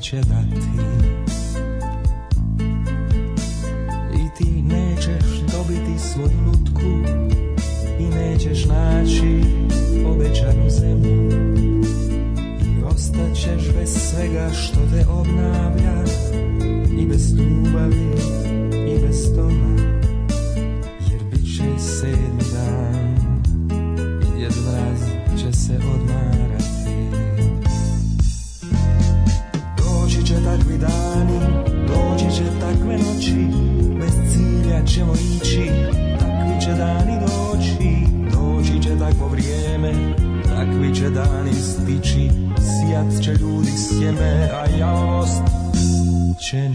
neće dati I ti nećeš dobiti svoju lutku I nećeš naći obećanu zemlju I ostaćeš bez svega što te obnavlja I bez ljubavi i bez toma Jer bit će se Sijat će ljudi sjeme, a jaost će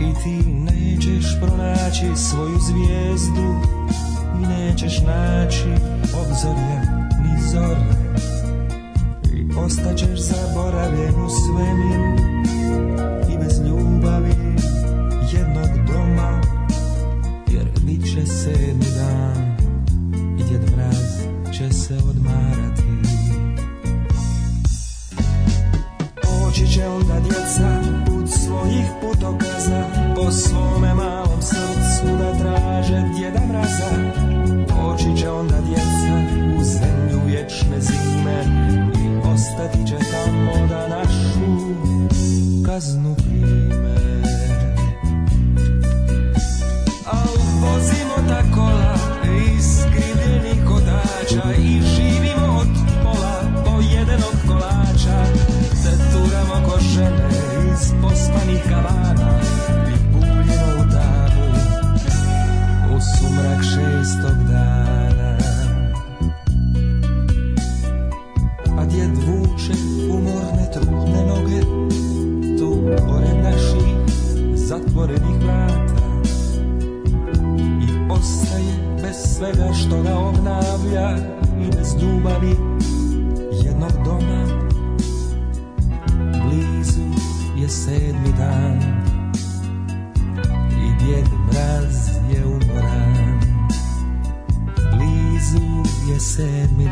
I ti nećeš pronaći svoju zvijezdu i nećeš naći obzorje ni zore. I ostaćeš zaboravljen u svemir i bez ljubavi svega što ga da obnavlja i bez ljubavi jednog doma blizu je sedmi dan i djed mraz je umoran blizu je sedmi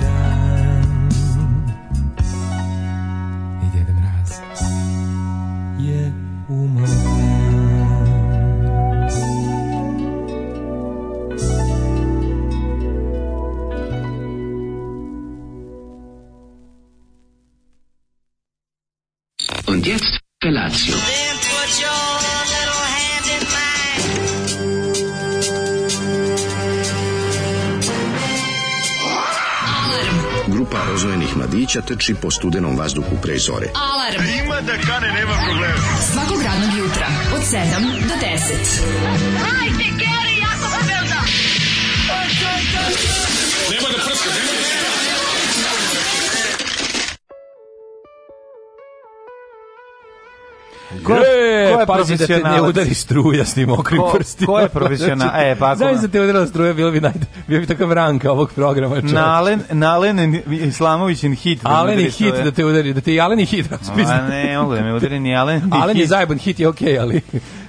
proteči po studenom vazduhu pre zore. Alarm! A ima da kane, nema problema. Svakog radnog jutra, od 7 do 10. Hajde, Keri, da- Nema da prska, nema Ko, je pazi da ne udari struja s tim okrim ko, prstima. Ko je profesionalac? e, pa Znaš da te udarila struja, bilo bi, naj, bio bi takav ranka ovog programa. Čovječ. Nalen, Nalen in hit. Da Alen je hit da te udari, da te i Alen je hit. Ma ne, mogu da me udari ni Alen. Alen je zajeban hit, je okej, okay, ali...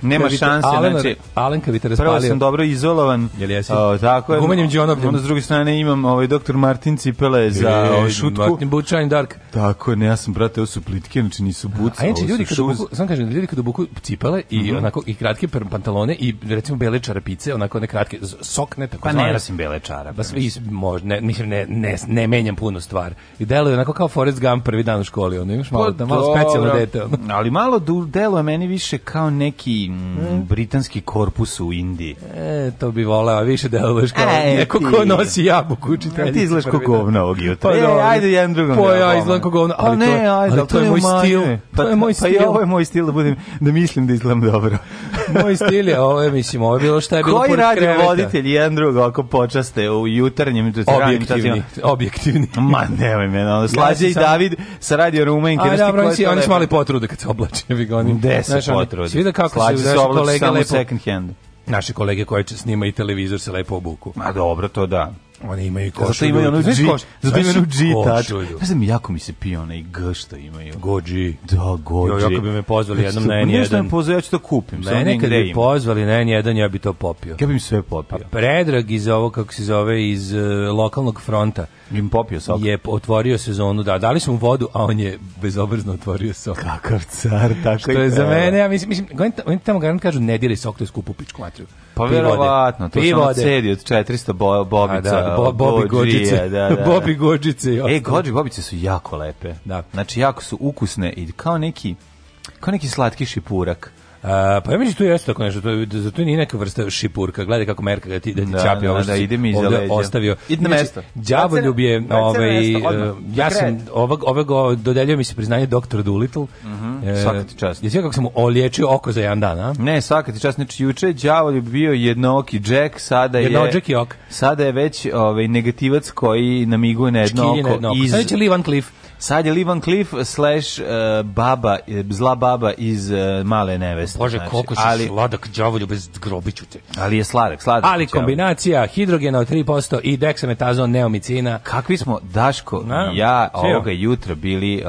Nema šanse, Alen, znači... Alenka bi te raspalio. Prvo sam dobro izolovan. Jel jesi? O, tako je. Gumanjem džonobljem. Onda s druge strane imam ovaj doktor Martin Cipele za e, šutku. Martin Bučajn Dark. Tako je, ne, ja sam, brate, ovo su plitke, znači nisu buca. A inače, ljudi, kad obuku, sam kažem, ljudi kad obuku cipele i mm -hmm. onako i kratke pantalone i recimo bele čarapice, onako one kratke sokne tako. Pa ne nosim bele čarape. Ba pa svi možda ne, mislim ne ne ne menjam puno stvar. I deluje onako kao Forrest Gump prvi dan u školi, ono imaš malo, pa da, malo specijalno dete. Ali malo deluje meni više kao neki mm, mhm. britanski korpus u Indiji. E, to bi voleo, više deluješ kao e, neko ti. ko nosi jabuku učitelj. Ti izgledaš kao govno ovog jutra. Pa, e, da, ajde jedan drugom. Pa da ja izgledam kao govno, A ne, ajde, pa to, je moj stil. to je moj stil. Pa i ovo je moj stil da budem, da mislim mislim da izgledam dobro. Moj stil je ovo, mislim, ovo je bilo šta je bilo Koji radi kreveta? voditelj jedan drug ako počaste u jutarnjim objektivni, objektivni. Ma nemoj me, ono, Slađe ja i sam... David sa radio Rumenke. A da, mislim, oni su mali potrude kad se oblače, vi gonim. Gde se potrude? Svi da kako Slađe se, se oblače samo lepo... second hand. Naši kolege koji snima i televizor se lepo obuku. Ma dobro, to da. Oni imaju košulju. Zato imaju ono, znaš G, zato imaju ono G tačku. Ja znam, da jako mi se pio onaj G što imaju. Go G. Da, Go G. Jo, jako bi me pozvali jednom na N1. Nešto me pozvali, ja ću to kupim. Mene kad bi pozvali na N1, ja bi to popio. Ja bi mi sve popio. A predrag iz ovo, kako se zove, iz eh, lokalnog fronta Im popio sok. Je otvorio sezonu, da, dali smo mu vodu, a on je bezobrazno otvorio sok. Kakav car, tako Što je za mene, ja mislim, mislim, oni tamo garant kažu ne diraj sok, to je skupu pičku materiju. Pa verovatno, to sam odsedi od 400 bo, bobica, a, da, bo, bobi gođice, da, da, da. bobi gođice. E, gođi bobice su jako lepe. Da. Znači, jako su ukusne i kao neki, kao neki slatki šipurak. Uh, pa ja mislim da tu jeste tako nešto, to je, za to nije neka vrsta šipurka. Gledaj kako merka da ti da ti da, čapi da, ovo da, što ovaj, e, da, ide mi iz ostavio. Ide na mesto. Đavoljub je ovaj ja sam ovog ovog dodeljuje mi se priznanje doktor Dulittle. Mhm. Uh e, -huh. Svaka ti čast. Jesi kako sam olječio oko za jedan dan, a? Ne, svaka ti čast, znači juče Đavoljub bio jednooki Jack, sada je Jednooki Jack. Sada je već ovaj negativac koji namiguje na jedno oko. Sada će Livan Cliff. Sad je Livan Cliff slash uh, baba, e, zla baba iz uh, Male neveste. Bože, znači, koliko ali, sladak džavolju bez grobiću te. Ali je sladak, sladak. Ali kombinacija hidrogena od 3% i deksametazon neomicina. Kakvi smo, Daško Na, ja čio? ovoga jutra bili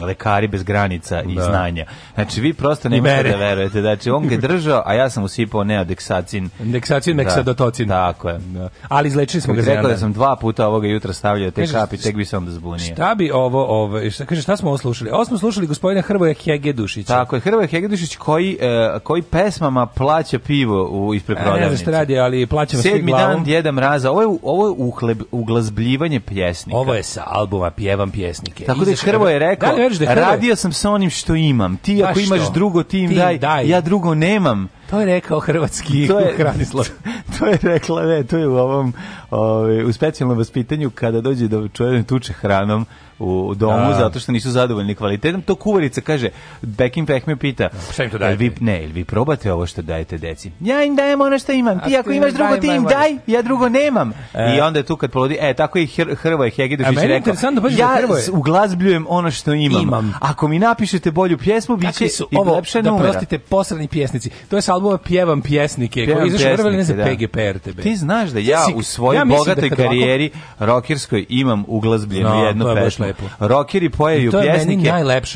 uh, lekari bez granica da. i znanja. Znači, vi prosto ne možete da verujete. Znači, on ga držao, a ja sam usipao neodeksacin. Deksacin, meksadotocin. Da, tako je. Da. Ali izlečili smo ga. Rekao da sam dva puta ovoga jutra stavljao te kapi, tek bi sam da zbunio. Šta bi o ovo, ovo šta, kaže, šta smo ovo slušali? Ovo smo slušali gospodina Hrvoja Hegedušića. Tako je, Hrvoje Hegedušić koji, e, koji pesmama plaća pivo u, ispred prodavnice. Ne znam šta radi, ali plaća vas Sedmi dan Djeda Mraza, ovo je, ovo je uhleb, uglazbljivanje pjesnika. Ovo je sa albuma Pjevam pjesnike. Tako da je Hrvoje rekao, da, da, da je radio sam sa onim što imam. Ti ako imaš drugo, ti im daj, daj, ja drugo nemam. To je rekao hrvatski to je, Hranislav. To je rekla, ne, to je u ovom ovaj, u specijalnom vaspitanju kada dođe do čovjeka da tuče hranom u domu A. Da. zato što nisu zadovoljni kvalitetom. To kuvarica kaže, Bekim Pehme pita, pa šta im to dajete? Vi, ne, vi probate ovo što dajete deci? Ja im dajem ono što imam, ti A ako ti imaš drugo ti im daj, ja drugo nemam. E. I onda je tu kad polodi, e, tako je Hr Hrvoje Hegidović rekao, ja uglazbljujem ono što imam. imam. Ako mi napišete bolju pjesmu, bit će i lepše Da prostite, posredni pjesnici. To je sa albuma Pjevam pjesnike, Pjevam koji izašao prvi ne znam da. PGP RTB. Ti znaš da ja u svojoj ja da bogatoj da karijeri ovako... rokerskoj imam uglazbljenu no, jednu Baš pesmu. Rokeri pojaju pjesnike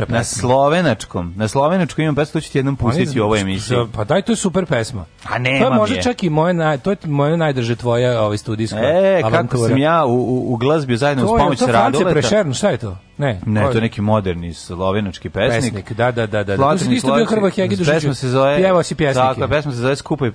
na slovenačkom. Na slovenačkom imam pesmu, to ću ti jednom pustiti u ovoj emisiji. Pa daj, to je super pesma. A ne, mi je. To je čak i moje, naj, to je moje najdrže tvoje ovaj studijsko. E, avantura. kako sam ja u, u, u glazbi zajedno to, uz pomoć Raduleta. To je to Francija Prešerno, šta je to? Ne, ne, to je ovaj- neki moderni slovenački pesnik. Pesnik, da, da, da, da. Platin, da. isto bio Hrvoje Hegidušić. Pesma se zove Pjevao si pjesnike. Tako, pesma se zove Skupa i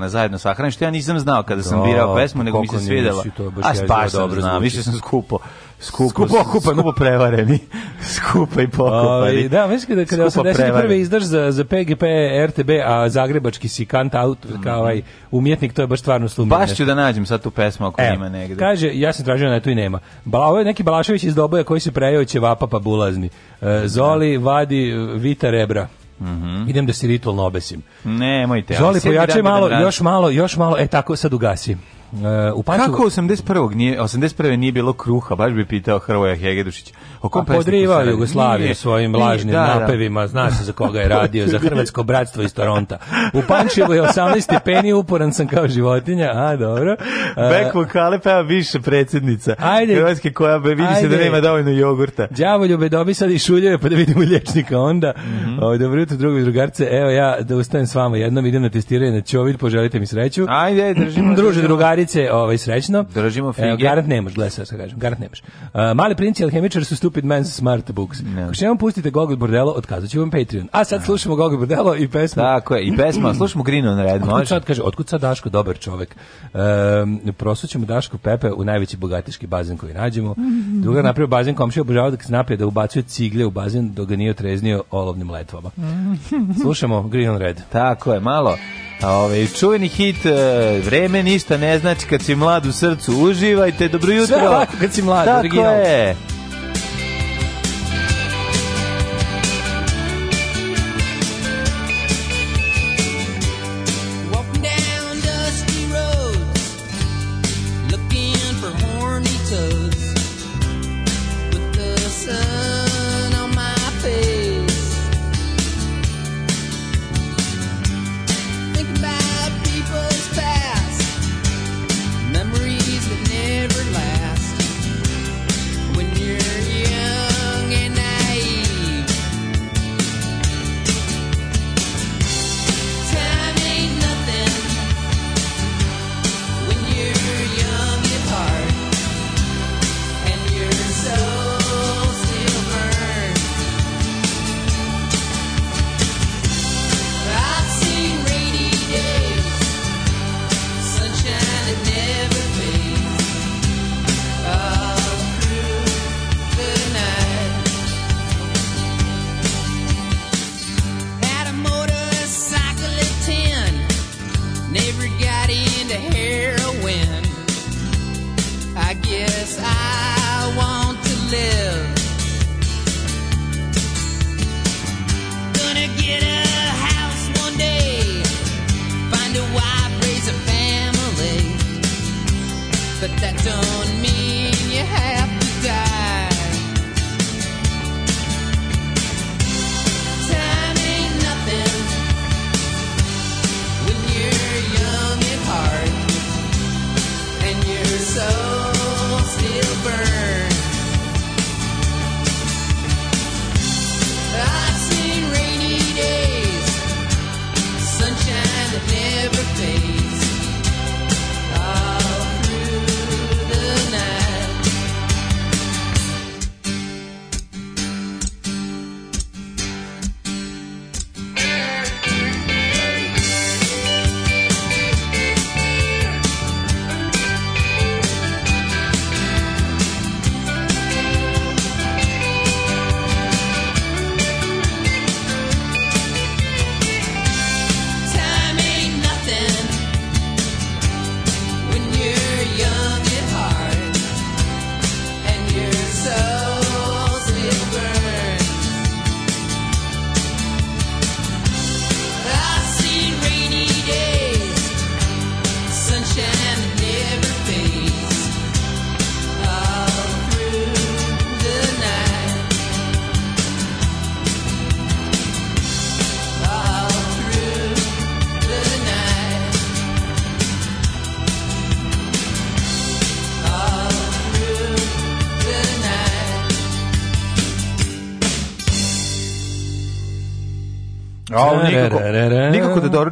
na zajedno sahraniš. Ja nisam znao kada sam da, birao pesmu, nego mi se svidela. A spas dobro znam, više sam skupo skupo, skupo okupani. Skupo prevareni. skupo i pokopani. O, da, mislim da kada 81. Da izdaš za, za PGP, RTB, a zagrebački si kant out, mm. kao ovaj umjetnik, to je baš stvarno slumljeno. Baš ću da nađem sad tu pesmu ako e, ima negde. Kaže, ja sam tražio na da tu i nema. Bla, ovo je neki Balašević iz Doboja koji se prejao će vapa pa bulazni. E, Zoli mhm. vadi Vita Rebra. Mm -hmm. Idem da se ritualno obesim. Nemojte. Zoli, pojačaj da malo, još malo, još malo, e tako sad ugasim. Uh, u Pančevu... Kako 81. nije 81. nije bilo kruha, baš bi pitao Hrvoja Hegedušić. O kom podrivao Jugoslaviju svojim lažnim da, da. napevima, da. zna se za koga je radio, za hrvatsko bratstvo iz Toronta. U Pančevu je 18 stepeni, uporan sam kao životinja, a dobro. Uh, Bek vokale peva više predsednica. ajde, Hrvatske koja vidi ajde, se da nema dovoljno jogurta. Đavoljube dobi sad i šuljeve pa da vidimo lječnika onda. Mm -hmm. o, ovaj, dobro jutro drugovi drugarce, evo ja da ustajem s vama jednom idem na testiranje na Ćovid, poželite mi sreću. Ajde, držimo. Druže, drugarce, drugarice, ovaj srećno. Držimo e, fige. E, garant nemaš, gledaj sad kažem, garant nemaš. E, mali princi alhemičar su stupid men smart books. No. Ako što vam pustite Gogol Bordelo, otkazat vam Patreon. A sad da. slušamo Gogol Bordelo i pesmu. Tako je, i pesma, slušamo Green on Red, može. Sad kaže, otkud sad Daško dobar čovek? E, prosućemo Daško Pepe u najveći bogatiški bazen koji nađemo. Mm -hmm. Druga napravio bazen komšija obožava da se napije da ubacuje cigle u bazen dok ga nije otreznio olovnim letvama. Mm -hmm. Slušamo Green on Red. Tako je, malo. Ove, ovaj, čuveni hit, e, vreme ništa ne znači kad si mlad u srcu, uživajte, dobro jutro. Sve kad si mlad, Tako original. je.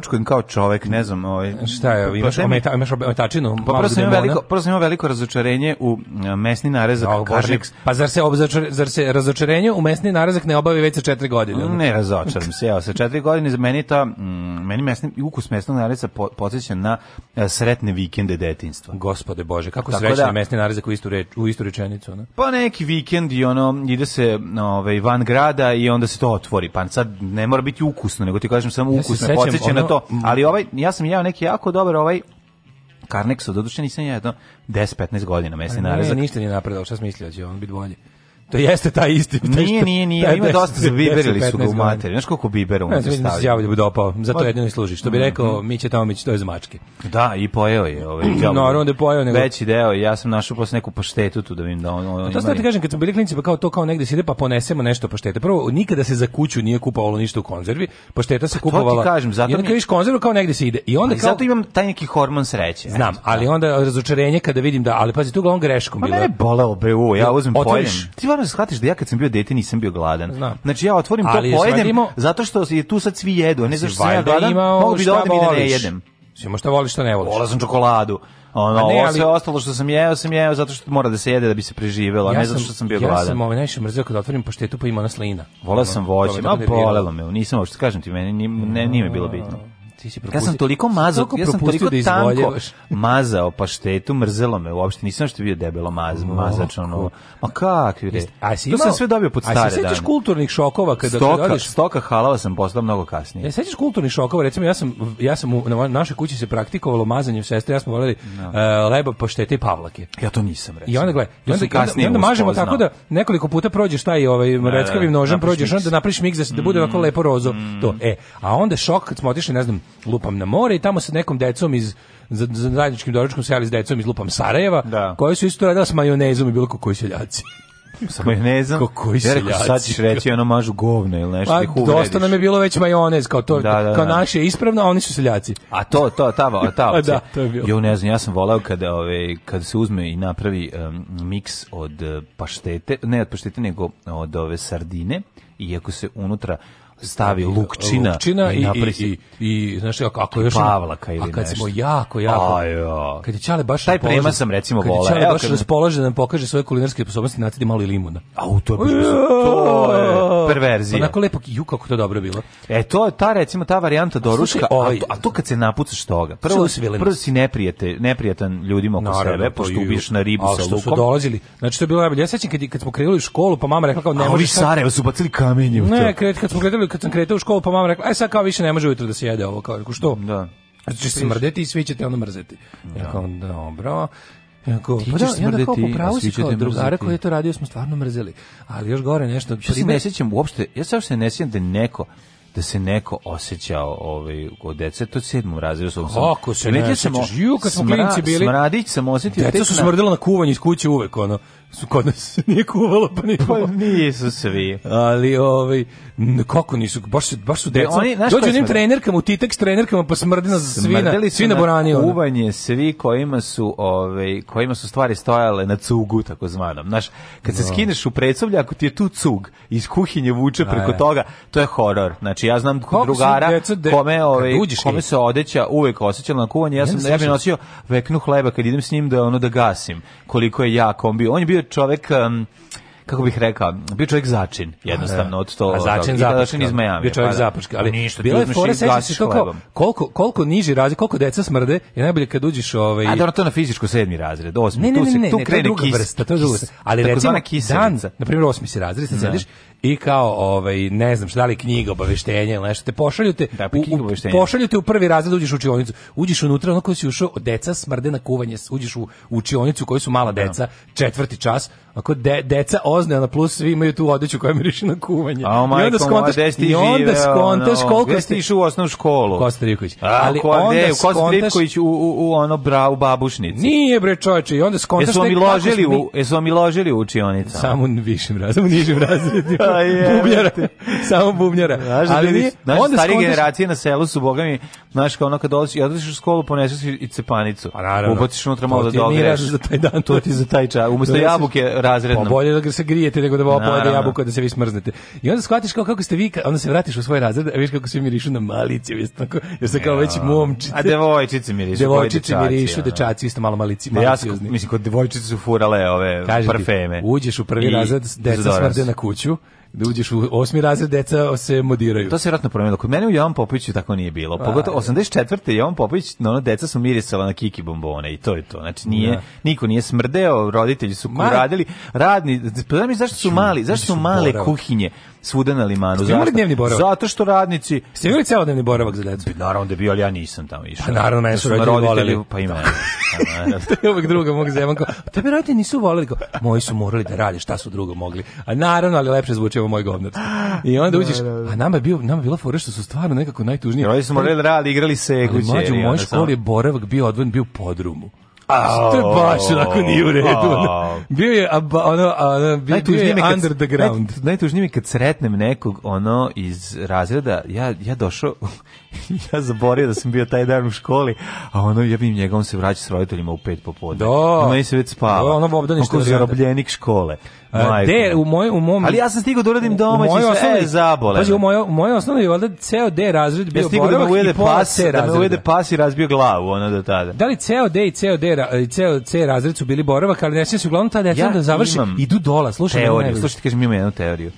prčkujem kao čovek, ne znam, ovaj šta je, pa imaš pa ometa, imaš ometačinu, pa prosto da ima veliko, prosto ima veliko razočarenje u e, mesni narezak oh, Karneks. Pa zar se obzačar, zar se razočarenje u mesni narezak ne obavi već sa 4 godine? Ne razočaram se, evo sa 4 godine za meni ta mm, meni i ukus mesnog nareza po, na e, sretne vikende detinjstva. Gospode Bože, kako Tako srećni da, mesni narez u istu, reč, u istu rečenicu. Ne? Pa neki vikend i ono, ide se ovaj, van grada i onda se to otvori. Pa sad ne mora biti ukusno, nego ti kažem samo ja se podsjeća ono, na to. Ali ovaj, ja sam jeo neki jako dobar ovaj Karneksu, doduše nisam jedno 10-15 godina mesni narezak. Ne, ništa nije napredao, šta sam da će on biti bolji. To jeste taj isti. Taj nije, nije, nije, taj ima dosta, za biberili su ga u materiju. Znaš koliko bibera unutra stavio? Mislim, javlja bi dopao. zato Ma... jedino i služi. Što bi mhm. rekao, mi će tamo, mi to je za mačke. Da, i pojeo je. Ovaj, no, onda je pojeo. Nego... Veći deo, ja sam našao posle neku paštetu tu da vidim da on... on to da ti kažem, kad smo bili klinici, pa kao to kao negde se ide, pa ponesemo nešto paštete. Prvo, nikada se za kuću nije kupovalo ništa u konzervi, pašteta se kupovala... To ti kažem, zato I onda mi... konzervu kao negde se ide. I onda kao... zato imam taj neki hormon sreće. Znam, da. ali onda razočarenje kada vidim da... Ali pazi, tu glavom greškom. Pa mene je bolao BU, ja uzmem pojem. Ti da shvatiš da ja kad sam bio dete nisam bio gladan. Znam. Znači ja otvorim ali to pojedem imao... zato što je tu sad svi jedu, a ne zato što sam ja gladan. Mogu bi da odem i da ne jedem. Simo šta voliš, šta ne voliš. Vola sam čokoladu. Ono, ne, ovo sve ostalo što sam jeo, sam jeo zato što mora da se jede da bi se preživelo, a ja ne zato što sam bio gladan. Ja sam ovaj najviše mrzio kad otvorim poštetu pa ima na slina. Volao sam voće, ma da bolelo me, nisam što kažem ti, meni nije, ne, nije mi bilo bitno ti si propustio. Ja sam toliko mazao, ja sam toliko da tanko mazao paštetu, mrzelo me uopšte, nisam što bio debelo maz, no, mazač, ono, ma kakvi re. A si imao, to sam sve dobio pod stare dane. A se sećaš kulturnih šokova kada stoka, dodiš... Stoka halava sam postao mnogo kasnije. Ja e, sećaš kulturnih šokova, recimo ja sam, ja sam u, na našoj kući se praktikovalo mazanjem sestre, ja smo voleli no. Da. uh, e, leba, paštete i pavlake. Ja to nisam, recimo. I onda gledaj, onda, onda, onda, onda mažemo tako da nekoliko puta prođeš taj ovaj, da, da, reckavim nožem, prođeš, onda napraviš miks da, se, da bude ovako mm. lepo rozo. To. E, a onda šok kad smo otišli, ne znam, lupam na more i tamo sa nekom decom iz za, za zajedničkim doručkom seli s decom iz lupam Sarajeva, da. koji su isto radila s majonezom i bilo kako koji seljaci. Sa majonezom. Kako koji ja rekao, sad ćeš reći ono mažu govno ili nešto. Pa, dosta nam je bilo već majonez, kao, to, da, da, da. kao naše ispravno, a oni su seljaci. A to, to, ta, ta opcija. Pa da, to je bilo. Jo, ne znam, ja sam volao kada, ove, kada se uzme i napravi um, miks od eh, paštete, ne od paštete, nego od ove sardine, i iako se unutra stavi Lukčina, Lukčina i, i, i, i, znaš, ako, ako još... Pavlaka ili a kad nešto. smo jako, jako... Ajo. Kad je Čale baš... Taj prema sam recimo vole. Kad je Čale baš raspoložen da nam pokaže svoje kulinarske sposobnosti, natidi malo i limuna. A u to je, to je perverzija. Onako lepo, ju, kako to dobro bilo. E, to je ta, recimo, ta varijanta doruška, a, ovaj- a to kad se napucaš toga. Prvo, prvo si neprijate, neprijatan ljudima oko sebe, pošto ubiješ na ribu sa lukom. A što su dolazili, znači to je bilo najbolje. Ja sećam kad, kad smo krenuli u školu, pa mama rekla kao ne možeš... A ovi Sarajevo su bacili kamenje u to. Ne, kad smo gledali prvi kad sam kretao u školu, pa mama rekla, aj e, sad kao više ne može ujutro da se jede ovo, kao, rekao, što? Da. Znači se mrdeti i svi ćete onda mrzeti. Da. Ja kao, dobro. Jako, ti pa da, ja da kao pa da, popravo si kao drugara koji je to radio smo stvarno mrzeli. Ali još gore nešto... Ja se ne sjećam uopšte, ja se uopšte ne sjećam da neko da se neko osjećao ovaj od dece to sedmom razredu sam. Kako se ne, ne znači, sećaš? Ju kad smo klinci bili. Smradić sam osetio. Deca su smrdela na kuvanje iz kuće uvek ono. Su kod nas nije kuvalo pa nije. Pa nisu svi. Ali ovaj kako nisu baš su, baš su deca. Oni, Dođu njim trenerkama, u Titex trenerkama pa smrdi na svina, svi na Kuvanje svi kojima su ovaj kojima su stvari stojale na cugu tako zvanom. Znaš, kad se da. skineš u predsoblje ako ti je tu cug iz kuhinje vuče preko toga, to je horor. Znači Znači ja znam Kako pa, drugara de... kome ovaj kome se odeća uvek osećala na kuvanje. Ja sam ja bih nosio veknu hleba kad idem s njim da ono da gasim. Koliko je jak on bio. On je bio čovek um, kako bih rekao, bio čovjek začin, jednostavno, od to. A začin, da, da začin iz Miami. Bio čovjek pa, da. zapuška, ali ništa, bila je fora, seća se to koliko, koliko niži razred, koliko deca smrde, je najbolje kad uđeš ovaj... A da ono to na fizičko sedmi razred, osmi, ne, ne, ne, tu, se, tu ne, ne, krene ne, to je druga vrsta, to je druga vrsta. Ali recimo, dan, na primjer, osmi si razred, sad da. sediš i kao ovaj ne znam šta da li knjiga obaveštenja ili nešto te pošalju te da, pa u, pošalju te u prvi razred uđeš u učionicu uđeš unutra ono koji si ušao deca smrde na kuvanje uđeš u učionicu koji su mala da. deca četvrti čas ako de, deca ozne na plus svi imaju tu odeću koja miriše na kuvanje oh, i onda skontaš i onda skontaš ono, koliko si išao u osnovnu školu Kostriković ali ko, onda de, skontaš u, u, u ono bra u babušnici nije bre čoveče i onda skontaš jesu mi ložili u jesu mi ložili u učionicu samo u višim razredima nižim razredima Pa bubnjara. Samo bubnjara. Znaš, da Ali nije, znaš, onda starije skontaš... generacije na selu su, bogami, mi, znaš, kao ono kad i odliš u školu, poneseš i cepanicu. A pa naravno. Ubaciš unutra malo da dogreš. za taj dan. To ti za taj čas. Umesto da jabuke razredno. Pa bolje da se grijete nego da vam pojede jabuka da se vi smrznete. I onda shvatiš kao kako ste vi, onda se vratiš u svoj razred, a vidiš kako svi mirišu na malice, jeste tako, jer se kao već momčice. A devojčice mirišu. Devojčice mirišu, dečaci isto malo malici, da maliciozni. Mislim, kod devojčice su furale ove parfeme. Uđeš u prvi razred, deca smrde na kuću da uđeš u osmi razred, deca se modiraju. To se vratno promenilo. Kod mene u Jovan Popoviću tako nije bilo. Pogotovo 84. Pa, da. Jovan Popović, no, ono, deca su mirisala na kiki bombone i to je to. Znači, nije, da. niko nije smrdeo, roditelji su kuradili. Radni, pa mi zašto su znači, mali, zašto su male kuhinje? svuda na limanu. Ste imali dnevni boravak? Zato što radnici... Ste imali dnevni boravak za decu? Naravno da bio, ali ja nisam tamo išao. Pa naravno, mene su roditelji voleli. Pa ima. Da. Pa to je uvek druga mog zemanka. Tebe roditelji nisu voljeli. Kao, moji su morali da rade, šta su drugo mogli. A naravno, ali lepše zvuči ovo moj govnar. I onda da, uđeš, da, a nama je, bio, nama je bila fora što su stvarno nekako najtužnije. Roditelji su morali da rade, igrali se kuće. Ali mlađo, u mojoj školi je boravak bio odvojen, bio podrumu. A, to je baš onako nije u redu. Ono. Bio je, aba, ono, ono, bio, bio je kad, under the ground. Naj, najtužnije mi kad sretnem nekog ono iz razreda, ja, ja došao, ja zaborio da sam bio taj dan u školi, a ono ja bih njegovom se vraća s roditeljima u pet popodne. Do. Da. Ono se već spava. Do, da, ono Bogdan je zarobljenik škole. A, de, u moj, u mom, Ali ja sam stigao da uradim domaći sve osnovni, e, zabole. Pazi, u mojoj u mojoj je valjda ceo D razred bio ja stigao da me ujede pas, da me ujede pas i razbio glavu ono do tada. Da li ceo D i ceo D i ceo C razred su bili boravak, ali ne se uglavnom ta deca ja da završim, idu dola, slušaj, teoriju, slušajte, kažem ima jednu teoriju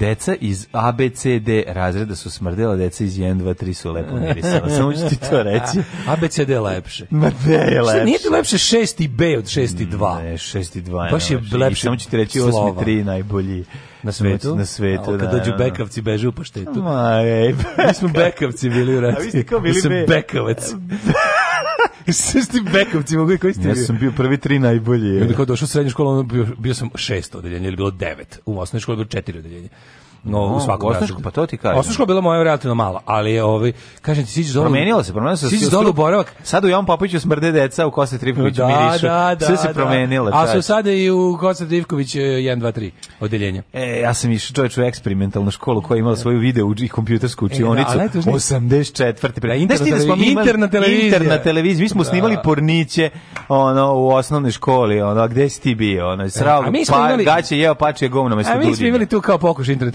deca iz ABCD razreda su smrdela, deca iz 1, 2, 3 su lepo mirisala. Samo ću ti to reći. ABCD je lepše. Ma ne je lepše. nije ti lepše 6 i B od 6 i 2? Ne, 6 i 2 je Baš je lepše. lepše. Samo ću ti reći 8 i 3 najbolji na svetu. Na svetu, da. Kad dođu da. bekavci beže u paštetu. Ma, ej, Mi smo bekavci bili u ratu. A vi ste kao bili be... smo bekavac. Sve ti bekovci mogu koji ste. Ja sam bio prvi tri najbolji. Kada došao u srednju školu, bio, bio sam šest odeljenje ili bilo devet. U osnovnoj školi bilo četiri odeljenje no, no u svakom Osnoško, pa to ti kažem. Osnoško je bilo moje relativno malo, ali ovaj kažem ti siđi dole. Promenilo se, promenilo se. Siđi dole u boravak. Sad u Jovan Popoviću smrde deca, u Kosta Trivkoviću da, mirišu. Da, da, Sve se da. promenilo. A su sada i u Kosta Trivkoviću 1 e, 2 3 odeljenje. E, ja sam išao čovjek u eksperimentalnu školu koja je imala e. svoju video i kompjutersku učionicu. E, da, 84. Pre... Da, ti da smo interna televizija. Interna televizija. Mi smo da. snimali porniće ono u osnovnoj školi, ono gde si ti bio, ono e, srao, pa gaće jeo pače govno, mi smo imali tu kao pokušaj internet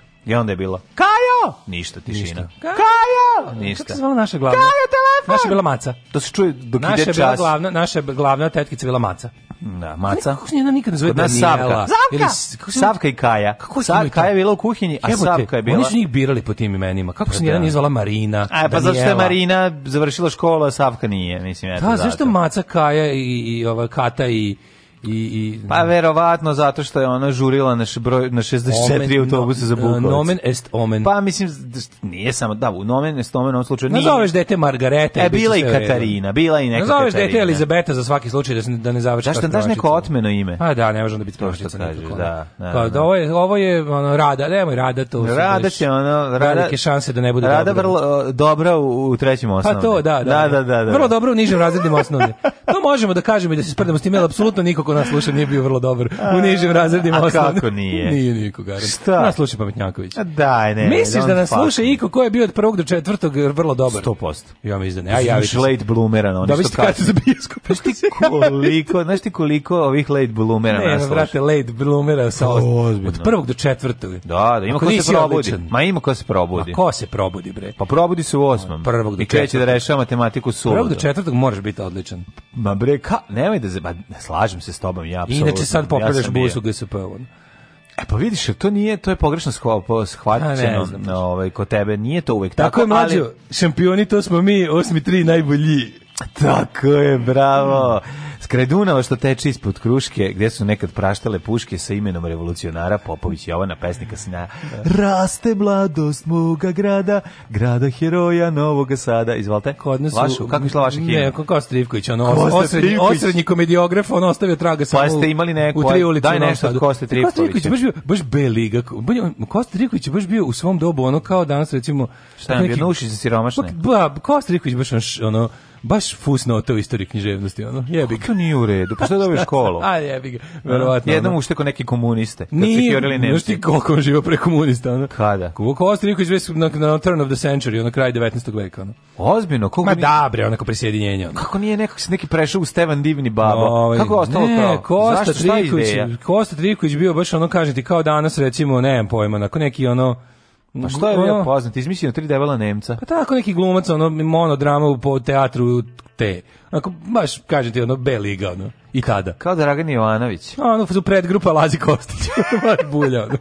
I onda je bilo, Kajo! Ništa, tišina. Ništa. Kajo! Ništa. Kako se zvala naša glavna? Kajo, telefon! Naša je bila maca. To se čuje dok naša ide čas. Bila glavna, naša glavna tetkica bila maca. Da, maca. Kako se njena nikad nazove Daniela? Savka. Ili, kako Savka i Kaja. Kako Savka Kaja je bila u kuhinji, a Jebote, Savka je bila... Oni su njih birali po tim imenima. Kako se njena pa nije da. zvala Marina, A, pa zašto je Marina završila školu, a Savka nije, mislim, ja da, zašto maca, Kaja i, i ova Kata i I, i, pa verovatno zato što je ona žurila na, broj, na 64 autobusa za Bukovac. Nomen est omen. Pa mislim, nije samo, da, u nomen est omen u ovom slučaju nije. Nazoveš dete Margareta. E, bila i Katarina, bila i neka Nazoveš Katarina. Nazoveš dete Elizabeta za svaki slučaj da, se, da ne završi Zašto, daš neko otmeno ime? Pa da, ne možemo da biti prošlica. Kažeš, da, da, da, Kao, da, ovo je, ovo je ono, rada, nemoj rada to. Rada će ono, rada, velike šanse da ne bude rada dobro. vrlo dobra u, u trećem pa, osnovne. Pa to, da, da, da, da, da, da, da. Vrlo dobro u nižim razredima osnovne. to možemo da kažemo i da se sprdamo s tim, ali apsolutno nikako koliko nas sluša nije bio vrlo dobar u nižim razredima a, a kako nije? nije niko garant. Šta? Nas sluša Pametnjaković. A daj, ne. Misliš da nas sluša Iko ko je bio od prvog do četvrtog vrlo dobar? 100%. Ja mislim da ne. Aj ja vidim. Late bloomeran, oni da što Da biste biskup. Znaš ti koliko, znaš ti koliko ovih late bloomera nas sluša? Ne, vrate, late bloomera sa od prvog do četvrtog. Da, da, ima ko se probudi. Ma ima ko se probudi. Ma ko se probudi, bre? Pa probudi se u osmom. Prvog do I kreće da rešava matematiku suludo. Prvog do četvrtog moraš biti odličan. Ma bre, ka, nemoj da, se, ne slažem se tobom, ja apsolutno. Inače sad popravljaš ja busu GSP. On. E pa vidiš, to nije, to je pogrešno shvaćeno ovaj, kod tebe, nije to uvek tako. Tako je mlađo, ali... šampioni to smo mi, osmi tri najbolji. Tako je, bravo. Skredunava što teče ispod kruške, gdje su nekad praštale puške sa imenom revolucionara Popović Jovana, pesnika sna. Raste mladost moga grada, grada heroja Novoga Sada. Izvolite. vašu, kako išla vaša himna? Ne, kako Strivković, ono Kosta osrednji, osrednji komediograf, on ostavio traga samo. Pa ste imali neku, u tri ulice, daj nešto od pa Kosta Trivković baš bio, baš B liga. Kosta Trivković baš bio u svom dobu ono kao danas recimo šta je, nuši za siromašne. Pa, Kosta Trivković baš ono baš fusnota u istoriji književnosti, ono, jebi ga. To nije u redu, pa što dobiješ školu? A jebi ga, verovatno. Jednom ušte ko neki komuniste, kad nije, su kjorili Nemci. Znaš ti koliko živa pre komunista, ono? Kada? Koliko Ostrijeković već na, na turn of the century, ono, kraj 19. veka, ono. Ozbiljno? kako Ma nije... da, bre, onako presjedinjenje, ono. Kako nije nekako neki prešao u Stevan Divni babo? Ove, ovaj, Kako ostalo ne, to? Kosta Zašto, Triković, Kosta Triković bio baš ono, kažete, kao danas, recimo, ne znam pojma, onako neki, ono, Pa mhm. šta je bio poznat? Izmislio tri debela Nemca. Pa tako neki glumac, ono, monodrama po teatru te. Onako, baš, kažem ti, ono, B liga, ono, i tada. Kao Dragan Jovanović. A, ono, u predgrupa Lazi Kostić. baš bulja, ono.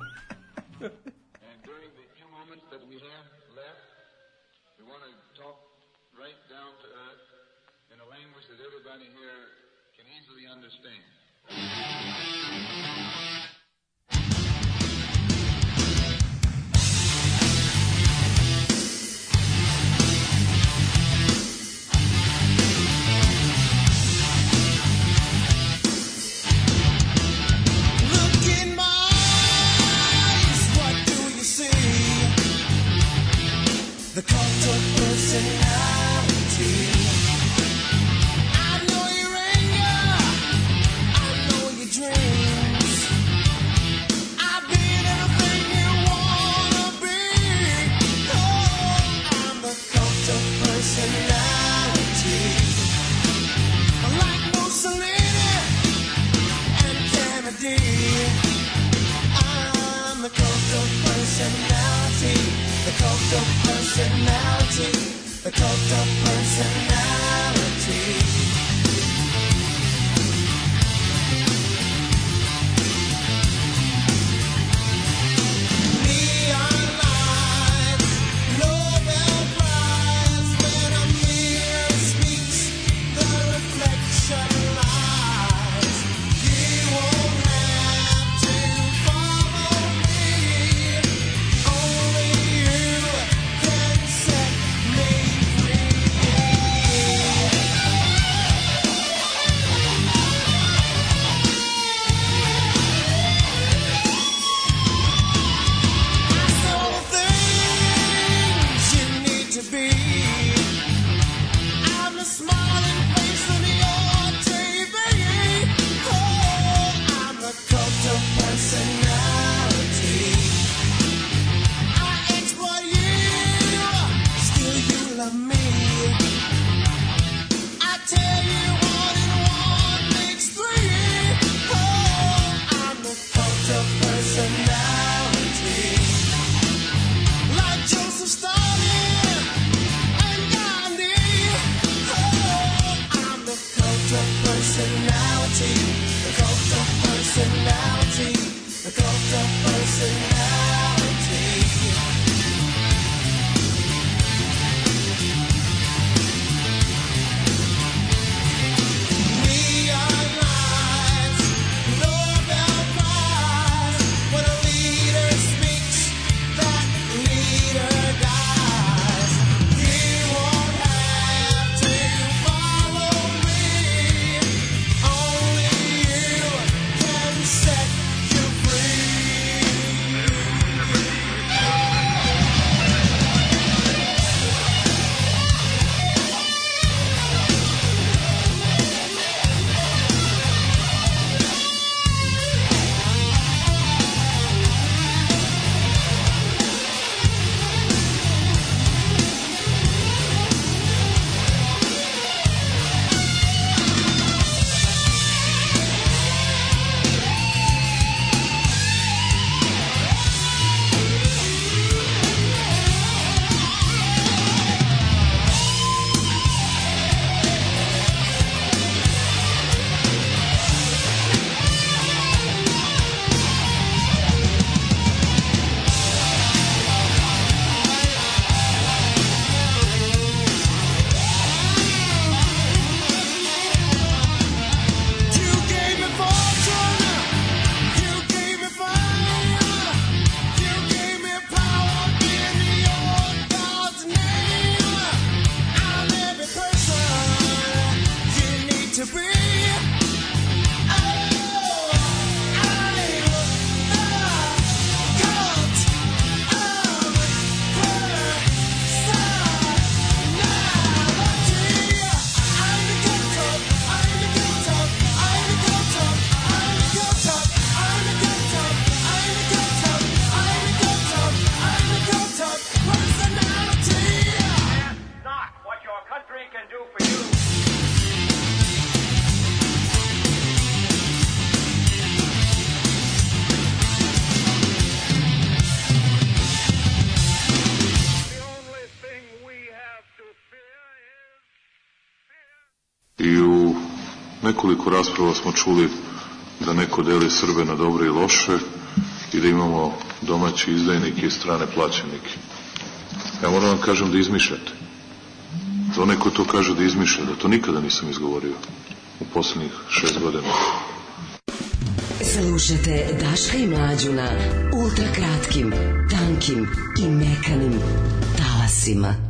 personality, the cult of personality. čuli da neko deli Srbe na dobre i loše i da imamo domaći izdajnike i strane plaćenike. Ja moram vam kažem da izmišljate. To da neko to kaže da izmišlja, da to nikada nisam izgovorio u poslednjih šest godina. Slušajte Daška i Mlađu na ultrakratkim, tankim i mekanim talasima.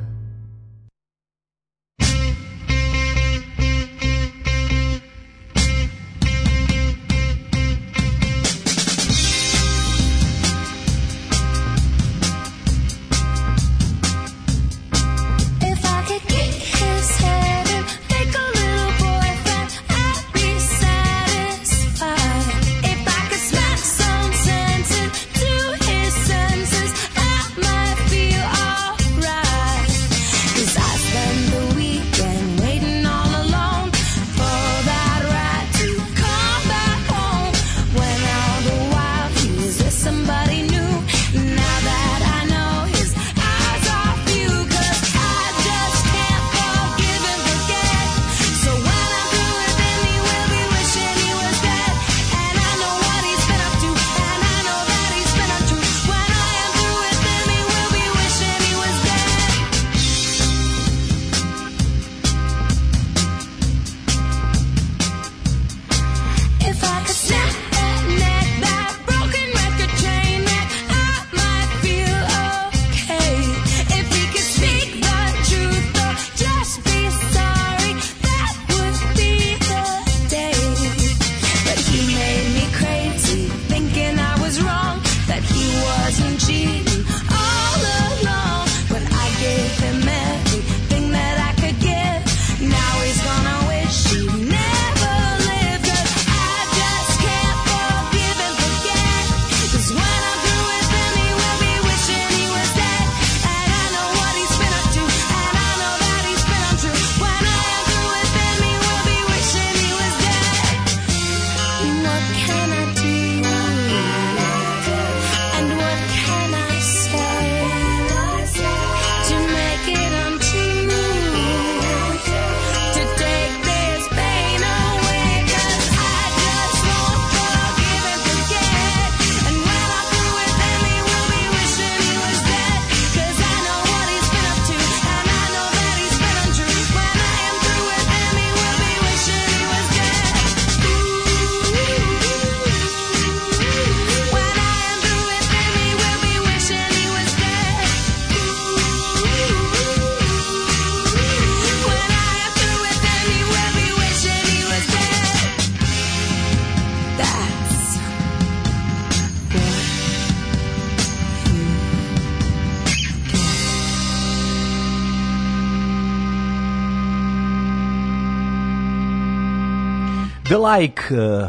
like uh,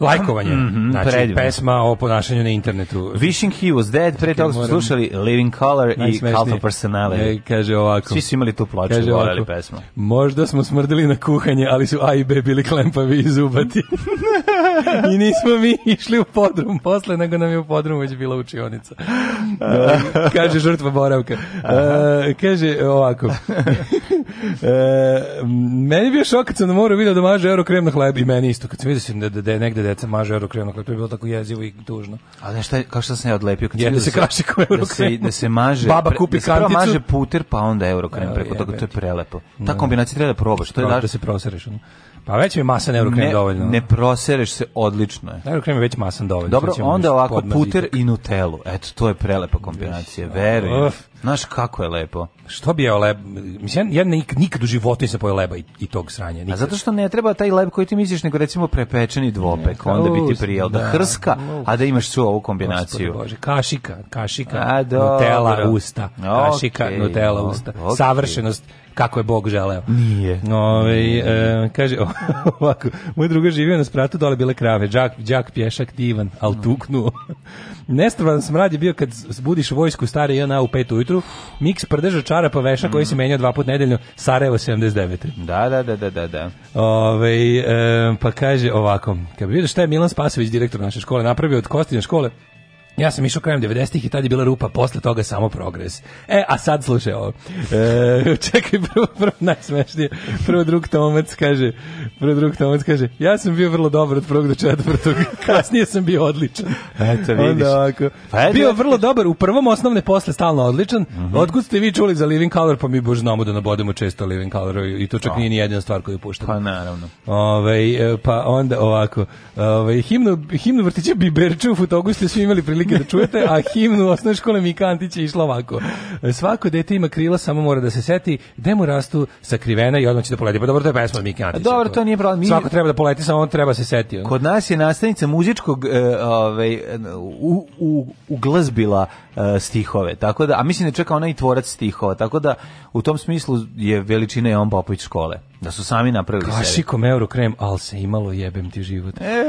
Lajkovanje, mm -hmm, znači predivno. pesma o ponašanju na internetu. Wishing he was dead, pre znači, toga smo slušali Living Color i Cult of Personality. E, kaže ovako. Svi su imali tu ploču, kaže ovako pesmu. Možda smo smrdili na kuhanje, ali su A i B bili klempavi i zubati. I nismo mi išli u podrum posle, nego nam je u podrumu već bila učionica. Da. E, kaže žrtva boravka. E, kaže ovako. E, meni bio šok kad sam na moru vidio da maže euro krem na hleb i meni isto. Kad sam vidio sam da, da, da je negde deca maže euro krem na hleb, to je bilo tako jezivo i tužno. A znaš šta, kao što sam ja odlepio? Kad je, da se kaši kao euro krem. Da se, da se da da maže, Baba kupi da se maže puter, pa onda euro krem da, preko toga, to je prelepo. Ta kombinacija treba da probaš. To je da, da se prosereš. Pa već je masan eurokrem ne, dovoljno. Ne prosereš se, odlično je. Eurokrem je već masan dovoljno. Dobro, onda ovako puter i nutelu. Eto, to je prelepa kombinacija, verujem. Znaš kako je lepo. Što bi jeo leba? Mislim, ja nik, nikad u životu nisam pojeo leba i, i tog sranja. Nikad. A zato što ne treba taj leb koji ti misliš, nego recimo prepečeni dvopek, ne, onda bi ti prijel da, da hrska, a da imaš svu ovu kombinaciju. Bože, kašika, kašika, a, do, nutela, dobro. usta. Kašika, okay, nutela, usta. Okay. Savršenost kako je Bog želeo. Nije. Ove, ovaj, e, kaže, ovako, moj druga živio na spratu, dole bile krave, džak, džak pješak divan, al tuknuo. Nestrovan smrad je bio kad budiš vojsku stare JNA u pet ujutru, miks prdeža čarapa veša koji se menja dva put nedeljno, Sarajevo 79. Da, da, da, da, da. da. Ove, ovaj, e, pa kaže ovako, kad bi vidio šta je Milan Spasović, direktor naše škole, napravio od Kostina škole, Ja sam išao krajem 90-ih i tad je bila rupa, posle toga samo progres. E, a sad slušaj ovo. E, čekaj, prvo, prvo najsmešnije. Prvo drug Tomac kaže, prvo drug Tomac kaže, ja sam bio vrlo dobar od prvog do četvrtog, kasnije sam bio odličan. Eto, vidiš. Onda ovako, pa bio vrlo dobar, u prvom osnovne posle stalno odličan. Mm -hmm. Otkud ste vi čuli za Living Color, pa mi bož znamo da nabodemo često Living Color i to čak oh. nije ni jedna stvar koju puštamo. Pa naravno. Ove, ovaj, pa onda ovako, ove, ovaj, himnu, himnu vrtića Biberču u Futogu ste svi imali prilike prilike da čujete, a himnu osnovne škole Mika je išla ovako. Svako dete ima krila, samo mora da se seti gde mu rastu sakrivena i odmah će da poleti. Pa dobro, to je pesma Mika Antića. Dobro, to nije problem. Mi... Svako treba da poleti, samo on treba se setio. Kod nas je nastavnica muzičkog e, ovaj, u, u, uglazbila e, stihove, tako da, a mislim da čeka ona i tvorac stihova, tako da u tom smislu je veličina je on Popović škole da su sami napravili sebe. Kašikom euro krem, ali se imalo jebem ti život. E.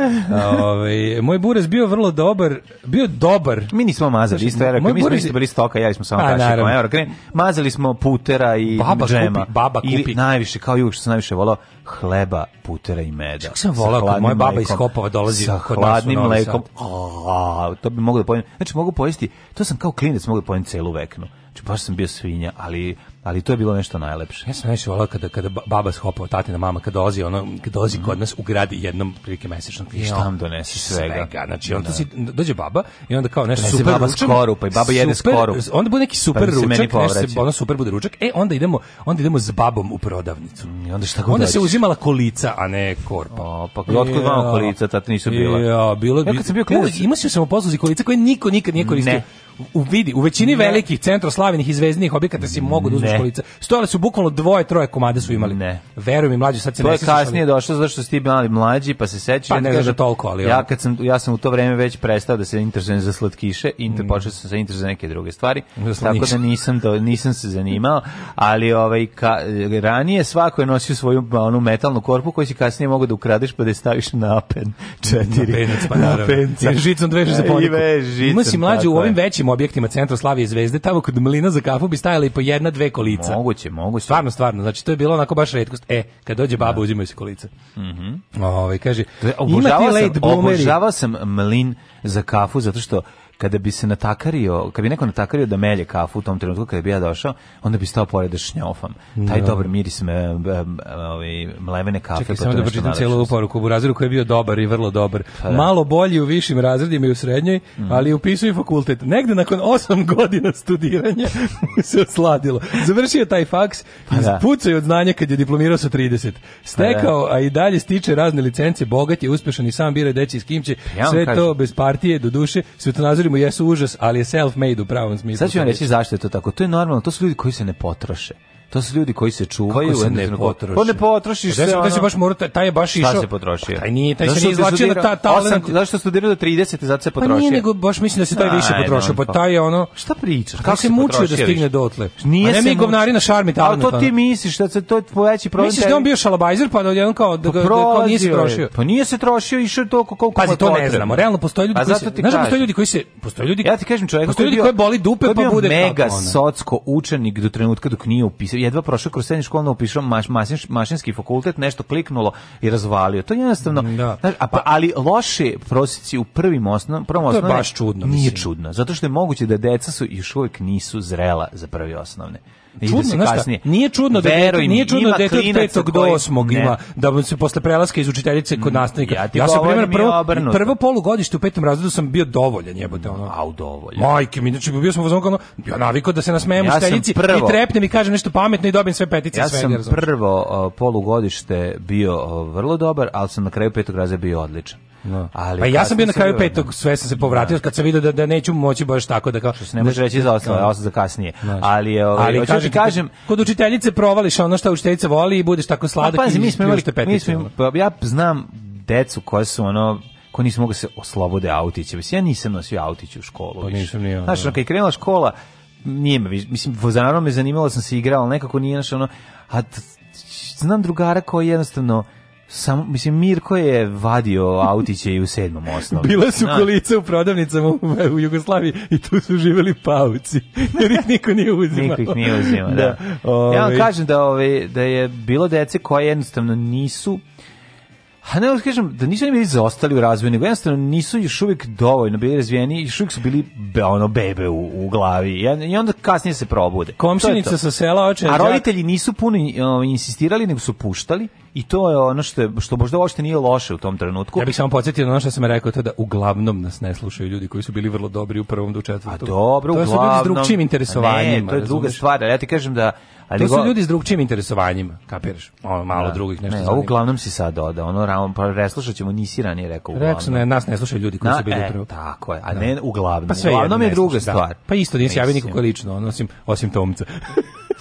Ove, ovaj, moj buraz bio vrlo dobar, bio dobar. Mi nismo mazali, znači, isto mi smo isto bili stoka, jeli smo samo A, kašikom euro krem. Mazali smo putera i baba džema. Kupi, baba kupi. Ili najviše, kao što sam najviše volao, hleba, putera i meda. Što sam volao kad moja baba iz Kopova dolazi sa kod hladnim mlekom. A, to bi mogu da pojem. Znači mogu pojesti, to sam kao klinac da mogu da pojem celu veknu. Znači baš sam bio svinja, ali ali to je bilo nešto najlepše. Ja sam najviše volao kada, kada baba shopao, tatina mama, kada dolazi, ono, kada dolazi mm. kod nas u grad jednom prilike mesečno. I šta vam donese svega? svega. Znači, onda da. si, dođe baba i onda kao nešto Nese super baba ručak. skoru, pa i baba jede super, skoru. Onda bude neki pa super pa ručak, nešto se, onda super bude ručak, e, onda idemo, onda idemo s babom u prodavnicu. I onda šta god Onda dođeš? se uzimala kolica, a ne korpa. O, pa kod otkud vama kolica, tata nisu bila. Ja, bilo, ja kad sam bio klinac, imao si samo posluzi kolica koje niko nikad nije koristio. Ne u vidi, u većini ne. velikih centroslavinih i zvezdinih objekata si mogu da uzmeš muško lice. Stojale su bukvalno dvoje, troje komade su imali. Ne. Verujem mi mlađi, sad se to ne To je kasnije ali... došlo zato što ste mali mlađi, pa se sećam. Pa ne kaže tolko, ali ja kad sam ja sam u to vreme već prestao da se interesujem za slatkiše, i mm. počeo sam se interesovati neke druge stvari. Tako da nisam do, nisam se zanimao, ali ovaj ka, ranije svako je nosio svoju onu metalnu korpu koju si kasnije mogao da ukradeš pa da je staviš na apen. 4. Na penac, pa naravno. Na e, I žicom dveže za poniku. Ima si mlađi u ovim većim objektima Centra Slavije i Zvezde, tamo kod mlina za kafu bi stajali po jedna, dve kolica. Moguće, moguće. Stvarno, stvarno. Znači, to je bilo onako baš retkost. E, kad dođe baba, da. uzimaju se kolica. Mm -hmm. Ove, ovaj, kaže, obožavao sam, obožavao sam mlin za kafu, zato što kada bi se natakario, kad bi neko natakario da melje kafu u tom trenutku kada bi ja došao, onda bi stao pored da No. Taj da. dobar miris me, ove, mlevene kafe. Čekaj, pa samo da pročitam cijelu ovu U razredu koji je bio dobar i vrlo dobar. Pa, da. Malo bolji u višim razredima i u srednjoj, mm. ali upisuje fakultet. Negde nakon osam godina studiranja se osladilo. Završio taj faks, pa, da. od znanja kad je diplomirao sa 30. Stekao, pa da. a i dalje stiče razne licence, bogat je, uspešan i sam bira deći s kim će. Pa ja sve kažem. to bez partije, do duše, svetonazor sponzorima jesu užas, ali je self-made u pravom smislu. Sad ću vam reći zašto je to tako. To je normalno, to su ljudi koji se ne potroše. To su ljudi koji se čuvaju, Kako se ne potroši. Pa ne potrošiš pa se. Da se baš mora taj je baš išao. Šta se potrošio? Pa taj nije, taj se nije izvlačio na ta talent. Zašto studirao do 30 i zato se potrošio? Pa nije, nego baš mislim da se taj više potrošio, pa, pa taj je ono. Šta pričaš? Kako se mučio da stigne dotle? Nije se mi govnari na šarmi talent. A to ti misliš da se to poveći problem. Misliš da on bio šalabajzer pa da odjednom kao da, da kao nije se trošio. Pa nije se trošio išao je toliko koliko Pazi, to ne znamo. Realno postoje da ljudi koji se, znaš, postoje ljudi koji se, postoje ljudi. Ja ti kažem, čovjek koji boli dupe pa bude mega socsko učenik do trenutka dok nije upisao jedva prošao kroz srednju školu, upišao maš, mašinš, mašinski fakultet, nešto kliknulo i razvalio. To je jednostavno, da. znaš, a pa, pa- ali loše prosjeci u prvim osnovnom, prvom osnovne, baš čudno. Nije mislim. čudno, zato što je moguće da deca su još uvijek nisu zrela za prvi osnovne čudno, se kasnije. Nije čudno da dete, nije čudno da dete od 5. do 8. ima da se posle prelaska iz učiteljice kod mm, nastavnika. Ja, ja sam primjer prvo, prvo polugodište u petom razredu sam bio dovoljan, jebote ono. Au dovoljan. Majke mi, znači bio sam vozon ja navikao da se nasmejem ja učiteljici i trepnem i kažem nešto pametno i dobijem sve petice ja sve. Ja sam prvo polugodište bio vrlo dobar, ali sam na kraju petog razreda bio odličan. No. Da. Ali pa ja sam bio na kraju da. petog, sve sam se povratio kad sam video da da neću moći baš tako da kao što se ne može reći za da. ostalo, za kasnije. Ali je ovaj, ali kažem, kažem kod učiteljice provališ ono što učiteljica voli i budeš tako sladak. Pa, mi smo imali mi smo, pa ja znam decu koje su ono ko nisu mogli se oslobode autiće. Mislim, ja nisam nosio autiće u školu. Pa nisam nije. Znaš, kad je krenula škola, nije me, mislim, vozarom me zanimalo, sam se igrao, nekako nije, znaš, ono, a znam drugara koji jednostavno, Samo, mislim, Mirko je vadio autiće i u sedmom osnovu. Bila su kolice u prodavnicama u, Jugoslaviji i tu su živeli pauci, jer ih niko nije uzimao. Niko ih nije uzimao, da. da. Ove... Ja vam ovaj. kažem da, ove, ovaj, da je bilo dece koje jednostavno nisu a ne, kažem, da nisu bili zaostali u razvoju, nego jednostavno nisu još uvijek dovoljno bili razvijeni, još uvijek su bili be, ono, bebe u, u glavi. I onda kasnije se probude. Komšinica sa sela oče. A roditelji nisu puno insistirali, nego su puštali i to je ono što, je, što možda uopšte nije loše u tom trenutku. Ja bih samo podsjetio na ono što sam rekao, to da uglavnom nas ne slušaju ljudi koji su bili vrlo dobri u prvom do četvrtog. A dobro, to uglavnom. To su ljudi s drugčim interesovanjima. Ne, to je druga razumeš? stvar, ja ti kažem da ali to su ljudi s drugčijim interesovanjima, kapiraš? Ono malo da. drugih nešto. Ne, uglavnom si sad dodao, ono ramo pa reslušaćemo nisi ranije rekao uglavnom. Rekao ne, nas ne slušaju ljudi koji na, su bili e, prvo. Tako je, a da. ne uglavnom. Pa sve uglavnom je druga da. stvar. Da. Pa isto nisi javi niko lično, ono, osim osim Tomca.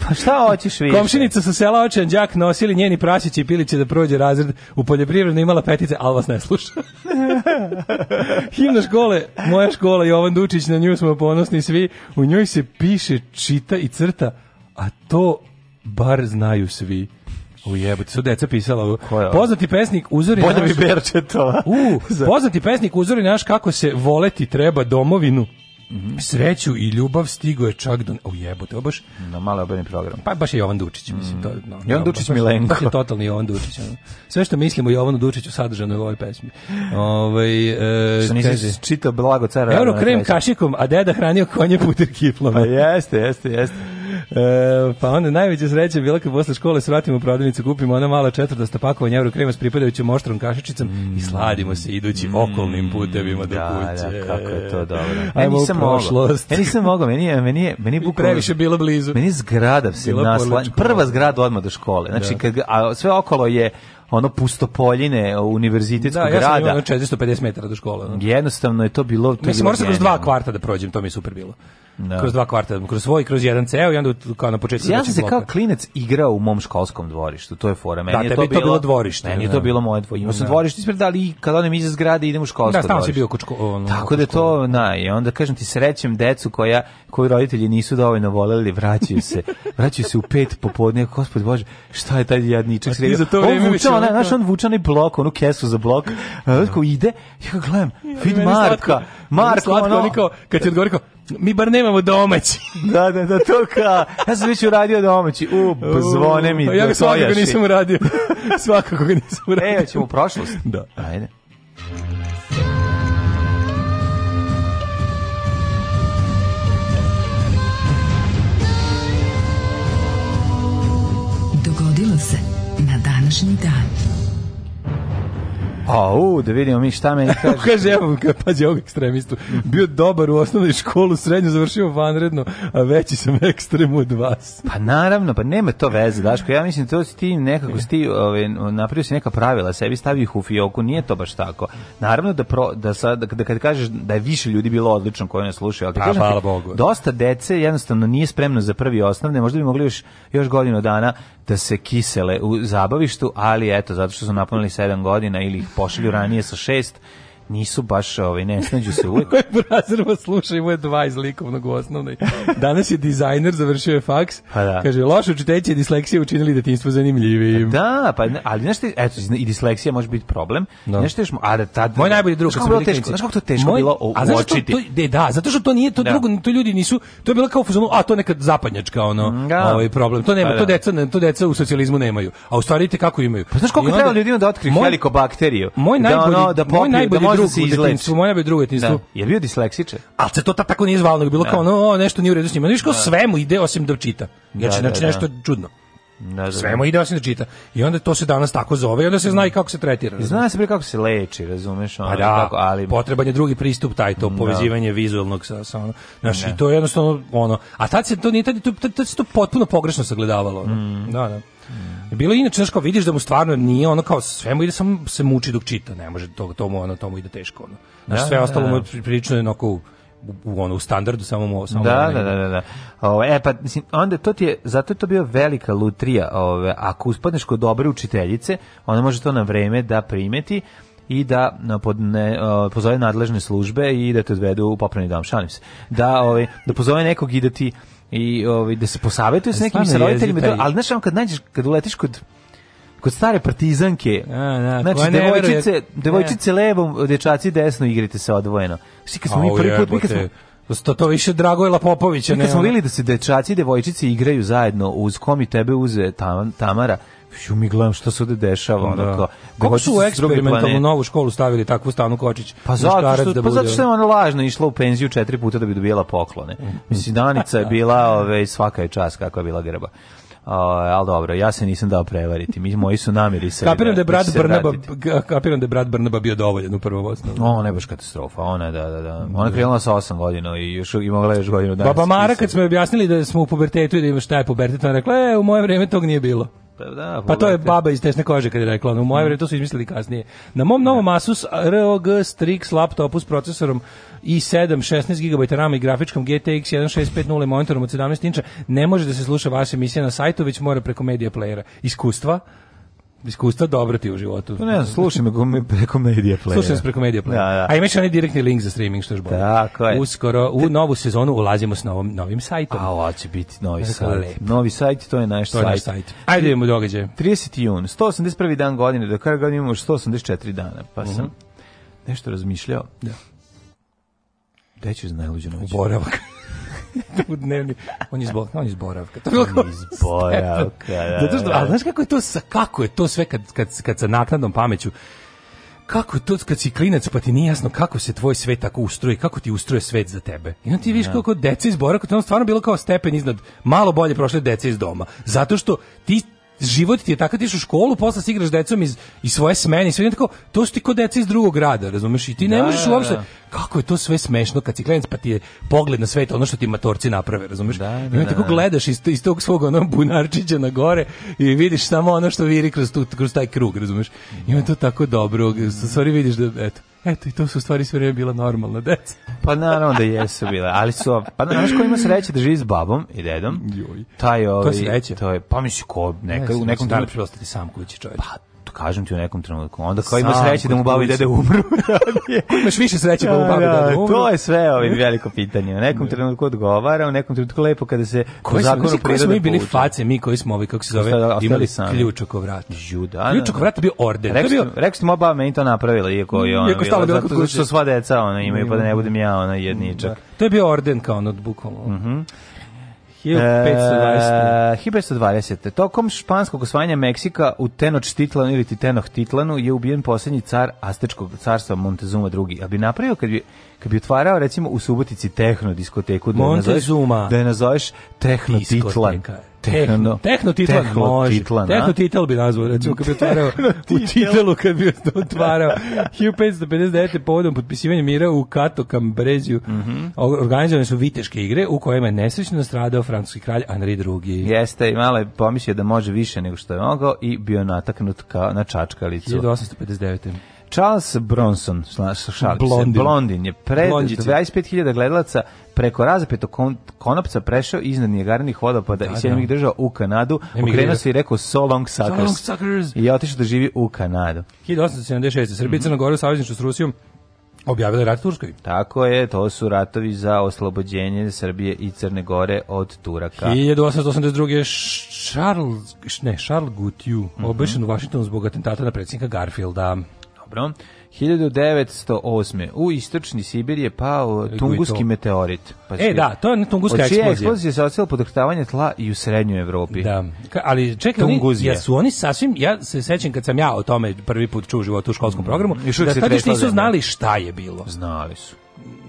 Pa šta hoćeš više? Komšinica sa sela Očan đak nosili njeni prasići i piliće da prođe razred. U poljoprivrednoj imala petice, al vas ne sluša. Himna škole, moja škola Jovan Dučić, na nju smo ponosni svi. U njoj se piše, čita i crta, a to bar znaju svi. U jebote, su deca pisala ovo. Poznati pesnik uzori Bolje naš... Bolje bi Berčetova. U, poznati pesnik uzori naš kako se voleti treba domovinu Mm -hmm. Sreću i ljubav stigo je čak do... O jebote, baš... Na mali obrani program. Pa baš je Jovan Dučić, mislim. To, mm. no, Jovan no, Dučić baš, Milenko. Baš je totalni Jovan Dučić. Ono. Sve što mislimo Jovanu Dučiću sadržano je u ovoj pesmi. Ove, ovaj, e, što nisi čitao blago cara... Euro krem kašikom, a deda hranio konje puter kiplom. Pa jeste, jeste, jeste. E, pa onda najveća sreća je bila kad posle škole svratimo u prodavnicu, kupimo ona mala četvrtasta pakovanja eurokrema s pripadajućom oštrom kašičicom mm. i sladimo se idući mm. okolnim putevima do da, da, kuće. Da, kako je to dobro. Ajmo nisam prošlost. Ja nisam mogao, meni je, meni je, meni je bukvalno... previše bilo blizu. Meni je zgrada se nasla... Prva zgrada odmah do škole. Znači, da. kad, a sve okolo je ono pustopoljine univerzitetskog da, ja sam grada. Da, 450 metara do škole. Ono. Jednostavno je to bilo... To Mislim, mora se kroz dva kvarta da prođem, to mi je super bilo. Da. Kroz dva kvarta, kroz svoj, kroz jedan ceo i onda kao na početku. Ja sam se kao klinec igrao u mom školskom dvorištu, to je fora. Meni da, je to bilo, bilo dvorište. Meni je da. to bilo moje dvorište. Imao sam da. dvorište ispred, ali kad onem iz zgrade idem u školsko da, dvorište. Da, si bio kod ško, Tako da to, na, i onda kažem ti srećem decu koja, koji roditelji nisu dovoljno voleli, vraćaju se, vraćaju se u pet popodne, gospod Bože, šta je taj jadničak sredio? ona, znaš, on vuče blok, onu kesu za blok, da. tako ide, ja gledam, vid Marka, Marko, ono... Oni kad ti odgovori mi bar nemamo domaći. da, da, da, to ka, ja sam već uradio domaći, u, pa zvone mi, pa da Ja ga svakako nisam uradio, svakako ga nisam e, uradio. E, ćemo u prošlost. Da. Ajde. Dogodilo se na današnji dan. A, u, da vidimo mi šta meni kaže. kaže, evo, pazi ovog ekstremistu. Bio dobar u osnovnoj školu, srednju završio vanredno, a veći sam ekstrem od vas. Pa naravno, pa nema to veze, Daško. Ja mislim, to si ti nekako, si ti ove, ovaj, napravio si neka pravila, sebi stavi ih u fioku, nije to baš tako. Naravno da, pro, da, sad, da, da kad kažeš da je više ljudi bilo odlično koji nas slušaju, ali pa, kažem, hvala Bogu. dosta dece jednostavno nije spremno za prvi osnovne, možda bi mogli još, još godinu dana da se kisele u zabavištu, ali eto, zato što su napunili 7 godina ili ih pošalju ranije sa 6, nisu baš, ovaj, ne snađu se uvek. Koji burazer vas sluša, imao je dva iz likovnog osnovne. Danas je dizajner, završio je faks. Pa da. Kaže, loše učiteljice i disleksija učinili detinstvo zanimljivim. Pa da, pa, ali znaš ti, eto, i disleksija može biti problem. No. Da. Znaš ti, a da tad... Moj najbolji drug, kako, teško, znaš kako to teško Moj, bilo uočiti? To, de, da, zato što to nije, to da. drugo, to ljudi nisu, to je bilo kao fuzonu, a to neka zapadnjačka, ono, mm, da. ovaj problem. To nema, pa, da. to deca, to deca u socijalizmu nemaju. A u stvari te kako imaju. Pa znaš koliko treba ljudima da otkriju helikobakteriju? Moj da, najbolji, da, ono, da popiju, da može se izleći. Moja bi drugo detinjstvo. Da. Je bio disleksiče? Al se to ta tako nije zvalo, bilo da. kao no, nešto nije u redu s njima. Viš kao da. svemu ide osim da čita. Znači, da, znači da, da. nešto čudno. Da, da, Sve da. mu ide osim da čita. I onda to se danas tako zove i onda se zna i kako se tretira. Razumeš? Zna se pre kako se leči, razumeš? Pa ono, pa da, kako, ali... potreban je drugi pristup, taj to da. povezivanje vizualnog sa, sa ono. Znaš, ne. i da. to je jednostavno ono... A tad se to, nije, tad, tad, tad se to potpuno pogrešno sagledavalo. Ono. Mm. Da, da. Mm. Bilo je inače znaš kao vidiš da mu stvarno nije ono kao sve mu ide samo se muči dok čita, ne može to to mu ono to mu ide teško ono. Znaš, da, sve ostalo mu prilično onako u, ono, u standardu samom samo da, da, da, da, da. ove, e pa mislim onda to ti je zato je to bio velika lutrija, ove, ako uspadneš kod dobre učiteljice, ona može to na vreme da primeti i da podne, pozove nadležne službe i da te odvedu u popravni dom, šalim se. Da, ove, da pozove nekog i da ti i ove, da se posavetuje sa nekim sa roditeljima, ali znaš on kad nađeš kad uletiš kod kod stare partizanke. A, da, znači, devojčice, je, devojčice levom, dečaci desno igrate se odvojeno. Svi kad smo mi prvi put, mi kad smo, Sto to više Dragojla Popovića. Mi smo videli da se dečaci i devojčice igraju zajedno uz komi tebe uze tam, Tamara. Ju mi gledam što se ovde dešava onda kao. Kako su u eksperimentalnu novu školu stavili takvu Stanu Kočić? Pa zato da što da pa zato što je ona lažno išla u penziju četiri puta da bi dobijala poklone. Mislim Danica je bila, ove ovaj, svaka je čas kako je bila grba. Uh, ali dobro, ja se nisam dao prevariti. Mi moji su namiri se. Kapiram da, da je da brat Brnaba, kapiram da je brat Brnaba bio dovoljan u prvom osnovu. O, ne baš katastrofa. Ona da, da, da. Ona krenula sa 8 godina i još imala još godinu dana. Baba Mara kad smo objasnili da smo u pubertetu i da ima šta je pubertet, ona rekla: "E, u moje vrijeme tog nije bilo." Pa, da, pa to je baba iz tesne kože kad je rekla, u moje vreme to su izmislili kasnije. Na mom novom Asus ROG Strix laptopu s procesorom i7 16 GB RAM i grafičkom GTX 1650 monitorom od 17 inča ne može da se sluša vaša emisija na sajtu, već mora preko media playera. Iskustva iskustva dobro ti u životu. No, pa ne znam, slušaj me preko Media Play. Slušaj preko Media Play. Da, da. A imaš onaj direktni link za streaming, što još bolje. Tako je. Uskoro, u novu sezonu ulazimo s novom, novim sajtom. A, ovo će biti novi sajt. Novi sajt, to je naš to sajt. Naš sajt. Ajde idemo događaje. 30. jun, 181. dan godine, do kraja godine imamo 184 dana, pa uh mhm. -huh. sam nešto razmišljao. Da. Gde ću za najluđu noć? U boravak. u dnevni. On je zbog, on je zboravka. To je zboravka. Da, Zato što, da, da. ali znaš kako je to sa kako je to sve kad kad kad sa naknadnom pameću kako to kad si klinac pa ti nije jasno kako se tvoj svet tako ustroji, kako ti ustroje svet za tebe. I ti viš da. kako deca iz Boraka, to je stvarno bilo kao stepen iznad malo bolje prošle deca iz doma. Zato što ti život ti je tako ti u školu, posle si igraš decom iz, iz svoje smene i sve tako, to su ti ko deca iz drugog grada, razumeš? I ti ne da, možeš da, da. uopšte, kako je to sve smešno kad si klinac, pa ti je pogled na svet, ono što ti matorci naprave, razumeš? Da, da, I onda da, tako gledaš iz, iz tog svog onog bunarčića na gore i vidiš samo ono što viri kroz, tu, kroz taj krug, razumeš? I onda to tako dobro, stvari vidiš da, eto, Eto, i to su stvari sve vreme bila normalna deca. Pa naravno da jesu bile, ali su, pa znaš ko ima sreće da živi s babom i dedom? Joj. Taj, ovi, to je sreće. To je, pa misli ko, neka, ne, u nekom trenutku... će sam kući čovjek. Pa kažem ti u nekom trenutku. Onda kao ima sreće da mu bavi dede umru. imaš više sreće da mu bavi da, dede da, umru. To je sve ovaj veliko pitanje. U nekom trenutku odgovara, u nekom trenutku lepo kada se po zakonu prirode smo mi bili face, mi koji smo ovi, kako se zove, imali ključ oko vrata. Juda. Ključ da, oko vrata bio orden. Rekli smo oba meni to napravila, iako je ono iako bilo, zato što sva deca ona, imaju, pa da ne budem ja ona jedničak. To je bio orden kao ono, bukvalno. Mhm. 1520. E, uh, Tokom španskog osvajanja Meksika u Tenochtitlanu ili Titenochtitlanu je ubijen poslednji car Aztečkog carstva Montezuma II. A bi napravio kad bi, kad bi otvarao recimo u Subotici tehno diskoteku da Montezuma. nazoveš, da je nazoveš Tehnotitlan. Da Diskoteka Tehno, tehno titlan, tehno može. Titlan, da. tehno titlan bi nazvao, recimo, kad bi otvarao, u titelu kad bi otvarao. 1559. povodom potpisivanja mira u Kato Kambreziju mm -hmm. organizovane su viteške igre u kojima je nesrećno stradao francuski kralj Henri II. Jeste, i malo je pomislio da može više nego što je mogao i bio nataknut ka, na čačkalicu. 1859. Charles Bronson, šalim blondin. blondin je pred 25.000 gledalaca preko razapetog konopca prešao iznad Niagaranih vodopada da, i sjednog da. držao u Kanadu, okrenuo se i rekao so long suckers, so long suckers. i otišao da živi u Kanadu. 1876. Srbija mm -hmm. Crna Gora savezništvo s Rusijom objavila rat Turskoj. Tako je, to su ratovi za oslobođenje Srbije i Crne Gore od Turaka. 1882. Charles, ne, Charles Gutju, mm -hmm. obešen u Washingtonu zbog atentata na predsjednika Garfielda. Dobro. 1908. U istočni Sibir je pao Tunguski meteorit. Pa e, da, to je Tunguska eksplozija. Od čije eksplozije se osjelo podrhtavanje tla i u srednjoj Evropi. Da, ali čekaj, oni, su oni sasvim, ja se sećam kad sam ja o tome prvi put čuo u životu u školskom mm. programu, mm, da tad još nisu da znali šta je bilo. Znali su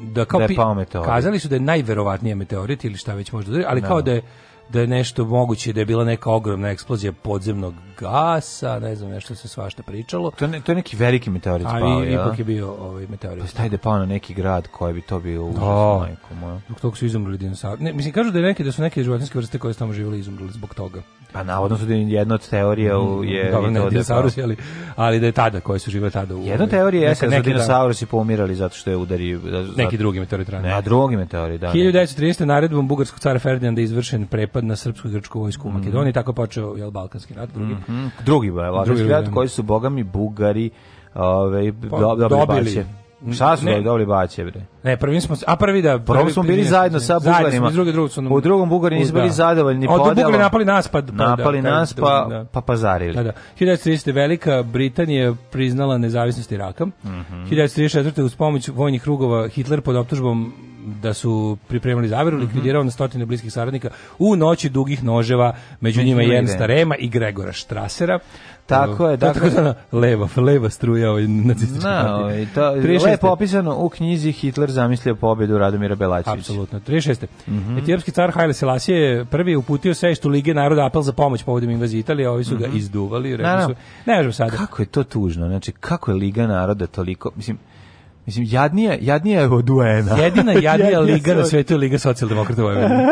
da kao da je pao meteorit. Kazali su da je najverovatnije meteorit ili šta već možda, ali no. Da. kao da je da je nešto moguće da je bila neka ogromna eksplozija podzemnog gasa, ne znam, nešto se svašta pričalo. To je, ne, to je neki veliki meteorit Ali pao, ipak je bio ovaj meteorit. Pa staj da pao na neki grad koji bi to bio da. užasno, majko moja. Zbog toga su izumrli dinosauri. Ne, mislim, kažu da, je neke, da su neke životinske vrste koje su tamo živjeli izumrli zbog toga. Pa navodno su da jedna od teorija u, mm, je... Dobro, ne dinosaurus, ali, ali da je tada, koji su živele tada u... Jedna teorija je da su dinosaurusi pomirali zato što je udari... Da, neki drugi meteorit rani. Na drugi meteorit, da. 1930. naredbom bugarskog cara Ferdinanda izvršen prepad na srpsko grčko vojsku u mhm. Makedoniji, tako počeo je Balkanski rat, drugi. Mm -hmm. Drugi, ba, drugi rat koji su bogami Bugari ove, ovaj, pa, do, dobili, dobili Šta su ne. dobili baće bre? Ne, prvi smo a prvi da prvi, prvi smo bili prvi, zajedno sa Bugarima. Drugi, su nam... u drugom Bugari nisu bili zadovoljni pa Od Bugari napali nas pa, pa da, napali da, nas da, pa da. pa pazarili. Da, da. 1930 Velika Britanija priznala nezavisnost Iraka. Mm -hmm. 1934 uz pomoć vojnih krugova Hitler pod optužbom da su pripremili zaveru, mhm. likvidirao na stotine bliskih saradnika u noći dugih noževa, među, njima i Jens Starema i Gregora Strasera. Tako je, dakle, tako da leva, leva struja ovaj nacistički. Na, ovaj, to lepo opisano u knjizi Hitler zamislio pobjedu Radomira Belačića. Apsolutno. 36. Mm -hmm. Etiopski car Haile Selassie je prvi uputio seštu Lige naroda apel za pomoć povodom invazije Italije, a ovi su ga mm -hmm. izduvali, rekli su. Ne možemo sada. Kako je to tužno? Znači, kako je Liga naroda toliko, mislim, Mislim, jadnija, jadnija je od UN-a. Jedina jadnija liga na svetu je Liga socijaldemokrata Vojvodine.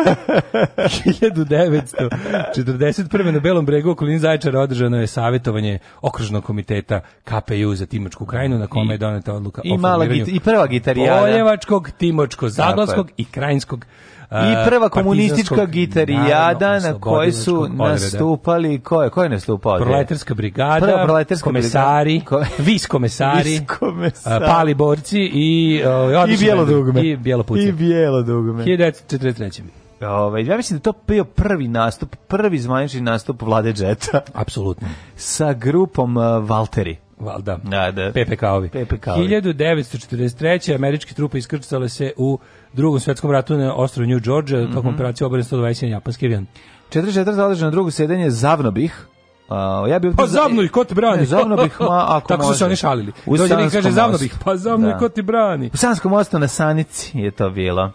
1941. na Belom bregu okolini Zaječara održano je savjetovanje okružnog komiteta KPU za Timočku krajinu na kome je doneta odluka i o mala i prva gitariana Poljevačkog, Timočko, Zaglavskog i Krajinskog I prva komunistička gitarijada na kojoj su nastupali, ko je, ko je nastupao? Proletarska brigada, prva proletarska komesari, ko... vis komesari, vis komesari. pali borci i uh, i bijelo dugme. I bijelo puce. I bijelo dugme. 1943. Ove, ovaj, ja mislim da to bio prvi nastup, prvi zvanični nastup Vlade Džeta. Apsolutno. Sa grupom uh, e, Valteri. Valda. Da, da. PPK-ovi. PPK-ovi. 1943. američke trupe iskrcale se u drugom svetskom ratu na ostrovu New Georgia, mm -hmm. tokom mhm. operacije obrane 121 japanski avion. 44 zadržano drugo sedenje Zavnobih, Uh, ja bih pa zavno ih ko ti brani? Ne, zavno bih, ma ako Tako može. su se oni šalili. U Dođe da mi kaže zavno bih, pa zavno da. ih ko ti brani? U Sanskom mostu na Sanici je to bilo.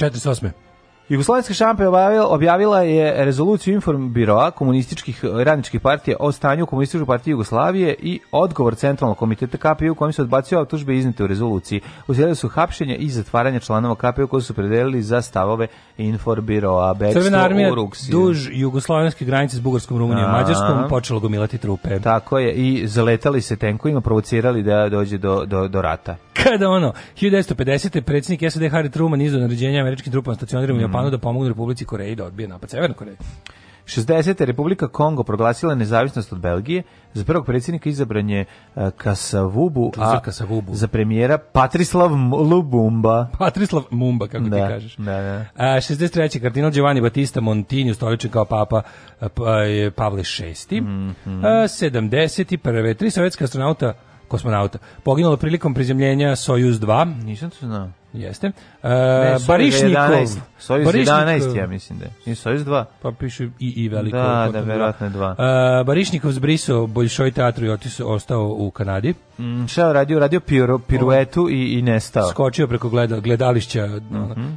48. Jugoslovenska šampa objavila je rezoluciju Inform biroa komunističkih eh, radničkih partija o stanju komunističke partije Jugoslavije i odgovor centralnog komiteta KPU kojim se odbacio tužbe iznete u rezoluciji. Uzijelili su hapšenje i zatvaranje članova KPU koji su predelili za stavove Inform biroa. Crvena armija duž jugoslovenske granice s Bugarskom, Rumunijom i Mađarskom počelo gomilati trupe. Tako je i zaletali se tenkovima, provocirali da dođe do, do, do rata. Kada ono, 1950. predsjednik SAD Harry Truman izdao naređenja američkim trupama da stacioniranjem u mm. Japanu da pomognu Republici Koreji da odbije napad Severne Koreje. 60. Republika Kongo proglasila nezavisnost od Belgije. Za prvog predsjednika izabran je e, Kasavubu, a Kasavubu. za premijera Patrislav Lubumba. Patrislav Mumba, kako da, ti kažeš. Da, da. A, 63. kardinal Giovanni Battista Montini, ustoličen kao papa uh, Pavle VI. Mm -hmm. 71. Tri sovjetska astronauta kosmonauta. Poginulo prilikom prizemljenja Soyuz 2. Nisam to znao. Jeste. Uh, Barišnikov. 11, Sojuz 11, ja mislim da je. I Sojuz 2. Pa piše i, i veliko. Da, da, verovatno je 2. Uh, e, Barišnikov zbrisao Boljšoj teatru i otis, ostao u Kanadi. Mm, šta je radio? Radio piru, piruetu i, i nestao. Skočio preko gleda, gledališća. Mm -hmm.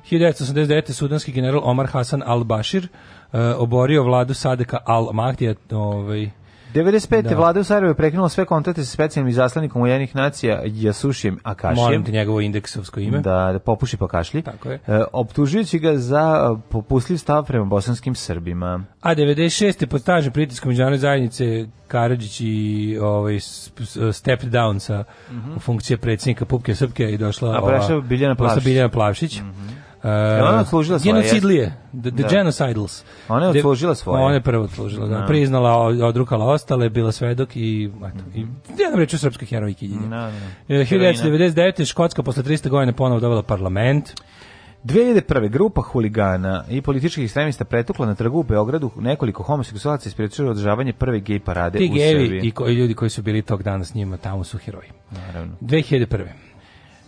1989. sudanski general Omar Hasan al-Bashir uh, oborio vladu Sadeka al-Mahdija. Ovaj, 95. Da. vlada u Sarajevo je prekinula sve kontakte sa specijalnim izaslanikom Ujedinjenih nacija Jasušijem Akašijem. Molim te njegovo indeksovsko ime. Da, da popuši pa kašlji. Tako je. E, optužujući ga za e, popustljiv stav prema bosanskim Srbima. A 96. pod stažem pritiskom međunarodne zajednice Karadžić i ovaj stepped down sa mm -hmm. funkcije predsjednika Pupke Srpke i došla A ova, Biljana Plavšić. Biljana Plavšić. Mm -hmm. Uh, ona odslužila svoje. Genocidlije, the, the da. genocidals. Ona je odslužila svoje. Ona je prvo odslužila, da. da. Priznala, odrukala ostale, bila svedok i, eto, mm -hmm. i da. jednom reću srpske herojkinje. Da, da. 1999. E, Škotska posle 300 godina ponovo dovela parlament. 2001. grupa huligana i političkih ekstremista pretukla na trgu u Beogradu nekoliko homoseksualaca i sprečila održavanje prve gej parade Ti u Srbiji. Ti gevi i, ko, i ljudi koji su bili tog dana s njima tamo su heroji. Naravno. 2001.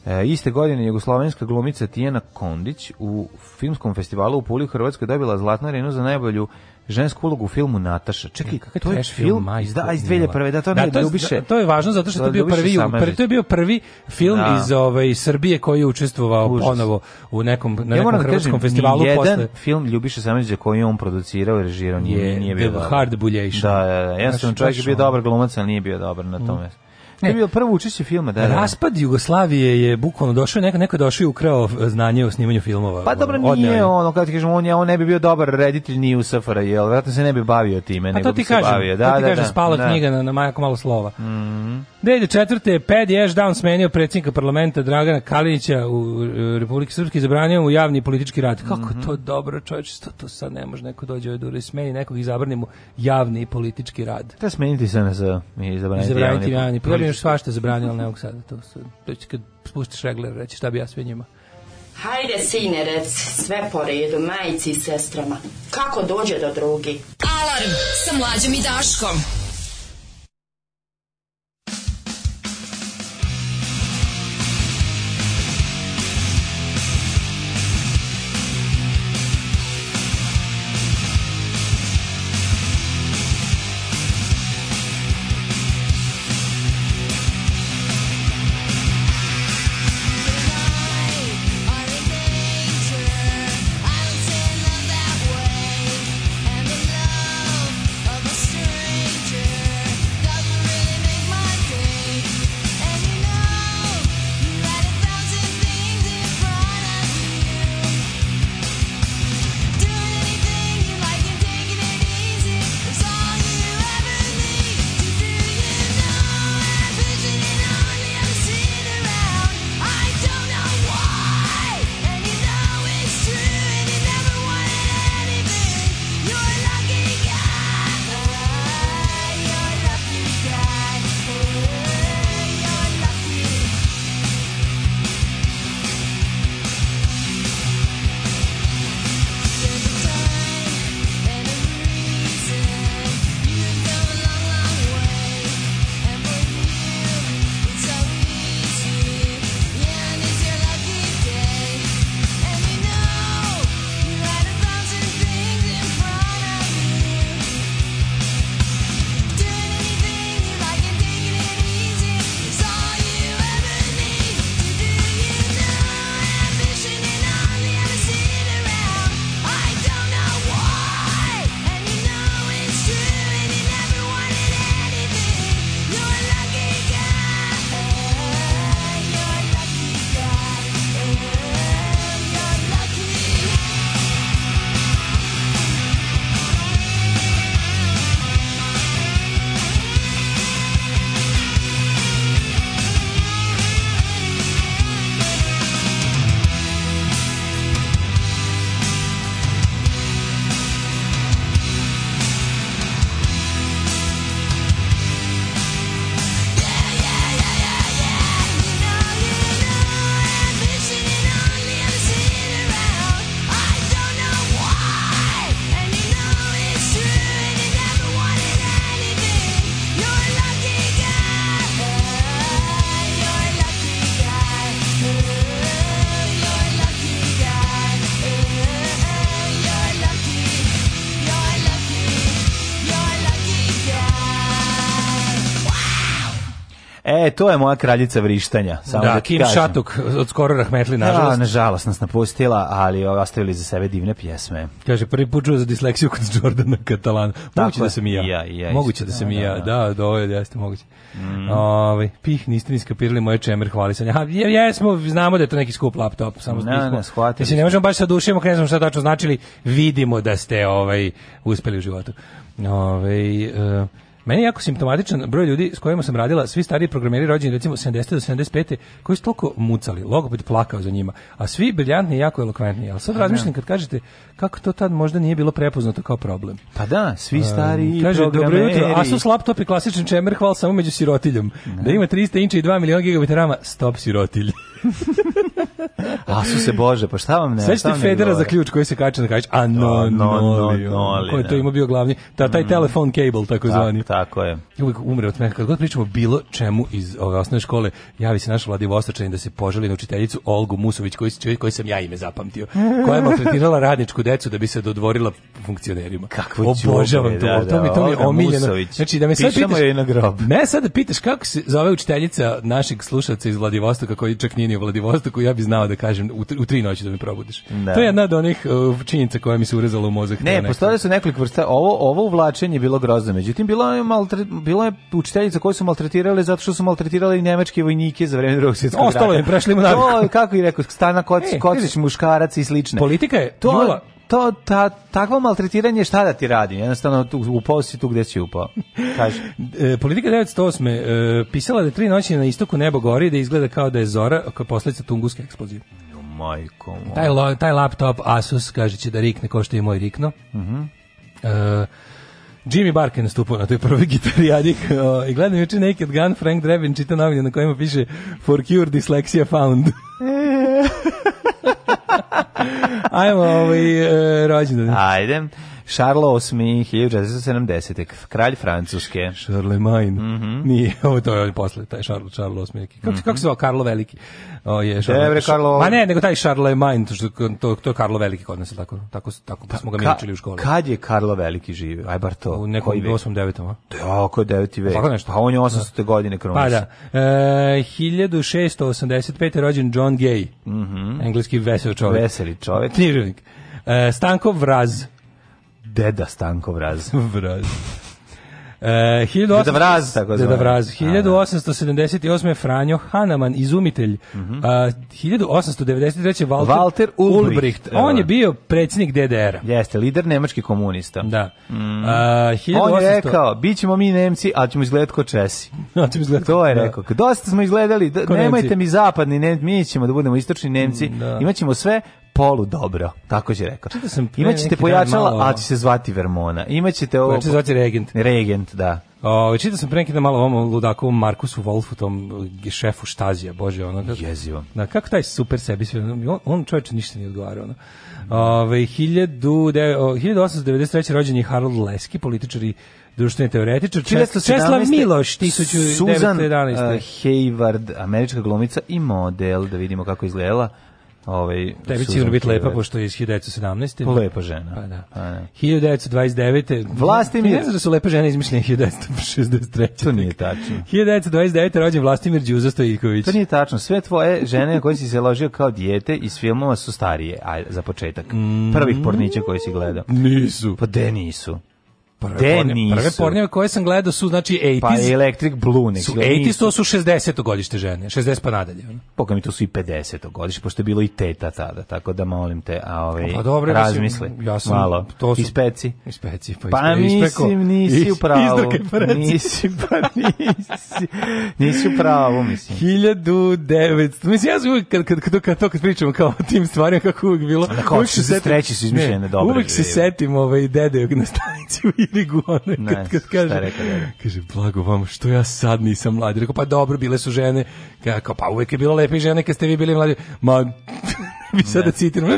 E, iste godine jugoslovenska glumica Tijena Kondić u filmskom festivalu u Puli u Hrvatskoj dobila zlatnu renu za najbolju žensku ulogu u filmu Nataša. Čekaj, kakav to je film? iz da, iz 2001. Da, to da, to, ljubiše, to je važno zato što to, bio prvi, prvi, to je bio prvi film da. iz ove ovaj, Srbije koji je učestvovao Užas. ponovo u nekom na ja nekom da hrvatskom festivalu jedan posle. film Ljubiše Samardžića koji je on producirao i režirao nije, nije bio. The hard buljejša. Da, da, da. da. Jeste on čovjek bio dobar glumac, ali nije bio dobar na mm. tom Mm. Ne. To je bio prvo učešće filma, da, da. Raspad Jugoslavije je bukvalno došao neko neko došao i ukrao znanje o snimanju filmova. Pa dobro ono, nije ono kako ti kažem on je on ne bi bio dobar reditelj ni u SFRJ, al verovatno se ne bi bavio time, A pa nego to ti bi se bavio. Da, to ti da, da, spala da. knjiga na na majako malo slova. Mhm. Mm -hmm. četvrte, Ped je Down smenio predsjednika parlamenta Dragana Kalinića u Republici Srpske i u javni politički rad. Kako mm -hmm. to dobro, čovječe, što to sad ne može neko dođe ovdje i smeni nekog i zabrani mu javni politički rad. Da smeniti se na za i javni, javni, javni još svašta zabranio, ali nemog sada. To, to će kad spustiš regler, reći šta bi ja sve njima. Hajde, sine, rec, sve po redu, majici i sestrama. Kako dođe do drugi? Alarm sa mlađom i Daškom. E, to je moja kraljica vrištanja. Samo da, da Kim kažem. Šatuk od skoro Rahmetli, da, nažalost. Ja, nažalost nas napustila, ali ostavili za sebe divne pjesme. Kaže, prvi put čuo za disleksiju kod Jordana Katalan. Moguće da sam i ja. ja, ja moguće da, da sam i da, ja, da, da, je, jeste moguće. Mm. Ove, ovaj, pih, niste ni skapirali moje čemer hvalisanja. Ha, jesmo, znamo da je to neki skup laptop, samo ne, nismo. Ne, shvatili. Mislim, ne možemo baš sa dušima, ne znam šta tačno značili, vidimo da ste ovaj, uspeli u životu. Ove, ovaj, uh, Meni je jako simptomatičan broj ljudi s kojima sam radila, svi stariji programeri rođeni recimo 70 do 75 koji su toliko mucali, logoped plakao za njima, a svi briljantni i jako elokventni. Al sad pa da. razmišljam kad kažete kako to tad možda nije bilo prepoznato kao problem. Pa da, svi stari um, kaže, dobro jutro, Asus laptop i klasičan čemer, hval samo među sirotiljom. Da ima 300 inča i 2 miliona gigabita rama, stop sirotilj a su se bože, pa šta vam ne? Sve ste Federa za ključ koji se kače na kače, a da, no, no, no, no, ko je to ima bio glavni, ta, taj mm. telefon cable, tako zvani. Tako je. Uvijek umre od mene, kad god pričamo bilo čemu iz ove osnovne škole, javi se naš Vladivostočanin da se poželi na učiteljicu Olgu Musović, koji, čovjek koji sam ja ime zapamtio, koja je maltretirala radničku decu da bi se dodvorila funkcionerima. Kako Obožavam to, da, to mi, da, to mi je omiljeno. Znači, da me sad pitaš, je na grob. me sad da pitaš kako se zove učiteljica našeg slušalca iz Vladivostoka koji čak nije meni u Vladivostoku, ja bih znao da kažem u, u tri noći da me probudiš. Da. To je jedna od onih uh, činjenica koja mi se urezala u mozak. Ne, postoje su nekoliko vrsta. Ovo, ovo uvlačenje je bilo grozno. Međutim, bilo je, maltre, bilo je učiteljica koje su maltretirale zato što su maltretirale i nemačke vojnike za vreme drugog svjetskog rata. Ostalo je, prešli mu na... To, kako je rekao, Stana Koc, e, Kocić, muškarac i slično. Politika je, to, jula, to, ta, takvo maltretiranje šta da ti radi? Jednostavno, tu, upao si tu gde si upao. Kaži. E, politika 908. E, pisala da tri noći na istoku nebo gori da izgleda kao da je zora kao posljedica tunguske eksplozije. No, majko. Moj. Taj, lo, taj laptop Asus kaže će da rikne ko što je moj rikno. Mm -hmm. e, Jimmy Barker nastupao na toj prvi gitarijadik o, e, i gledam juče Naked Gun, Frank Drebin čita novine na kojima piše For Cure Dyslexia Found. Ajmo, ovaj, e, rođendan. Ajde. Šarlo VIII, 1470. Kralj Francuske. Charlemagne. Mm -hmm. Nije, ovo to je on posle, taj Šarlo, Šarlo VIII. Kako, mm -hmm. kako se mhm. zvao Karlo Veliki? O, je, Šarlo, Debre, Karlo... Ma ne, nego taj Charlemagne, to, to, to je Karlo Veliki kod nas, tako, tako, tako pa smo ga mi u školi. Kad je Karlo Veliki živio? Aj bar to. U nekom 8. 9. Ja, oko 9. vek. Tako nešto. Pa on je 800. Da. godine kroniš. Pa da. E, 1685. rođen John Gay. Mm -hmm. Engleski veseli čovjek. Veseli čovjek. Književnik. E, Stanko Vraz, Deda Stanko Vraz. Vraz. Uh, 1800, Deda Vraz, tako Deda Vraz. 1878. Da. Franjo Hanaman, izumitelj. Uh -hmm. a, 1893. Walter, Walter Ulbricht. Ulbricht. On je bio predsjednik ddr Jeste, lider nemački komunista. Da. Mm. A, 1800... Mhm. On je rekao, bit ćemo mi Nemci, ali ćemo izgledati ko Česi. izgledati, to je da. rekao. Dosta smo izgledali, da, nemojte mi zapadni, ne, mi ćemo da budemo istočni Nemci, da. imat ćemo sve, polu dobro, tako će rekao. Čekaj da sam Imaćete pojačala, malo... ali će se zvati Vermona. Imaćete ovo... Će se zvati Regent. Regent, da. O, čitao da sam pre neki malo ovom ludakovom Markusu Wolfu, tom šefu štazija, bože, ono... Kako, Jezivo. Da, kako taj super sebi sve... On, on čovječe ništa nije odgovarao, ono. Ove, 1893. rođen je Harold Leski, političar i društveni teoretičar. Česlav Miloš, 1911. Susan uh, Hayward, američka glumica i model, da vidimo kako izgledala. Ovaj Tebi će biti lepa pošto je iz 1917. Pa lepa žena. Pa da. Pa, 1929. Da. Vlastimir. Ne znam da su lepe žene izmišljene 1963. To nije tačno. 1929. rođen Vlastimir Đuzo Stojiković. To nije tačno. Sve tvoje žene koje si se ložio kao dijete iz filmova su starije, a za početak. Mm. Prvih pornića koji si gledao. Nisu. Pa de nisu. Prve, pornje, nisu. pornjeve koje sam gledao su znači 80s. Pa Electric Blue neki. Su 80 to su 60 godište žene, 60 pa nadalje. Poka mi to su i 50 godište, pošto je bilo i teta tada, tako da molim te, a ovaj pa dobro, razmisli. Mislim, ja sam malo to su ispeci. Ispeci pa, pa ispeko. mislim nisi u pravu. Nisi pa nisi. nisi u pravu mislim. 1900. Mislim ja uvijek kad kad kad kad to kad pričamo kao o tim stvarima kako uvijek bilo. Uvijek se treći su izmišljene dobre. Uvijek se setim ovaj dede na stanici ligu one, ne, kad kaže, reka, kaže, blago vam, što ja sad nisam mladi. Rekao, pa dobro, bile su žene. Kako, pa uvek je bilo lepe žene kad ste vi bili mladi. Ma, vi sad da citiram,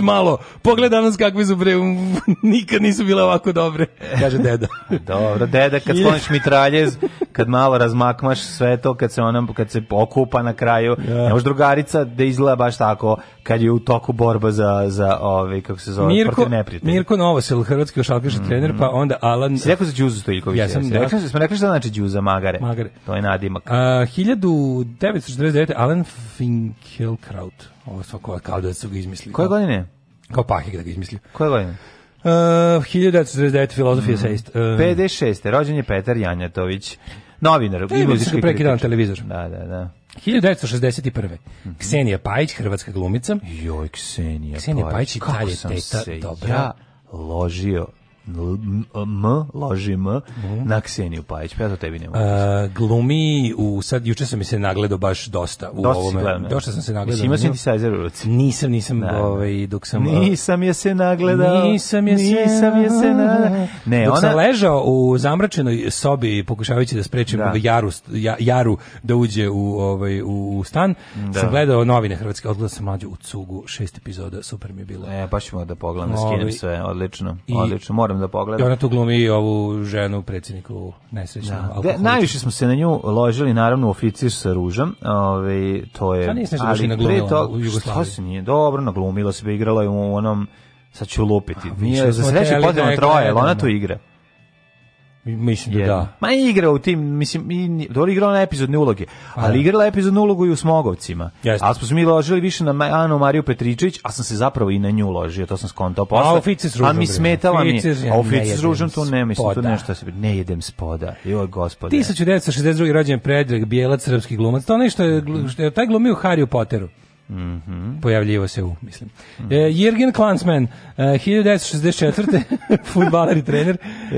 malo, pogledaj danas kakve su bre, nikad nisu bile ovako dobre, kaže deda. Dobro, deda, kad skloniš mitraljez, kad malo razmakmaš sve to, kad se ona, kad se okupa na kraju, ja. ne drugarica da izgleda baš tako, kad je u toku borba za, za ove, ovaj, kako se zove, Mirko, protiv neprijatelja. Mirko Novosel, hrvatski ošalkaš mm -hmm. trener, pa mm. onda onda Alan... Si rekao za Đuzu Stojiljković? Ja sam, da. Rekli, smo rekli što znači Đuza, magare. Magare. To je nadimak. A, 1949. Alan Finkielkraut. Ovo svako kao da su ga izmislili. Koje godine? Kao Pahik da ga izmislio. Koje godine? Uh, 1949. filozofija mm. seist. Uh, 56. Rođen je Petar Janjatović. Novinar. Ne, muzički prekidan televizor. Da, da, da. 1961. Mhm. Ksenija Pajić, hrvatska glumica. Joj, Ksenija, Ksenija Pajić. Ksenija Pajić i teta, dobra. Ja ložio M, loži M, na Kseniju Pajić, pa ja to tebi ne mogu. E, glumi, u, sad, juče sam mi se nagledao baš dosta. U dosta ovome, gledam, dosta sam se nagledao. Mislim, imao synthesizer u ruci? Nisam, nisam, da, da. ovaj, dok sam... E, nisam je se nagledao. Nisam je se, nisam je se nagledao. Ne, dok ona... sam ležao u zamračenoj sobi, pokušavajući da sprečim da. Jaru, jaru da uđe u, ovaj, u, stan, da. sam gledao novine Hrvatske, odgledao sam mlađu u Cugu, šest epizoda, super mi je bilo. E, pa ćemo da pogledam, skinem sve, odlično, odlično, moram da pogledam. I ona tu glumi ovu ženu predsjedniku nesrećnom da. Alkoholiču. De, najviše smo se na nju ložili, naravno, u oficir sa ružom. Ove, ovaj, to je... Šta pa nisam se ali naglumila to, u Jugoslaviji? Šta se nije? Dobro, naglumila se, igrala u onom... Sad ću lupiti. Nije, za sreće potrebno da troje, ona tu igra. Mislim da, da. Ma je igrao u tim, mislim, i, dobro igrao na epizodne uloge, pa ali da. igrala epizodnu ulogu i u Smogovcima. Jeste. Ali smo se mi ložili više na Anu Mariju Petričević, a sam se zapravo i na nju ložio, to sam skontao posle. A ofici s ružom. A mi smetala mi, a ofici s ružom, to ne mislim, spoda. to nešto se, ne jedem spoda, joj gospode. 1962. rođen Predrag Bijelac, srpski glumac, to nešto je, mm -hmm. taj glumio Harry Potteru. Mm -hmm. Pojavljivo se u, mislim. Mm -hmm. e, Jürgen Klansman, e, 1964. futbaler i trener. E,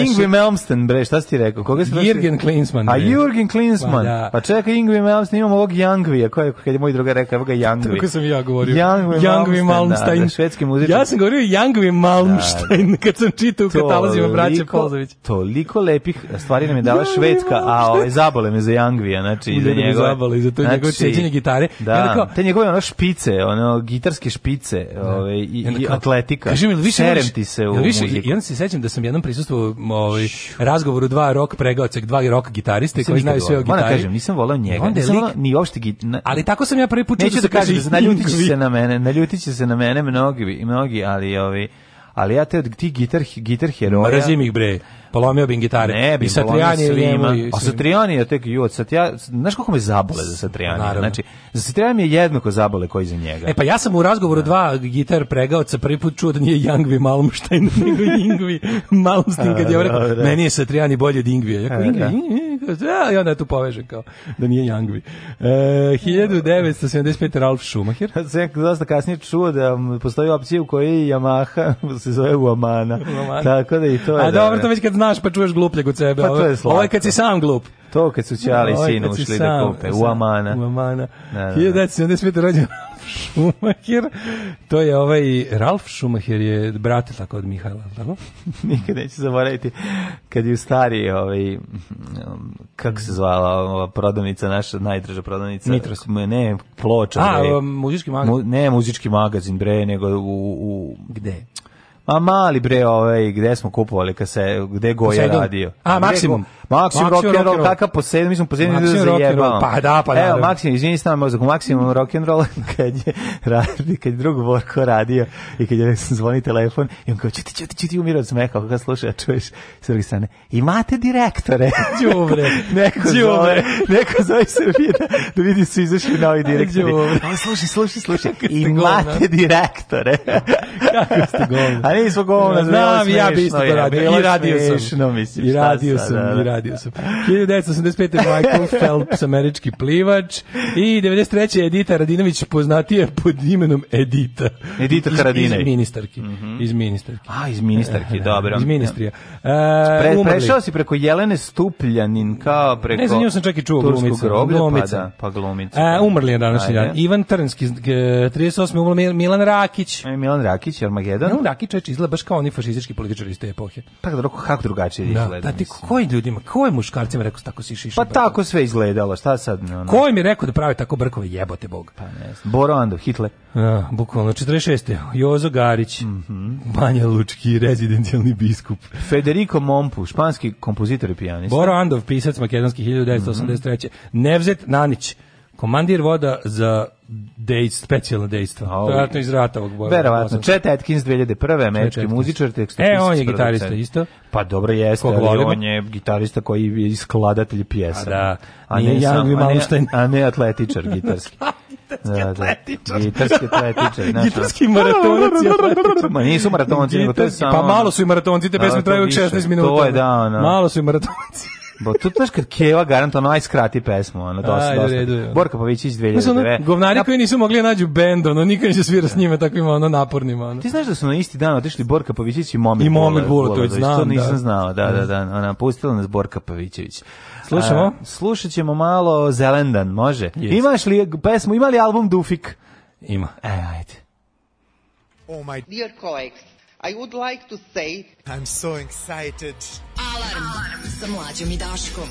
e Ingvi Melmsten, bre, šta si ti rekao? Koga si Jürgen Klinsmann. A Jürgen Klinsmann. Pa, da. pa čekaj, Ingvi Melmsten, imamo ovog Jangvija, je, kad je moj druga rekao, evo ga Jangvi. Tako sam ja govorio. Jangvi, Jangvi Malmstein. Da, da, švedski muzičar. Ja sam govorio Jangvi Malmstein, da, da. kad sam čitao u katalozima braće Polzović. Toliko lepih stvari nam je dala da, da, Švedska, a ove zabole me za Jangvija, znači, iza njega. Zabole, za to znači, njegovo čećenje gitare. Da, te njegove ono špice, ono gitarske špice, ovaj i, i atletika. Kaži mi, više serem ti se u više, muziku. I onda se sećam da sam jednom prisustvovao ovaj razgovoru dva rok pregaocek, dva rok gitariste koji znaju sve o gitari. Ona kažem, nisam voleo njega, onda nisam lik, ni uopšte git. ali tako sam ja prvi put Neću da, da kažem, će se na mene, naljuti će se na mene mnogi, i mnogi, ali ovi ali ja te od tih gitar, gitar heroja... Mrazim ih bre polomio bi im gitare. Ne, bi Satriani je svima. a Satriani je tek jut. Satrija, znaš kako me zabole za Satriani? Znači, za Satriani je jednako zabole koji za njega. E pa ja sam u razgovoru ne. Da. dva gitar pregaoca prvi put čuo da nije Jangvi Malmštajn, nego Jingvi Malmstin kad je rekao, meni je Satriani bolje od Ingvija. E, da. Ja kao, Ingvi, da, ja onda tu povežem kao, da nije Jangvi. E, 1975 Ralf Schumacher. Sve dosta kasnije čuo da postoji opcija u kojoj Yamaha se zove Uamana. Tako da i to je. A dobro, to već kad znaš pa čuješ glupljeg od sebe. Pa to je slatko. Ovo je kad si sam glup. To kad su ćali i sin ušli sam, da kupe, u Amana. U Amana. 1975. Da, da, da. rođen Šumacher. To je ovaj, Ralf Šumacher je brat tako od Mihajla, tako? Nikad neću zaboraviti. Kad je stari, ovaj, um, kako se zvala ova prodavnica, naša najdraža prodavnica? Nitros. Ne, ploča. A, bre. muzički magazin. Mu, ne, muzički magazin, bre, nego u... u Gde? Ma mali bre, ovaj, gde smo kupovali, kad se, gde Goja radio. A, maksimum. Maksim rock and roll kakav posebno, mi smo posebno da zajebamo. Pa da, pa da. Evo da. Maksim, izvinite nam mozak, Maksim rock and roll kad je radi, kad je drug Borko radio i kad je zvoni telefon i on kaže čiti čiti čiti umira od smeha kako ga sluša, čuješ s druge strane. Imate direktore. Đubre. neko zove, neko zove se vida da vidi su izašli novi direktori. Al slušaj, slušaj, slušaj. Imate direktore. kako ste govno. A nismo govno, znam, ja bi isto to radio. I radio sam. I radio sam, i da, da. radio radio sam. 1985. Michael Phelps, američki plivač. I 93. Edita Radinović, poznatija pod imenom Edita. Edita Karadinović. Iz, ministarki. Mm -hmm. Iz ministarki. A, iz ministarki, dobro. Iz ministrija. Ja. E, Pre, prešao si preko Jelene Stupljanin, kao preko... Ne, za nju sam čak i čuo glumica. Groblja, Pa, da, pa glumica. A, e, umrli je danas. dan. Ivan Trnski, 38. umrli Milan Rakić. E, Milan Rakić, Armagedon. Milan Rakić je izgleda baš kao oni fašistički političari iz te epohe. Pa kako, kako drugačije da, izgleda. Da, ti koji ljudima, koji je muškarcima rekao tako si šiša? Pa brkove? tako sve izgledalo, šta sad? No, no. Ko je mi rekao da pravi tako brkove jebote bog? Pa ne znam. Boro Hitler. Ja, bukvalno 46. Jozo Garić, mm -hmm. Banja Lučki, rezidencijalni biskup. Federico Mompu, španski kompozitor i pijanista. Boro pisac makedonski 1983. Mm -hmm. Nevzet Nanić, komandir voda za dejst, specijalna dejstva. Oh. Verovatno iz rata ovog boja. Verovatno. Chet Atkins 2001. američki muzičar, tekstopis. E, on je gitarista producent. isto. Pa dobro jeste, Kog ali volimo? on je gitarista koji je iskladatelj pjesama. A, da. a ne, ja, sam, a, ne, a ne atletičar gitarski. Da, da. atletičar. Gitarski atletičar. Znači, Gitarski da. maratonci Ma nisu maratonci, nego to je pa samo... Pa malo su i maratonci, te pesme traju 16 minuta. To je da, ono. Malo su i maratonci. Bo tu taš kad Keva garant ono aj skrati pesmu, ono dosta, Ajde, dosta. Redu, Borka Pavićić 2009. Ono, govnari koji nisu mogli nađu bend, ono nikad neće svira s njima takvim ono napornima. Ono. Ti znaš da su na isti dan otišli Borka Pavićić i Momir I Momir Bulatović, znam. To da. nisam da. znao, da, da, da, ona pustila nas Borka Pavićević. Slušamo? slušaćemo malo Zelendan, može? Yes. Imaš li pesmu, imali album Dufik? Ima. E, ajde. Oh my dear colleagues, I would like to say I'm so excited. Alarm, Alarm. sa mlađom i Daškom.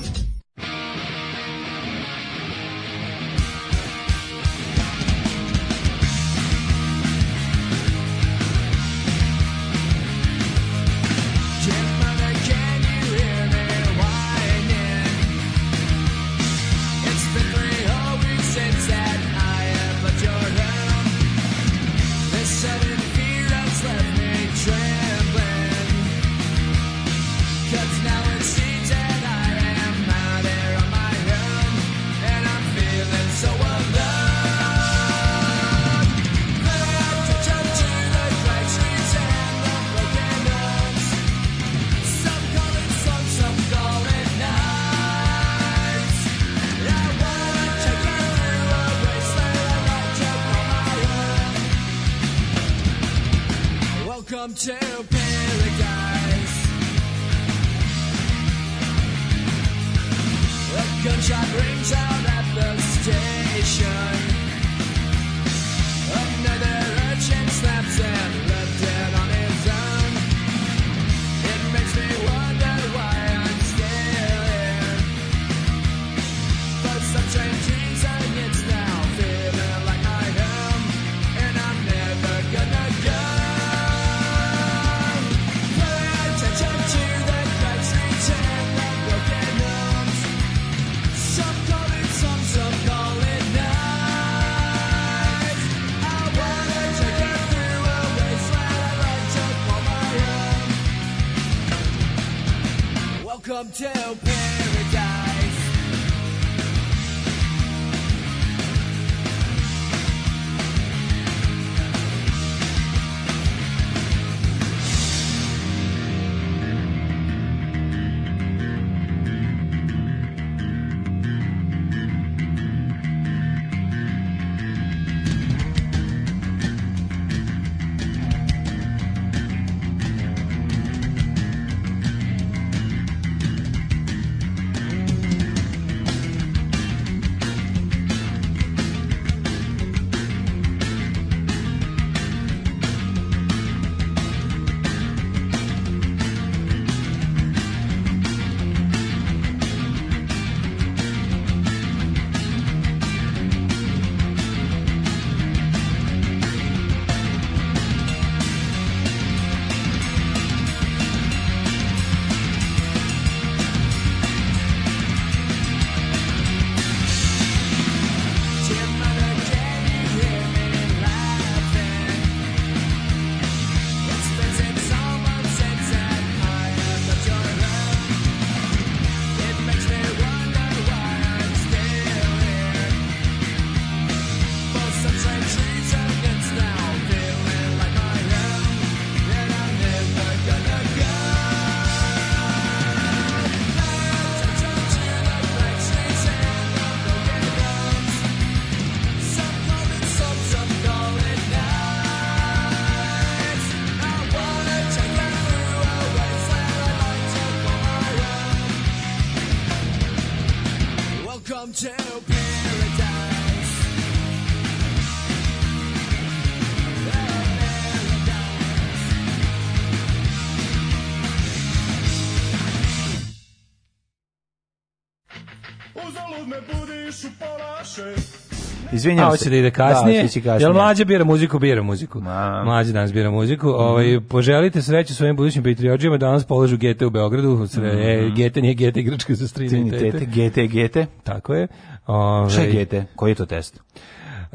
izvinjavam se. A hoće da ide kasnije. Da, kasnije. Jel mlađe bira muziku, bira muziku. Ma. Mlađe danas bira muziku. Mm. Ovaj poželite sreću svojim budućim patriotima danas polažu GT u Beogradu. Sre, mm. e, GT nije GT igračka za strinitete. GT, GT. Tako je. Ovaj Šta GT? Koji je to test?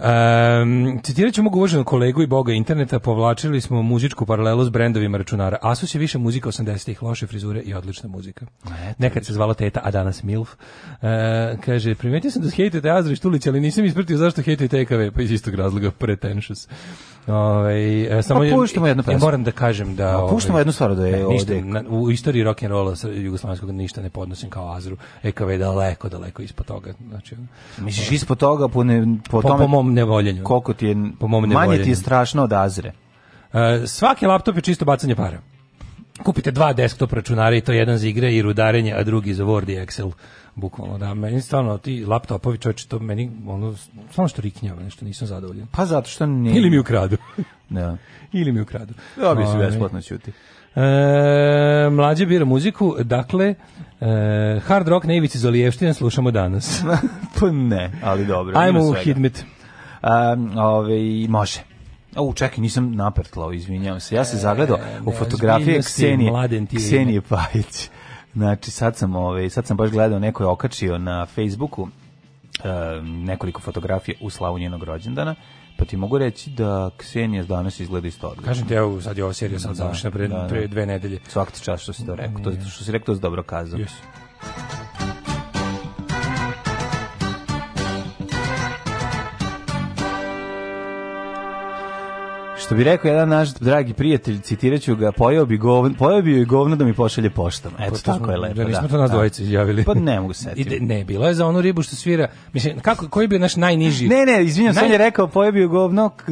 Um, citirat ću mog uvaženog kolegu i boga interneta, povlačili smo muzičku paralelu s brendovima računara. Asus je više muzika 80-ih, loše frizure i odlična muzika. E, Nekad se zvala teta, a danas Milf. Uh, kaže, primetio sam da hejtujete Azra i Štulić, ali nisam ispratio zašto hejtujete EKV, pa iz istog razloga, pretentious. Ovaj e, pa samo pa puštamo jednu pesmu. Ja moram da kažem da pa, puštamo ovaj, jednu stvar da je ništa, na, u istoriji rock and rolla jugoslavenskog ništa ne podnosim kao Azru. EKV daleko daleko ispod toga. Znači misliš ispod toga po ne, po, po tome po mom nevoljenju. Koliko ti je po mom nevoljenju. Manje ti je strašno od Azre. Uh, svaki laptop je čisto bacanje para. Kupite dva desktop računara i to jedan za igre i rudarenje, a drugi za Word i Excel bukvalno da meni stvarno ti laptopovi čoveče to meni ono stvarno što riknjava nešto nisam zadovoljan pa zato što ne ili mi ukradu da ili mi ukradu dobi se ovaj. besplatno ćuti E, mlađe bira muziku, dakle, e, hard rock na ivici Zolijevština slušamo danas. pa ne, ali dobro. Ajmo u Hidmet. Um, ove, može. O, čekaj, nisam napertlao, izvinjavam se. Ja se zagledao u fotografije Ksenije, Ksenije Pajić. Znači, sad sam, ovaj, sad sam baš gledao, neko je okačio na Facebooku e, nekoliko fotografija u slavu njenog rođendana, pa ti mogu reći da Ksenija danas izgleda isto odlično. Kažem ti, evo, sad je ova serija sad da, završena pre, da, da. pre dve nedelje. Svaki čas što si to rekao, to, što si rekao, to da si dobro kazao. Yes. Što bi rekao jedan naš dragi prijatelj, citiraću ga, pojeo bi govno, pojeo bi joj govno da mi pošalje poštom. Eto, pa tako smo, je lepo. Da, nismo da, to nas da. dvojice izjavili. Pa ne mogu setiti. Ide, ne, bilo je za onu ribu što svira. Mislim, kako, koji bi naš najniži? Ne, ne, izvinjam, Naj... sam je rekao, pojeo bi joj govno k,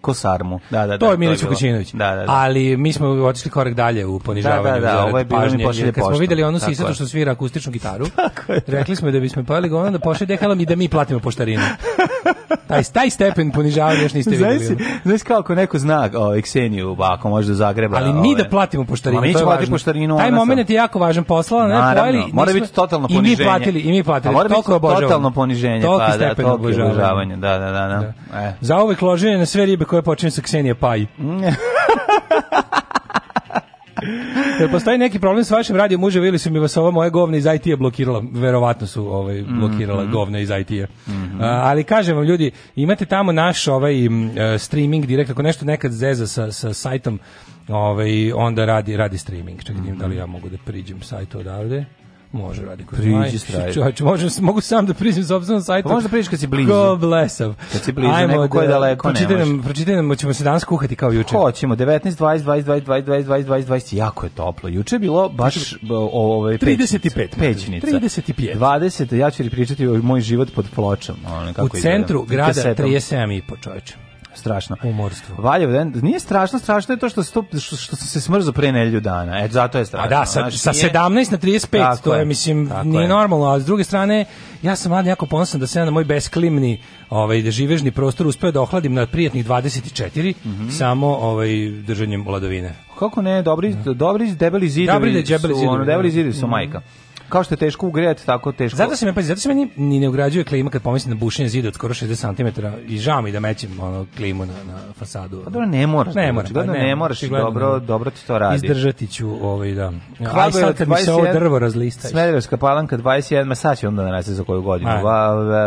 kosarmu. Da, da, da. To je Milić Vukačinović. Da, da, da. Ali mi smo otišli korak dalje u ponižavanju. Da, da, da, ovo ovaj je bilo pažnje, mi pošalje poštom. Kad smo videli ono sisato što svira akustičnu gitaru, rekli smo da bismo pojeli govno da pošalje dehalom i da mi platimo poštarinu. taj, taj stepen ponižavanja još niste vidjeli. Znaš, znaš kako neko zna o, Ekseniju, ako može da zagreba. Ali mi da ove. da platimo poštarinu, mi to je važno. Poštarinu, taj moment sam. je jako važan poslala. Naravno, ne, pojeli, mora biti totalno poniženje. I mi platili, i mi platili. A mora biti totalno poniženje. Toliki pa, da, stepen da, obožavanja. Da, da, da. da. da. E. Za ove loženje na sve ribe koje počinju sa Ksenije Paj. Jel postoji neki problem s vašim radio mužem ili su mi vas ova moje govne iz IT-a blokirala? Verovatno su ovaj, blokirala mm -hmm. govne iz IT-a. Mm -hmm. ali kažem vam ljudi, imate tamo naš ovaj uh, streaming direkt, ako nešto nekad zeza sa, sa sajtom, ovaj, onda radi, radi streaming. Čekaj, mm -hmm. da li ja mogu da priđem sajtu odavde? Može, radi kod Priđi straj. Čovječ, možem, mogu sam da priđem s obzirom sajtu. Pa možda priđeš kad si blizu. Go blesav. Kad si blizu, Ajmo neko ko da daleko, ne može. Nam, pročitaj nam, ćemo se danas kuhati kao juče. Hoćemo, 19, 20, 20, 20, 20, 20, 20, 20, jako je toplo. Juče je bilo baš ove, 35. Pećnica. 35. 20, ja ću ti pričati o moj život pod pločom. Ono, kako u centru grada 37,5 čovječe strašno. Umorstvo. Valjevdan, nije strašno, strašno je to što, stop, što, što se smrzao pre nedelju dana. E, zato je strašno. A da, sa, znači, sa 17 na 35, to je, mislim, nije je. normalno, a s druge strane, ja sam mlad jako ponosan da se ja na moj besklimni ovaj, deživežni prostor uspeo da ohladim na prijatnih 24, mm -hmm. samo ovaj, držanjem vladovine. Kako ne, dobri, dobri debeli zidovi dobri, da debeli zidovi, ono, da, da. debeli zidovi su mm -hmm. majka kao što je teško ugrejati, tako teško. Zato se me pazi, zato se meni ni ne ugrađuje klima kad pomislim na bušenje zida od skoro 60 cm i žao mi da mećem ono klimu na, na fasadu. Pa dobro, ne moraš. Ne moraš, pa ne, ne moraš i dobro, dobro ti to radi. Izdržati ću ovaj da. Aj sad kad mi se ovo drvo razlista. Smederevska palanka 21, ma sad će onda da narasti za koju godinu.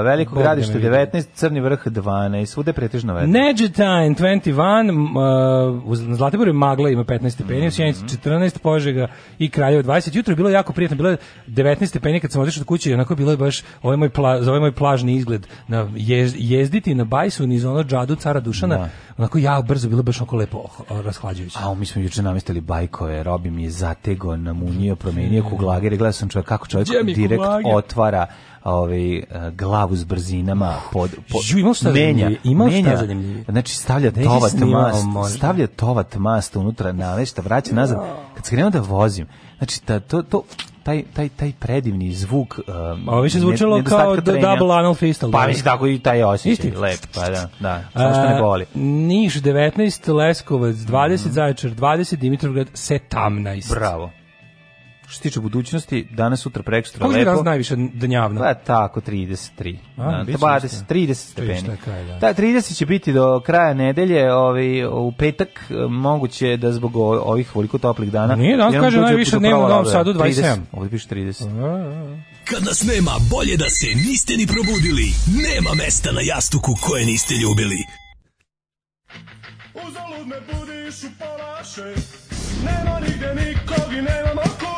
veliko da gradište 19, Crni vrh 12, svude pretežno vetro. Neđetajn 21, uh, e, uz, Zlatiboru magla ima 15 stepeni, mm -hmm. 14, Požega i Kraljevo 20. Jutro je bilo jako prijatno, bilo je 19 stepeni kad sam otišao od kuće, onako je baš ovaj moj pla, ovaj moj plažni izgled na jez, jezditi na bajsu niz ono džadu cara Dušana. Da. Onako ja brzo bilo baš onako lepo oh, oh, rashlađujuće. A mi smo juče namistili bajkove, Robi mi je zatego namunio, promenio kuglagere, gledao sam čovjek kako čovjek direkt kuglage. otvara ovaj eh, glavu s brzinama pod, pod Ju, imao šta menja, imao menja, šta zanimljivo. Znači stavlja Dej tovat snimao, mast, možda. stavlja tovat mast unutra na lešta, vraća nazad. Da. Kad se skrenuo da vozim, znači ta, to, to taj, taj, taj predivni zvuk... Um, Ovo više zvučalo ne, kao trenja. double anal fistal. Pa da. mislim tako i taj osjećaj, Isti? lep, pa da, da, eh, samo što ne boli. Niš 19, Leskovac 20, mm. Zaječar 20, Dimitrovgrad 17. Bravo što se tiče budućnosti, danas, sutra, prekstra, lepo. Kako je najviše danjavno? Pa tako, 33. A, da, 20, 30 stepeni. da. da, 30 će biti do kraja nedelje, ovaj, u petak moguće da zbog ovih koliko toplih dana... Nije, danas kaže najviše dnevno u Novom Sadu 27. Ovdje piše 30. A, a, Kad nas nema, bolje da se niste ni probudili. Nema mesta na jastuku koje niste ljubili. Uzalud me budiš u palaše, nema nigde nikog i nemam oko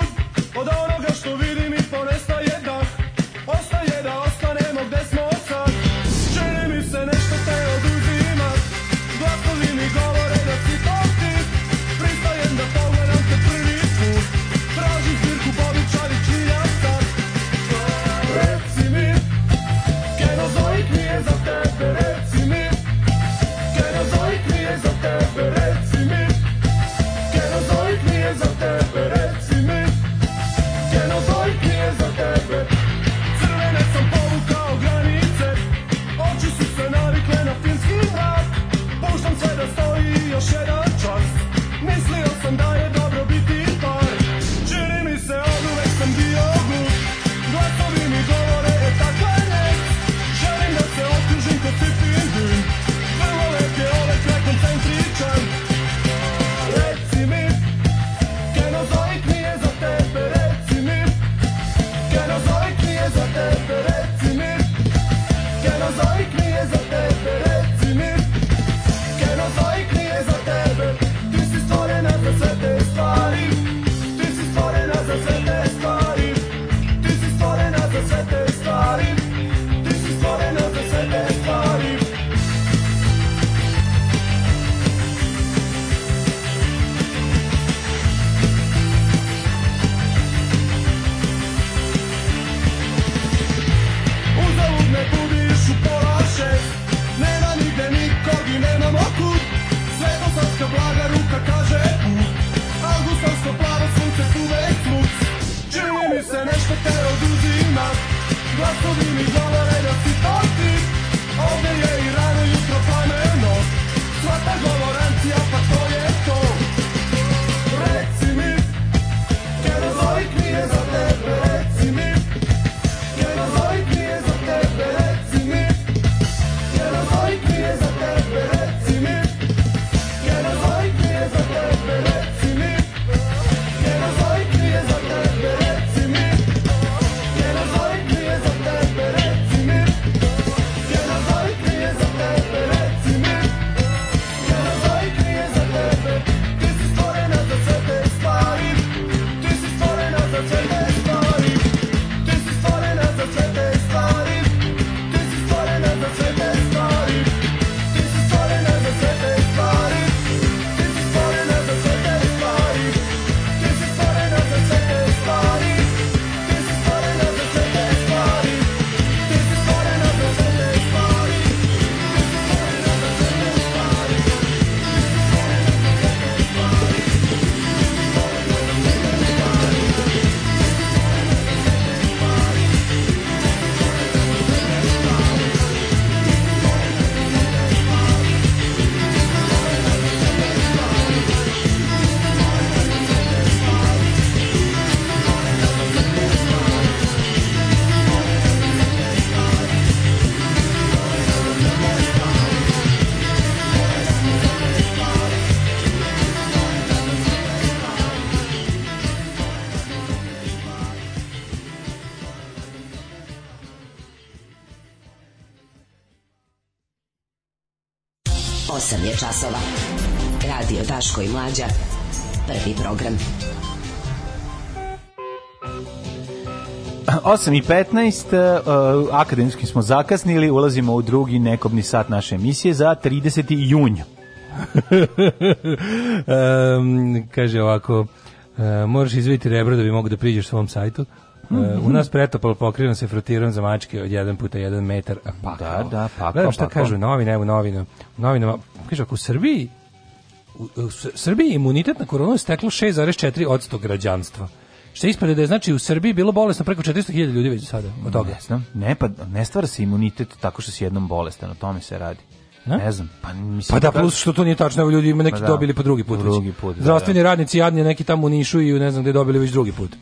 nešto te oduzima da Glasovi mi govore da si to 8 i 15, uh, e, e, akademski smo zakasnili, ulazimo u drugi nekobni sat naše emisije za 30. junju. um, kaže ovako, uh, moraš izviti rebro da bi mogu da priđeš svom sajtu. mm -hmm. u mhm. nas pretopalo pokriveno se frotiran za mačke od 1 puta 1 metar pakao. Da, da, pakao, Gledam šta pakao. kažu novine, evo novina. U novinama, kaže, ako u Srbiji u, u Srbiji imunitet na koronu steklo 6,4 od 100 građanstva. Što ispade da je znači u Srbiji bilo bolesno preko 400.000 ljudi već sada od toga. Ne znam, ne, pa ne stvara se imunitet tako što si jednom bolestan, o tome se radi. Ne, ne znam, pa mislim. Pa da, da- plus što to nije tačno, evo ljudi ima neki pa da, dobili po drugi put. Drugi već. put. Da, Zdravstveni da, da. radnici jadni neki tamo u Nišu i ne znam gde dobili već drugi put.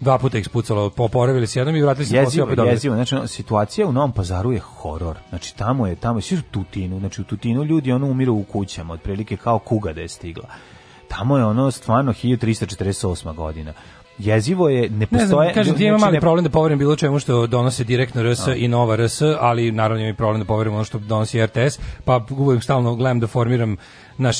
Dva puta spucalo, poporavili se jednom i vratili se posle opet dobili. Jezivo, znači situacija u Novom Pazaru je horor. Znači tamo je tamo svi su tutinu, znači u tutinu ljudi ono umiru u kućama, otprilike kao kuga da je stigla. Tamo je ono stvarno 1348. godina jezivo je, ne postoje... Ne znam, kažem, ti imam mali ne... problem da poverim bilo čemu što donose direktno RS A. i Nova RS, ali naravno imam problem da poverim ono što donosi RTS, pa uvijek stalno gledam da formiram naš,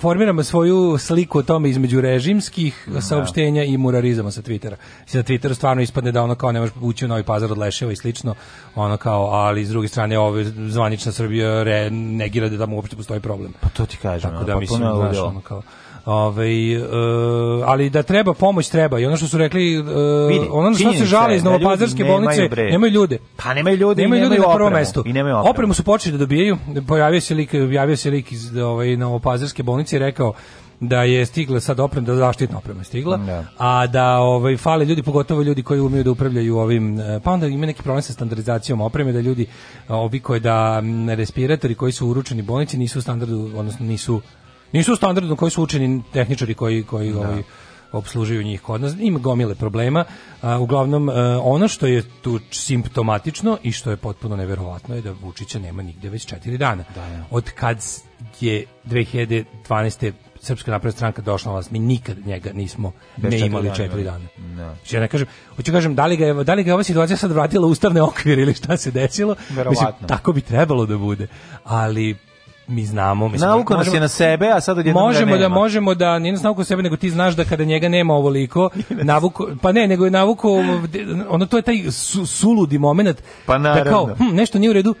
formiramo svoju sliku o tome između režimskih Aha. Da. saopštenja i murarizama sa Twittera. Sa da Twittera stvarno ispadne da ono kao ne možeš ući u Novi Pazar od Leševa i slično, ono kao, ali s druge strane ove zvanična Srbija re, negira da tamo uopšte postoji problem. Pa to ti kažem, Tako da, pa mislim, znaš, ono kao... Ovaj e, ali da treba pomoć treba. I ono što su rekli, e, Vidi, ono što se žali iz da Novopazarske bolnice, nemaju, nemaju ljude. Pa nemaju ljude, nemaju ljude na prvom mestu. I nemaju opremu. opremu su počeli da dobijaju. Pojavio se lik, javio se lik iz ovaj Novopazarske bolnice i rekao da je stigla sad oprema, da zaštitna oprema je stigla, da. a da ovaj, fale ljudi, pogotovo ljudi koji umeju da upravljaju ovim, e, pa onda ima neki problem sa standardizacijom opreme, da ljudi, ovi koji da respiratori koji su uručeni bolnici nisu u standardu, odnosno nisu Nisu standardno koji su učeni tehničari koji koji da. ovaj obslužuju njih kod nas. Ima gomile problema. A, uglavnom, a, e, ono što je tu simptomatično i što je potpuno neverovatno je da Vučića nema nigde već četiri dana. Da, ja. Od kad je 2012. Srpska napredna stranka došla na vlast, mi nikad njega nismo Bez ne imali četiri dana. Da. dana. Da. Znači, ja ne kažem, hoću kažem, da li, ga je, da li ga je ova situacija sad vratila ustavne okvire ili šta se desilo? Verovatno. Mislim, tako bi trebalo da bude. Ali mi znamo mislim nauko nas je na sebe a sad odjednom možemo ga da možemo da ne da, nas nauko sebe nego ti znaš da kada njega nema ovoliko navuko pa ne nego je navuko ono to je taj su, suludi momenat pa naravno. da kao hm, nešto nije u redu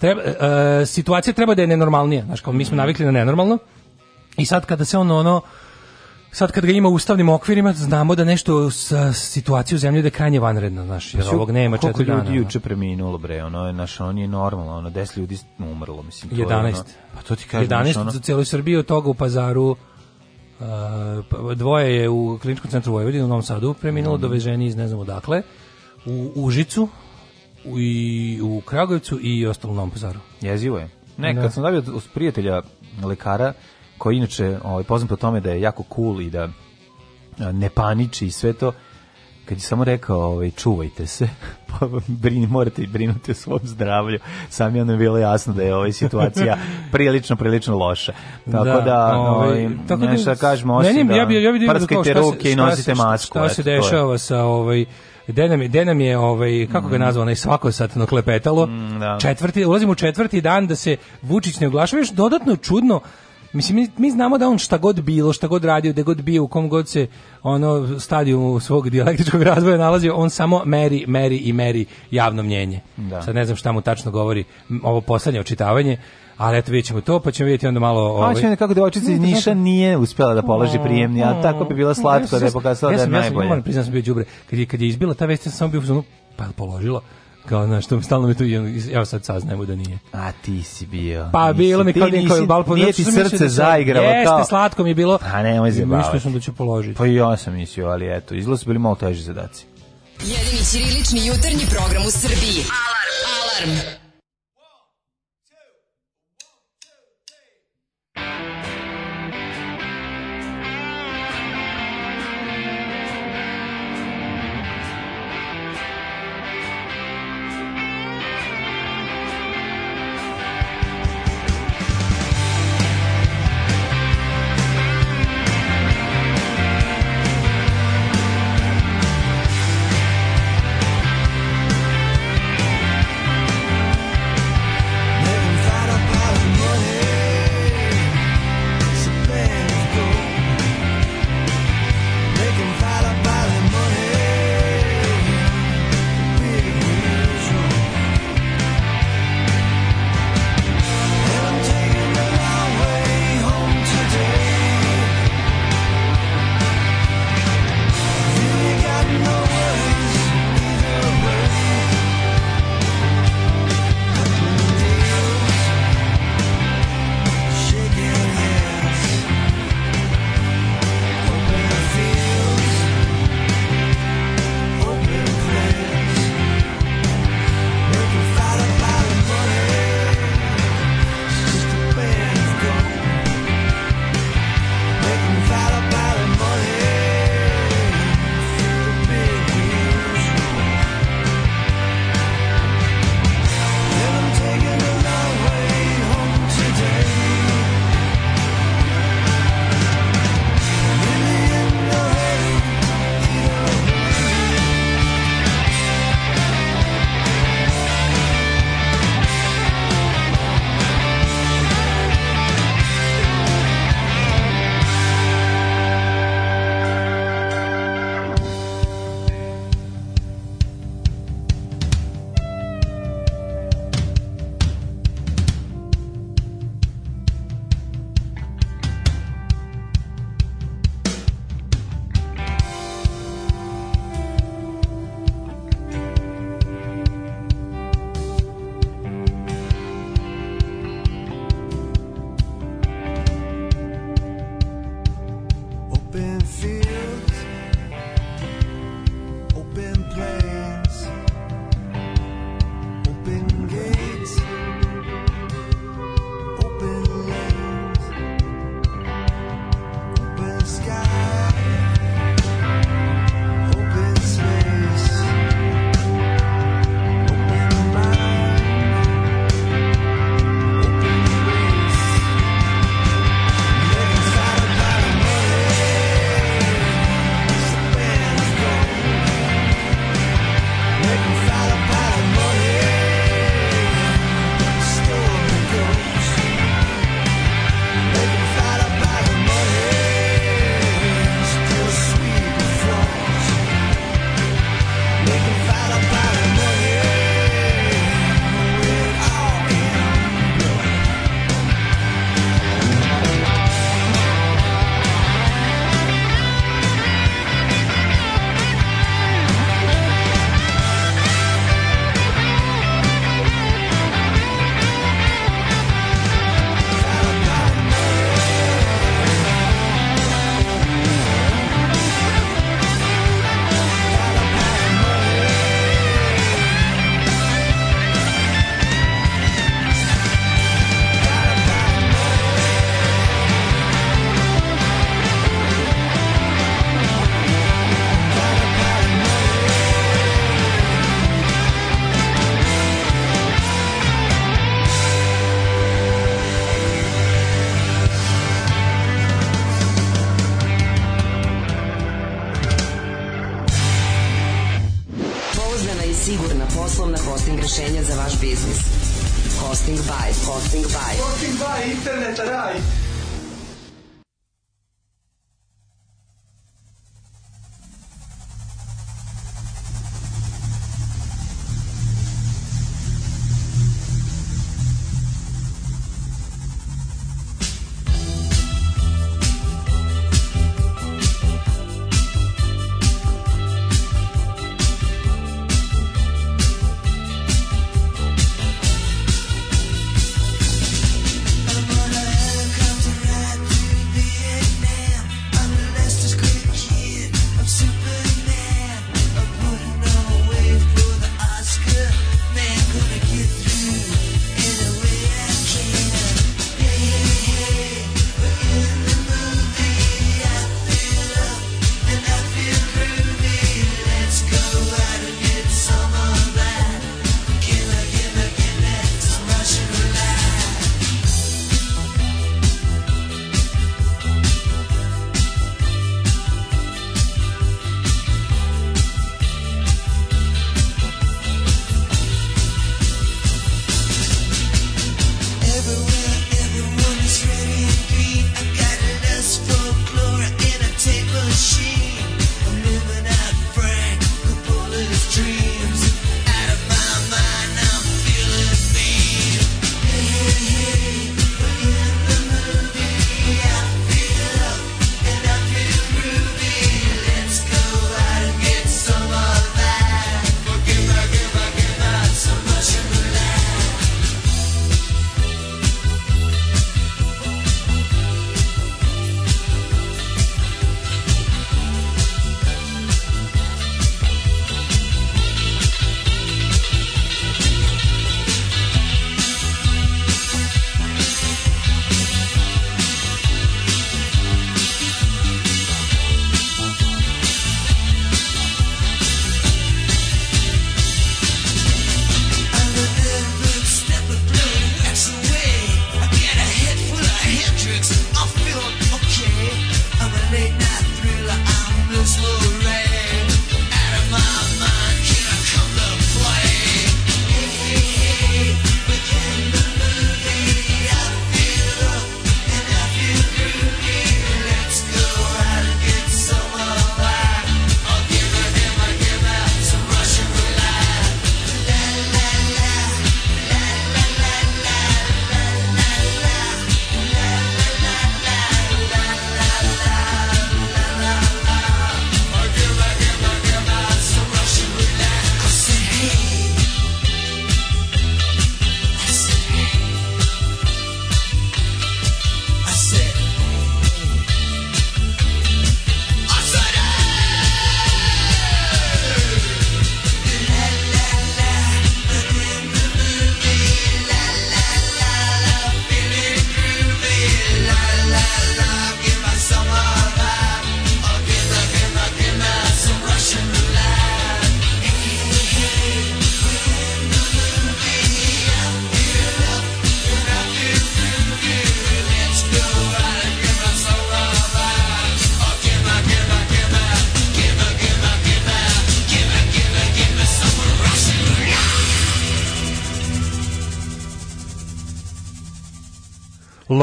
treba uh, situacija treba da je nenormalnija znači kao mi smo navikli na nenormalno i sad kada se ono ono sad kad ga ima u ustavnim okvirima, znamo da nešto sa situacijom u zemlji da je krajnje vanredno, znaš, jer ovog nema četiri dana. Koliko ljudi juče preminulo, bre, ono je, naš, on je normalno, ono, 10 ljudi umrlo, mislim. 11. To je, ono, pa to ti kažem. 11 ono... za celu Srbiju, toga u pazaru, uh, dvoje je u kliničkom centru Vojvodina u Novom Sadu preminulo, mm. doveženi iz ne znam odakle, u Užicu, u, i u Kragovicu i ostalo u Novom Pazaru. Jezivo je. Ne, kad da. sam dobio od prijatelja lekara, koji inače ovaj, poznat po tome da je jako cool i da ne paniči i sve to, kad je samo rekao ovaj, čuvajte se, pa brini, morate brinuti o svom zdravlju. Sam ja ono bilo jasno da je ova situacija prilično, prilično loša. Tako da, da ovaj, ovaj tako nešto da kažemo, osim da ja bi, ja bi prskajte ruke i nosite masku. Šta se dešava sa ovaj, gde nam je, gde nam je ovaj, kako ga mm. je nazvao, onaj svakosatno klepetalo, mm, da. četvrti, ulazimo u četvrti dan da se Vučić ne oglašava, još dodatno čudno, Mislim, mi, mi, znamo da on šta god bilo, šta god radio, da god bio, u kom god se ono stadiju svog dijalektičkog razvoja nalazio, on samo meri, meri i meri javno mnjenje. Da. Sad ne znam šta mu tačno govori ovo poslednje očitavanje, ali eto vidjet ćemo to, pa ćemo vidjeti onda malo... Ovaj... Pa ćemo nekako devojčica iz Niša nije uspjela da položi mm, prijemni, a tako bi bila mm, slatko da je pokazala da je najbolje. Ja sam, ja sam, ja sam da bio džubre. Kad je, kad je izbila ta vest, ja sam bio u pa je položila? kao na što mi stalno mi tu ja sad saznajem da nije. A ti si bio. Pa bilo mi kao neko bal po nije ti srce da zaigralo kao. Jeste slatko mi je bilo. A pa, ne, moj zebavac. Mislio sam da ću položiti. Pa i ja sam mislio, ali eto, izgleda su bili malo teži zadaci. Jedini ćirilični jutarnji program u Srbiji. Alarm. Alarm.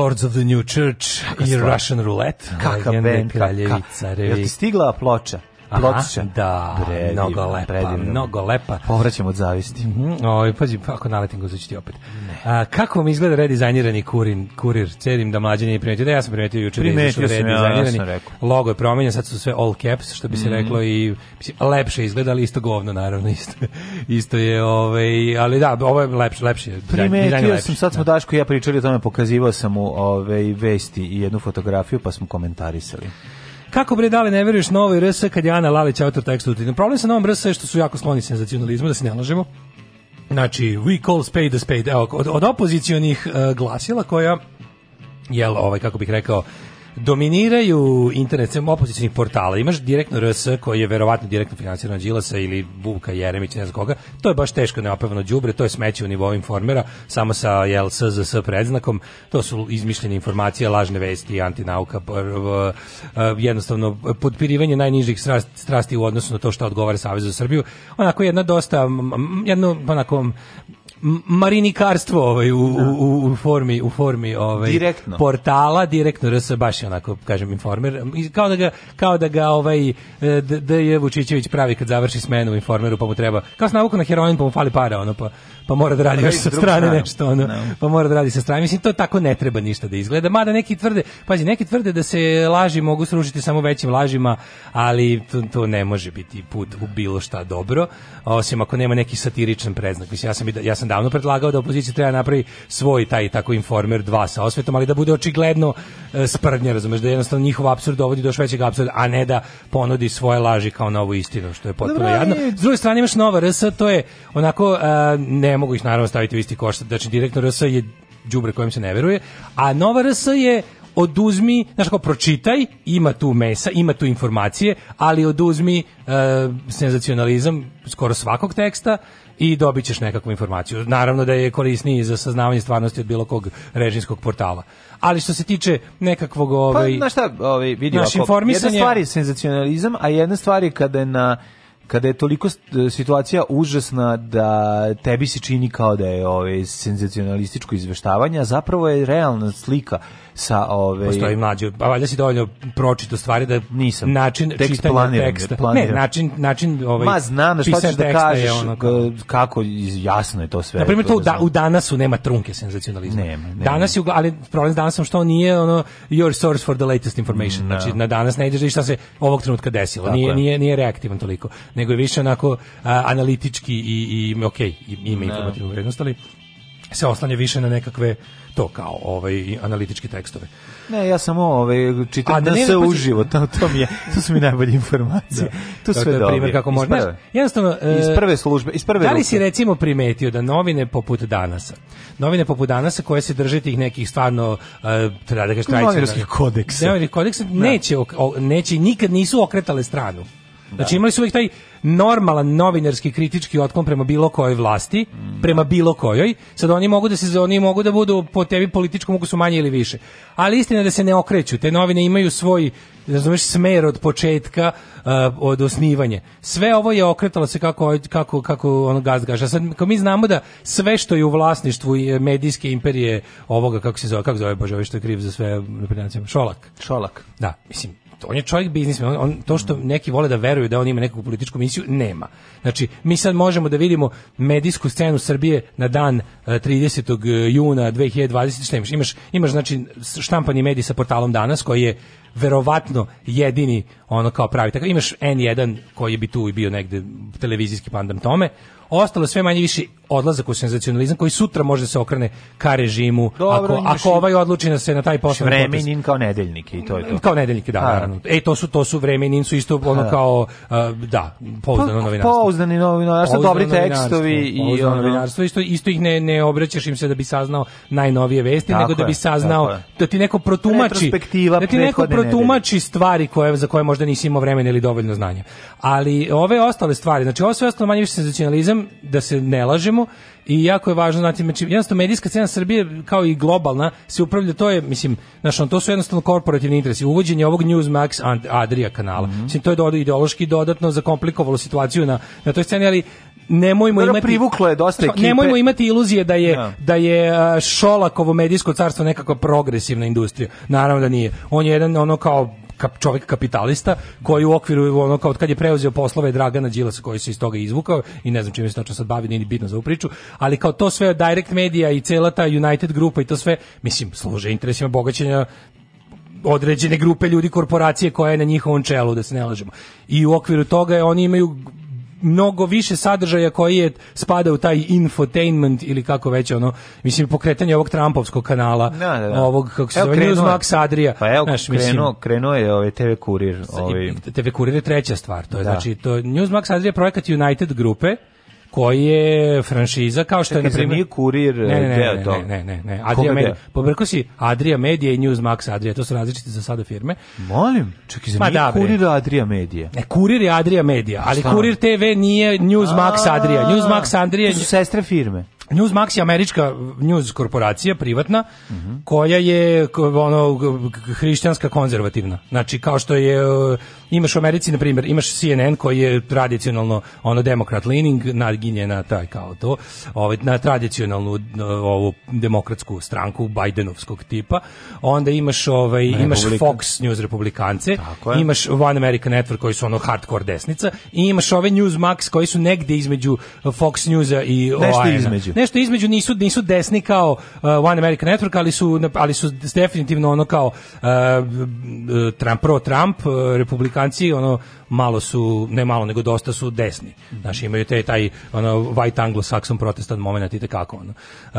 Lords of the New Church Kaka i stvar. Russian Roulette. Kaka band, kraljevica, revi. Jel ti stigla ploča? Pločića. Da, Bredi, mnogo lepa, predivno. mnogo lepa. Povraćam od zavisti. Mm -hmm. Oj, pađi, ako naletim ga, ću ti opet. Mhm. A, kako mi izgleda redizajnirani kurin, kurir? Cedim da mlađe nije primetio. Da, ja sam primetio juče da je redizajnirani. Ja, ja Logo je promenjen, sad su sve all caps, što bi se mm reklo i mislim, lepše izgleda, ali isto govno, naravno. Isto, isto je, ovaj, ali da, ovo je lepše. lepše primetio sam, sad da. smo da. Daško ja pričali o tome, pokazivao sam mu ovaj, vesti i jednu fotografiju, pa smo komentarisali. Kako bre dale ne veruješ novoj RS kad je Ana Lalić autor teksta Problem sa novom RS je što su jako skloni senzacionalizmu, da se ne lažemo. Znači, we call spade a spade. Evo, od, od opozicionih uh, glasila koja jel, ovaj, kako bih rekao, dominiraju internet sem opozicijnih portala. Imaš direktno RS koji je verovatno direktno finansiran od Đilasa ili Vuka Jeremića, ne znam koga. To je baš teško neopravno đubre, to je smeće u nivou informera, samo sa jel predznakom. To su izmišljene informacije, lažne vesti, antinauka, e, jednostavno podpirivanje najnižih strasti u odnosu na to što odgovara Savezu za Srbiju. Onako jedna dosta jedno onako marinikarstvo ovaj, u, u, u, formi, u formi ovaj, direktno. portala, direktno RS, da baš je onako, kažem, informer. Kao da ga, kao da ga ovaj, e, da, je Vučićević pravi kad završi smenu u informeru, pa mu treba, kao se na heroin, pa mu fali para, ono, pa pa mora da radi još sa strane stranu. nešto, ono, no. pa mora da radi sa strane. Mislim, to tako ne treba ništa da izgleda, mada neki tvrde, pađi neki tvrde da se laži mogu srušiti samo većim lažima, ali to, to ne može biti put u bilo šta dobro, osim ako nema neki satiričan predznak. Mislim, ja sam, da, ja sam davno predlagao da opozicija treba napravi svoj taj tako informer 2 sa osvetom, ali da bude očigledno e, sprdnje, razumeš, da jednostavno njihov apsurd dovodi do još većeg apsurda, a ne da ponudi svoje laži kao novu istinu, što je potpuno Dobre, jadno. S druge strane imaš nova RS, to je onako e, ne mogu ih naravno staviti u isti koš. Znači, direktno RS je đubre kojem se ne veruje, a nova RS je oduzmi, znaš kao pročitaj, ima tu mesa, ima tu informacije, ali oduzmi e, senzacionalizam skoro svakog teksta i dobit ćeš nekakvu informaciju. Naravno da je korisniji za saznavanje stvarnosti od bilo kog režinskog portala. Ali što se tiče nekakvog... Pa, ovaj, pa, znaš šta, ovaj, vidi, naš ako, jedna stvar je senzacionalizam, a jedna stvar je kada je na kada je toliko e, situacija užasna da tebi se čini kao da je ovaj senzacionalističko izveštavanje, a zapravo je realna slika sa ove Postoji mlađe, a pa valjda si dovoljno pročito stvari da nisam način tekst čitanja planiram, teksta. Planiram. Ne, način način ovaj Ma znam šta ćeš da kažeš ono, kako, kako jasno je to sve. Na primjer to, to da, u danasu nema trunke senzacionalizma. Nema, nema. Danas je ali problem danas sam što nije ono your source for the latest information. No. Da. Znači na danas ne ideš da šta se ovog trenutka desilo. Tako nije je. nije nije reaktivan toliko, nego je više onako a, analitički i i okej, okay, ima no. informativnu vrednost, ali se oslanja više na nekakve to kao ovaj analitički tekstove. Ne, ja samo ovaj čitam da, da se pa uživo, to, to mi je, to su mi najbolje informacije. Da. To sve dakle, dobro. primjer kako može. Jednostavno e, iz prve službe, iz prve. Da li si recimo primetio da novine poput danasa, novine poput danasa koje se drže tih nekih stvarno uh, treba da kažeš trajci kodeksa. Novinarskih kodeksa da. neće o, neće nikad nisu okretale stranu. Da. Znači imali su uvijek taj normalan novinarski kritički otklon prema bilo kojoj vlasti, mm. prema bilo kojoj. Sad oni mogu da se oni mogu da budu po tebi političko mogu su manje ili više. Ali istina je da se ne okreću. Te novine imaju svoj razumeš smer od početka uh, od osnivanja. Sve ovo je okretalo se kako kako kako on gaz gaša. Sad kao mi znamo da sve što je u vlasništvu eh, medijske imperije ovoga kako se zove kako zove bože što je kriv za sve na Šolak. Šolak. Da, mislim on je čovjek biznismen, on, on, to što neki vole da veruju da on ima neku političku misiju, nema. Znači, mi sad možemo da vidimo medijsku scenu Srbije na dan 30. E, e, juna 2020, imaš? Imaš, imaš znači, štampani medij sa portalom Danas, koji je verovatno jedini ono kao pravi. Tako, imaš N1 koji bi tu i bio negde televizijski pandam tome, ostalo sve manje više odlazak u senzacionalizam koji sutra može da se okrene ka režimu Dobro, ako ako ovaj odluči da se na taj posao Vremenin kao nedeljnik i to je to. Kao nedeljnike da, pa- naravno. E to su to su Vremenin su isto ono pa- kao uh, da, pouzdano pa, novinarstvo. Pouzdani novinarstvo, dobri tekstovi i ono novinarstvo isto isto ih ne ne obraćaš im se da bi saznao najnovije vesti, tako nego da bi saznao da ti neko protumači da ti neko protumači nedelje. stvari koje za koje možda nisi imao vremena ili dovoljno znanja. Ali ove ostale stvari, znači ovo sve ostalo manje više senzacionalizam da se ne lažemo temu i jako je važno znati, znači jednostavno medijska scena Srbije kao i globalna se upravlja to je mislim, znači to su jednostavno korporativni interesi. Uvođenje ovog Newsmax Adria kanala. Mm -hmm. Mislim to je ideološki dodatno zakomplikovalo situaciju na na toj sceni, ali nemojmo imati privuklo je dosta ekipe. Nemojmo imati iluzije da je ja. Da. da je Šolakovo medijsko carstvo nekako progresivna industrija. Naravno da nije. On je jedan ono kao kap, čovjek kapitalista koji u okviru ono kao kad je preuzeo poslove Dragana Đilasa koji se iz toga izvukao i ne znam čime se tačno sad bavi, nije bitno za ovu priču, ali kao to sve Direct Media i cela ta United grupa i to sve, mislim, služe interesima bogaćenja određene grupe ljudi korporacije koja je na njihovom čelu da se ne lažemo. I u okviru toga je, oni imaju mnogo više sadržaja koji je spada u taj infotainment ili kako već ono, mislim pokretanje ovog Trumpovskog kanala, da, da, da. ovog kako se evo, zove Newsmax Adria Pa evo, znaš, krenuo, mislim, krenuo je ovaj TV Kurir. Ovaj... TV Kurir je treća stvar, to je da. znači to Newsmax Adria projekat United grupe, koji je franšiza kao što Čekaj, je na primjer kurir ne, ne, e, ne, deo ne, ne, ne, ne, Adria Media. Pobrko si Adria Media i Newsmax Adria, to su različite za sada firme. Molim, čekaj, za da, kurir Adria Media. Ne, kurir je Adria Media, pa ali Šta? kurir TV nije Newsmax Adria. Newsmax Adria su sestre firme. Newsmax je američka news korporacija privatna uh mhm. -huh. koja je ono hrišćanska konzervativna. Znači kao što je e, imaš u Americi, na primjer, imaš CNN koji je tradicionalno ono demokrat leaning, naginje na taj kao to, ovaj, na tradicionalnu ovu demokratsku stranku Bidenovskog tipa, onda imaš ovaj, imaš Fox News republikance, imaš One American Network koji su ono hardcore desnica i imaš ove News Max koji su negdje između Fox Newsa i Nešto između. Nešto između nisu, nisu desni kao uh, One American Network, ali su, ali su definitivno ono kao uh, Trump, pro Trump, uh, republikan Amerikanci ono malo su ne malo nego dosta su desni. Znaš, imaju te taj ono white anglo-saxon protestant momenat i kako ono.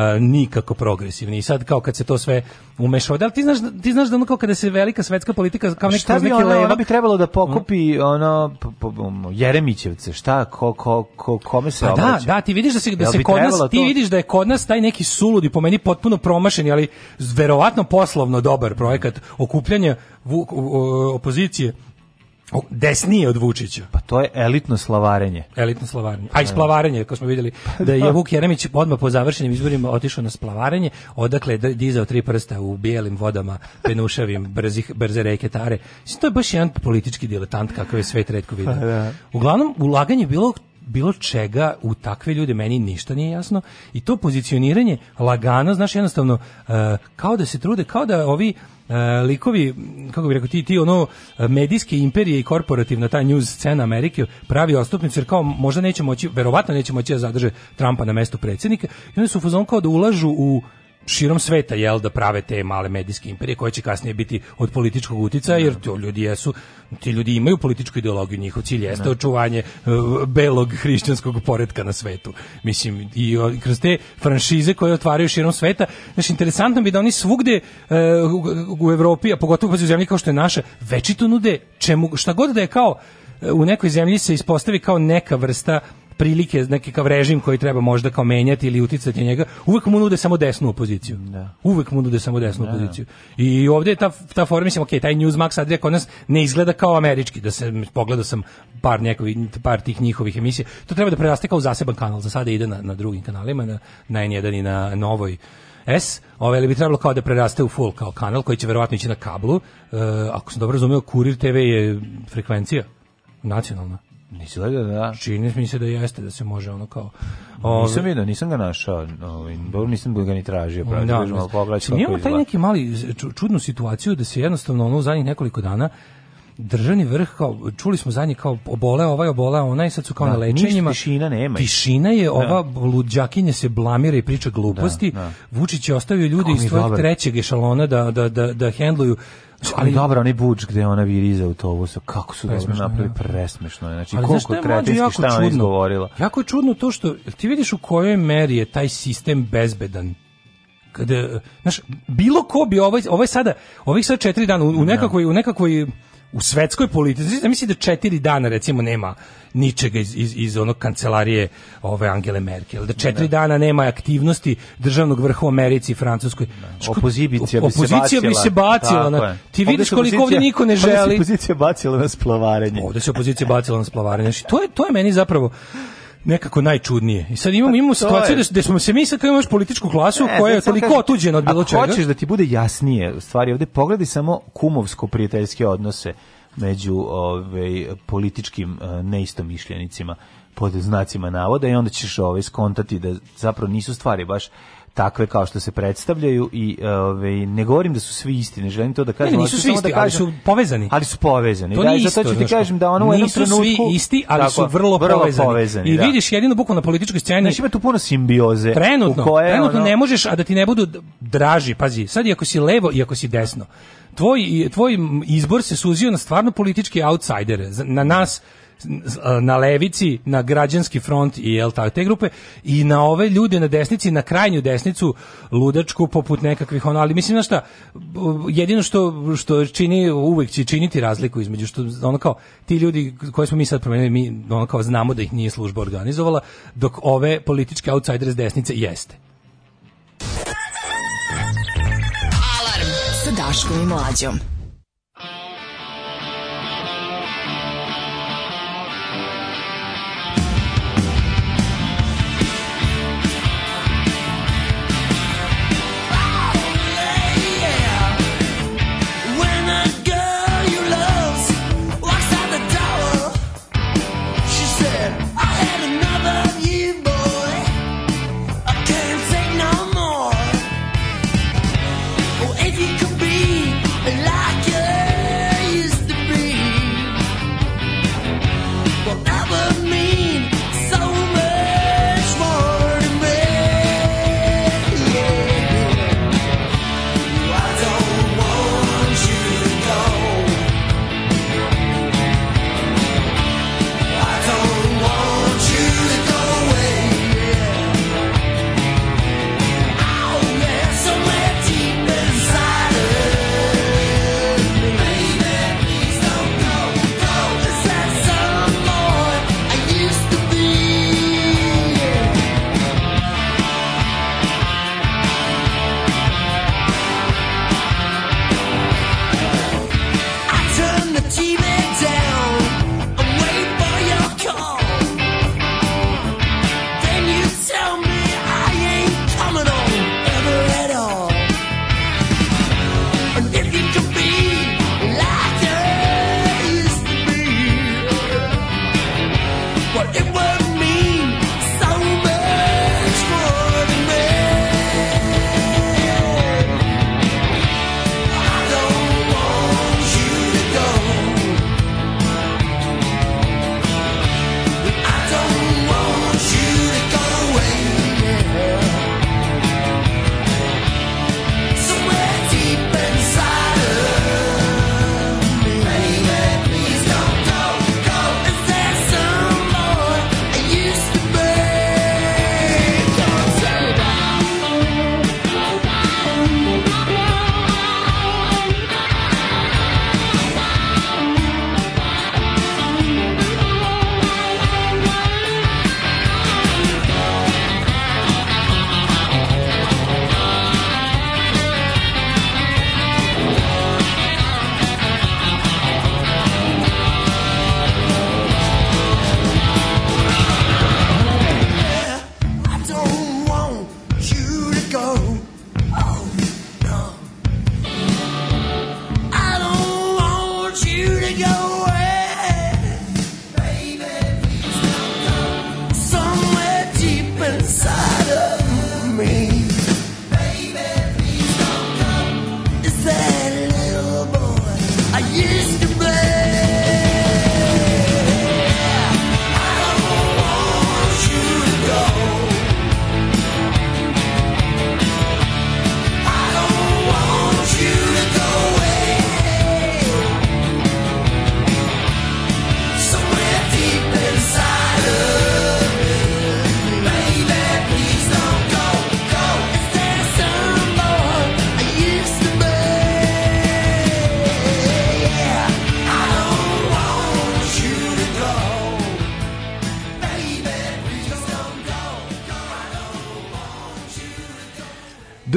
E, nikako progresivni. I sad kao kad se to sve umešao, da li ti znaš ti znaš da ono kao kada se velika svetska politika kao neka neki ono, levak... ono bi trebalo da pokupi mm. ono um, Jeremićevce, šta ko, ko, ko kome se pa da, da, ti vidiš da se da se kod nas to... ti vidiš da je kod nas taj neki suludi po meni potpuno promašeni, ali verovatno poslovno dobar projekat okupljanja opozicije Desnije od Vučića. Pa to je elitno slavarenje. Elitno slavarenje. A i splavarenje, kao smo vidjeli, pa da je da. Vuk Jeremić odmah po završenim izborima otišao na splavarenje, odakle je dizao tri prsta u bijelim vodama, penušavim, brzih, brze reke Tare. Mislim, to je baš jedan politički diletant kakav je svet redko vidio. Pa da. Uglavnom, ulaganje bilo bilo čega u takve ljude meni ništa nije jasno i to pozicioniranje lagano, znaš jednostavno e, kao da se trude, kao da ovi E, likovi, kako bi rekao, ti, ti ono medijske imperije i korporativna ta news scena Amerike pravi ostupnicu jer kao možda neće moći, verovatno neće moći da zadrže Trumpa na mestu predsjednika i oni su fazon kao da ulažu u širom sveta jel da prave te male medijske imperije koje će kasnije biti od političkog uticaja jer da. to ljudi jesu ti ljudi imaju političku ideologiju njihov cilj jeste ne. Da. očuvanje uh, belog hrišćanskog poretka na svetu mislim i uh, kroz te franšize koje otvaraju širom sveta znači interesantno bi da oni svugde uh, u, u Evropi a pogotovo u zemlji kao što je naša večito nude čemu šta god da je kao e, u nekoj zemlji se ispostavi kao neka vrsta prilike, neki kao režim koji treba možda kao menjati ili uticati na njega, uvek mu nude samo desnu opoziciju. Da. Uvek mu nude samo desnu da. da. opoziciju. I ovde je ta, ta forma, mislim, ok, taj Newsmax sad kod nas ne izgleda kao američki, da se pogledao sam par, njekovi, par tih njihovih emisija. To treba da preraste kao zaseban kanal, za sada ide na, na drugim kanalima, na, na N1 i na Novoj. S, ovaj, ali bi trebalo kao da preraste u full kao kanal koji će verovatno ići na kablu. E, ako sam dobro razumio, Kurir TV je frekvencija nacionalna. Izgleda da. Čini mi se da jeste, da se može ono kao... Ove, nisam vidio, nisam ga našao, ovaj, dobro nisam da ga ni tražio, pravi, da, da, pogledati. Mi imamo taj neki mali čudnu situaciju da se jednostavno ono u zadnjih nekoliko dana državni vrh kao čuli smo zadnje kao obole ovaj obole ona i sad su kao da, na lečenjima tišina nema tišina je da. ova da. luđakinja se blamira i priča gluposti da, da. Vučić je ostavio ljude iz svog trećeg ešalona da da da da hendluju Ali dobro, onaj buč gde ona viriza autobus, kako su dobro da. napravili, presmešno je. Znači, ali koliko kretinski šta ona izgovorila. Jako je čudno to što, ti vidiš u kojoj meri je taj sistem bezbedan kada znaš bilo ko bi ovaj ovaj sada ovih sad 4 dana u, u da. nekakvoj u nekakvoj u svetskoj politici, znači mislim da četiri dana recimo nema ničega iz, iz, iz onog kancelarije ove Angele Merkel, da četiri ne. Da. dana nema aktivnosti državnog vrha u Americi i Francuskoj. Znači, opozicija, opozicija bi se bacila. Bi na, ti vidiš koliko ovdje niko ne želi. Ovdje se opozicija bacila na splavarenje. Ovdje se opozicija bacila na splavarenje. to, je, to je meni zapravo nekako najčudnije. I sad imamo pa imamo situaciju da da smo se mi sa kao imaš političku klasu ne, koja je toliko otuđena od bilo čega. Hoćeš da ti bude jasnije, stvari ovde pogledi samo kumovsko prijateljske odnose među ovaj političkim eh, neistomišljenicima pod znacima navoda i onda ćeš ovaj skontati da zapravo nisu stvari baš takve kao što se predstavljaju i e, ovaj ne govorim da su svi isti, ne želim to da kažem. Ne, nisu svi da isti, da kažem, ali su povezani. Ali su povezani. To da, i zato ću ti kažem da ono u jednom trenutku... Nisu svi isti, ali tako, su vrlo, vrlo povezani. povezani I da. vidiš jedino bukvalno na političkoj sceni... Znači ima tu puno simbioze. Trenutno, koje, trenutno ono... ne možeš, a da ti ne budu draži, pazi, sad i ako si levo i ako si desno, tvoj, tvoj izbor se suzio na stvarno politički outsajdere, na nas na levici, na građanski front i jel tako, te grupe, i na ove ljude na desnici, na krajnju desnicu, ludačku, poput nekakvih ono, ali mislim, na šta, jedino što, što čini, uvek će činiti razliku između, što ono kao, ti ljudi koje smo mi sad promenili, mi ono kao znamo da ih nije služba organizovala, dok ove političke outsiders desnice jeste. Alarm sa Daškom i Mlađom.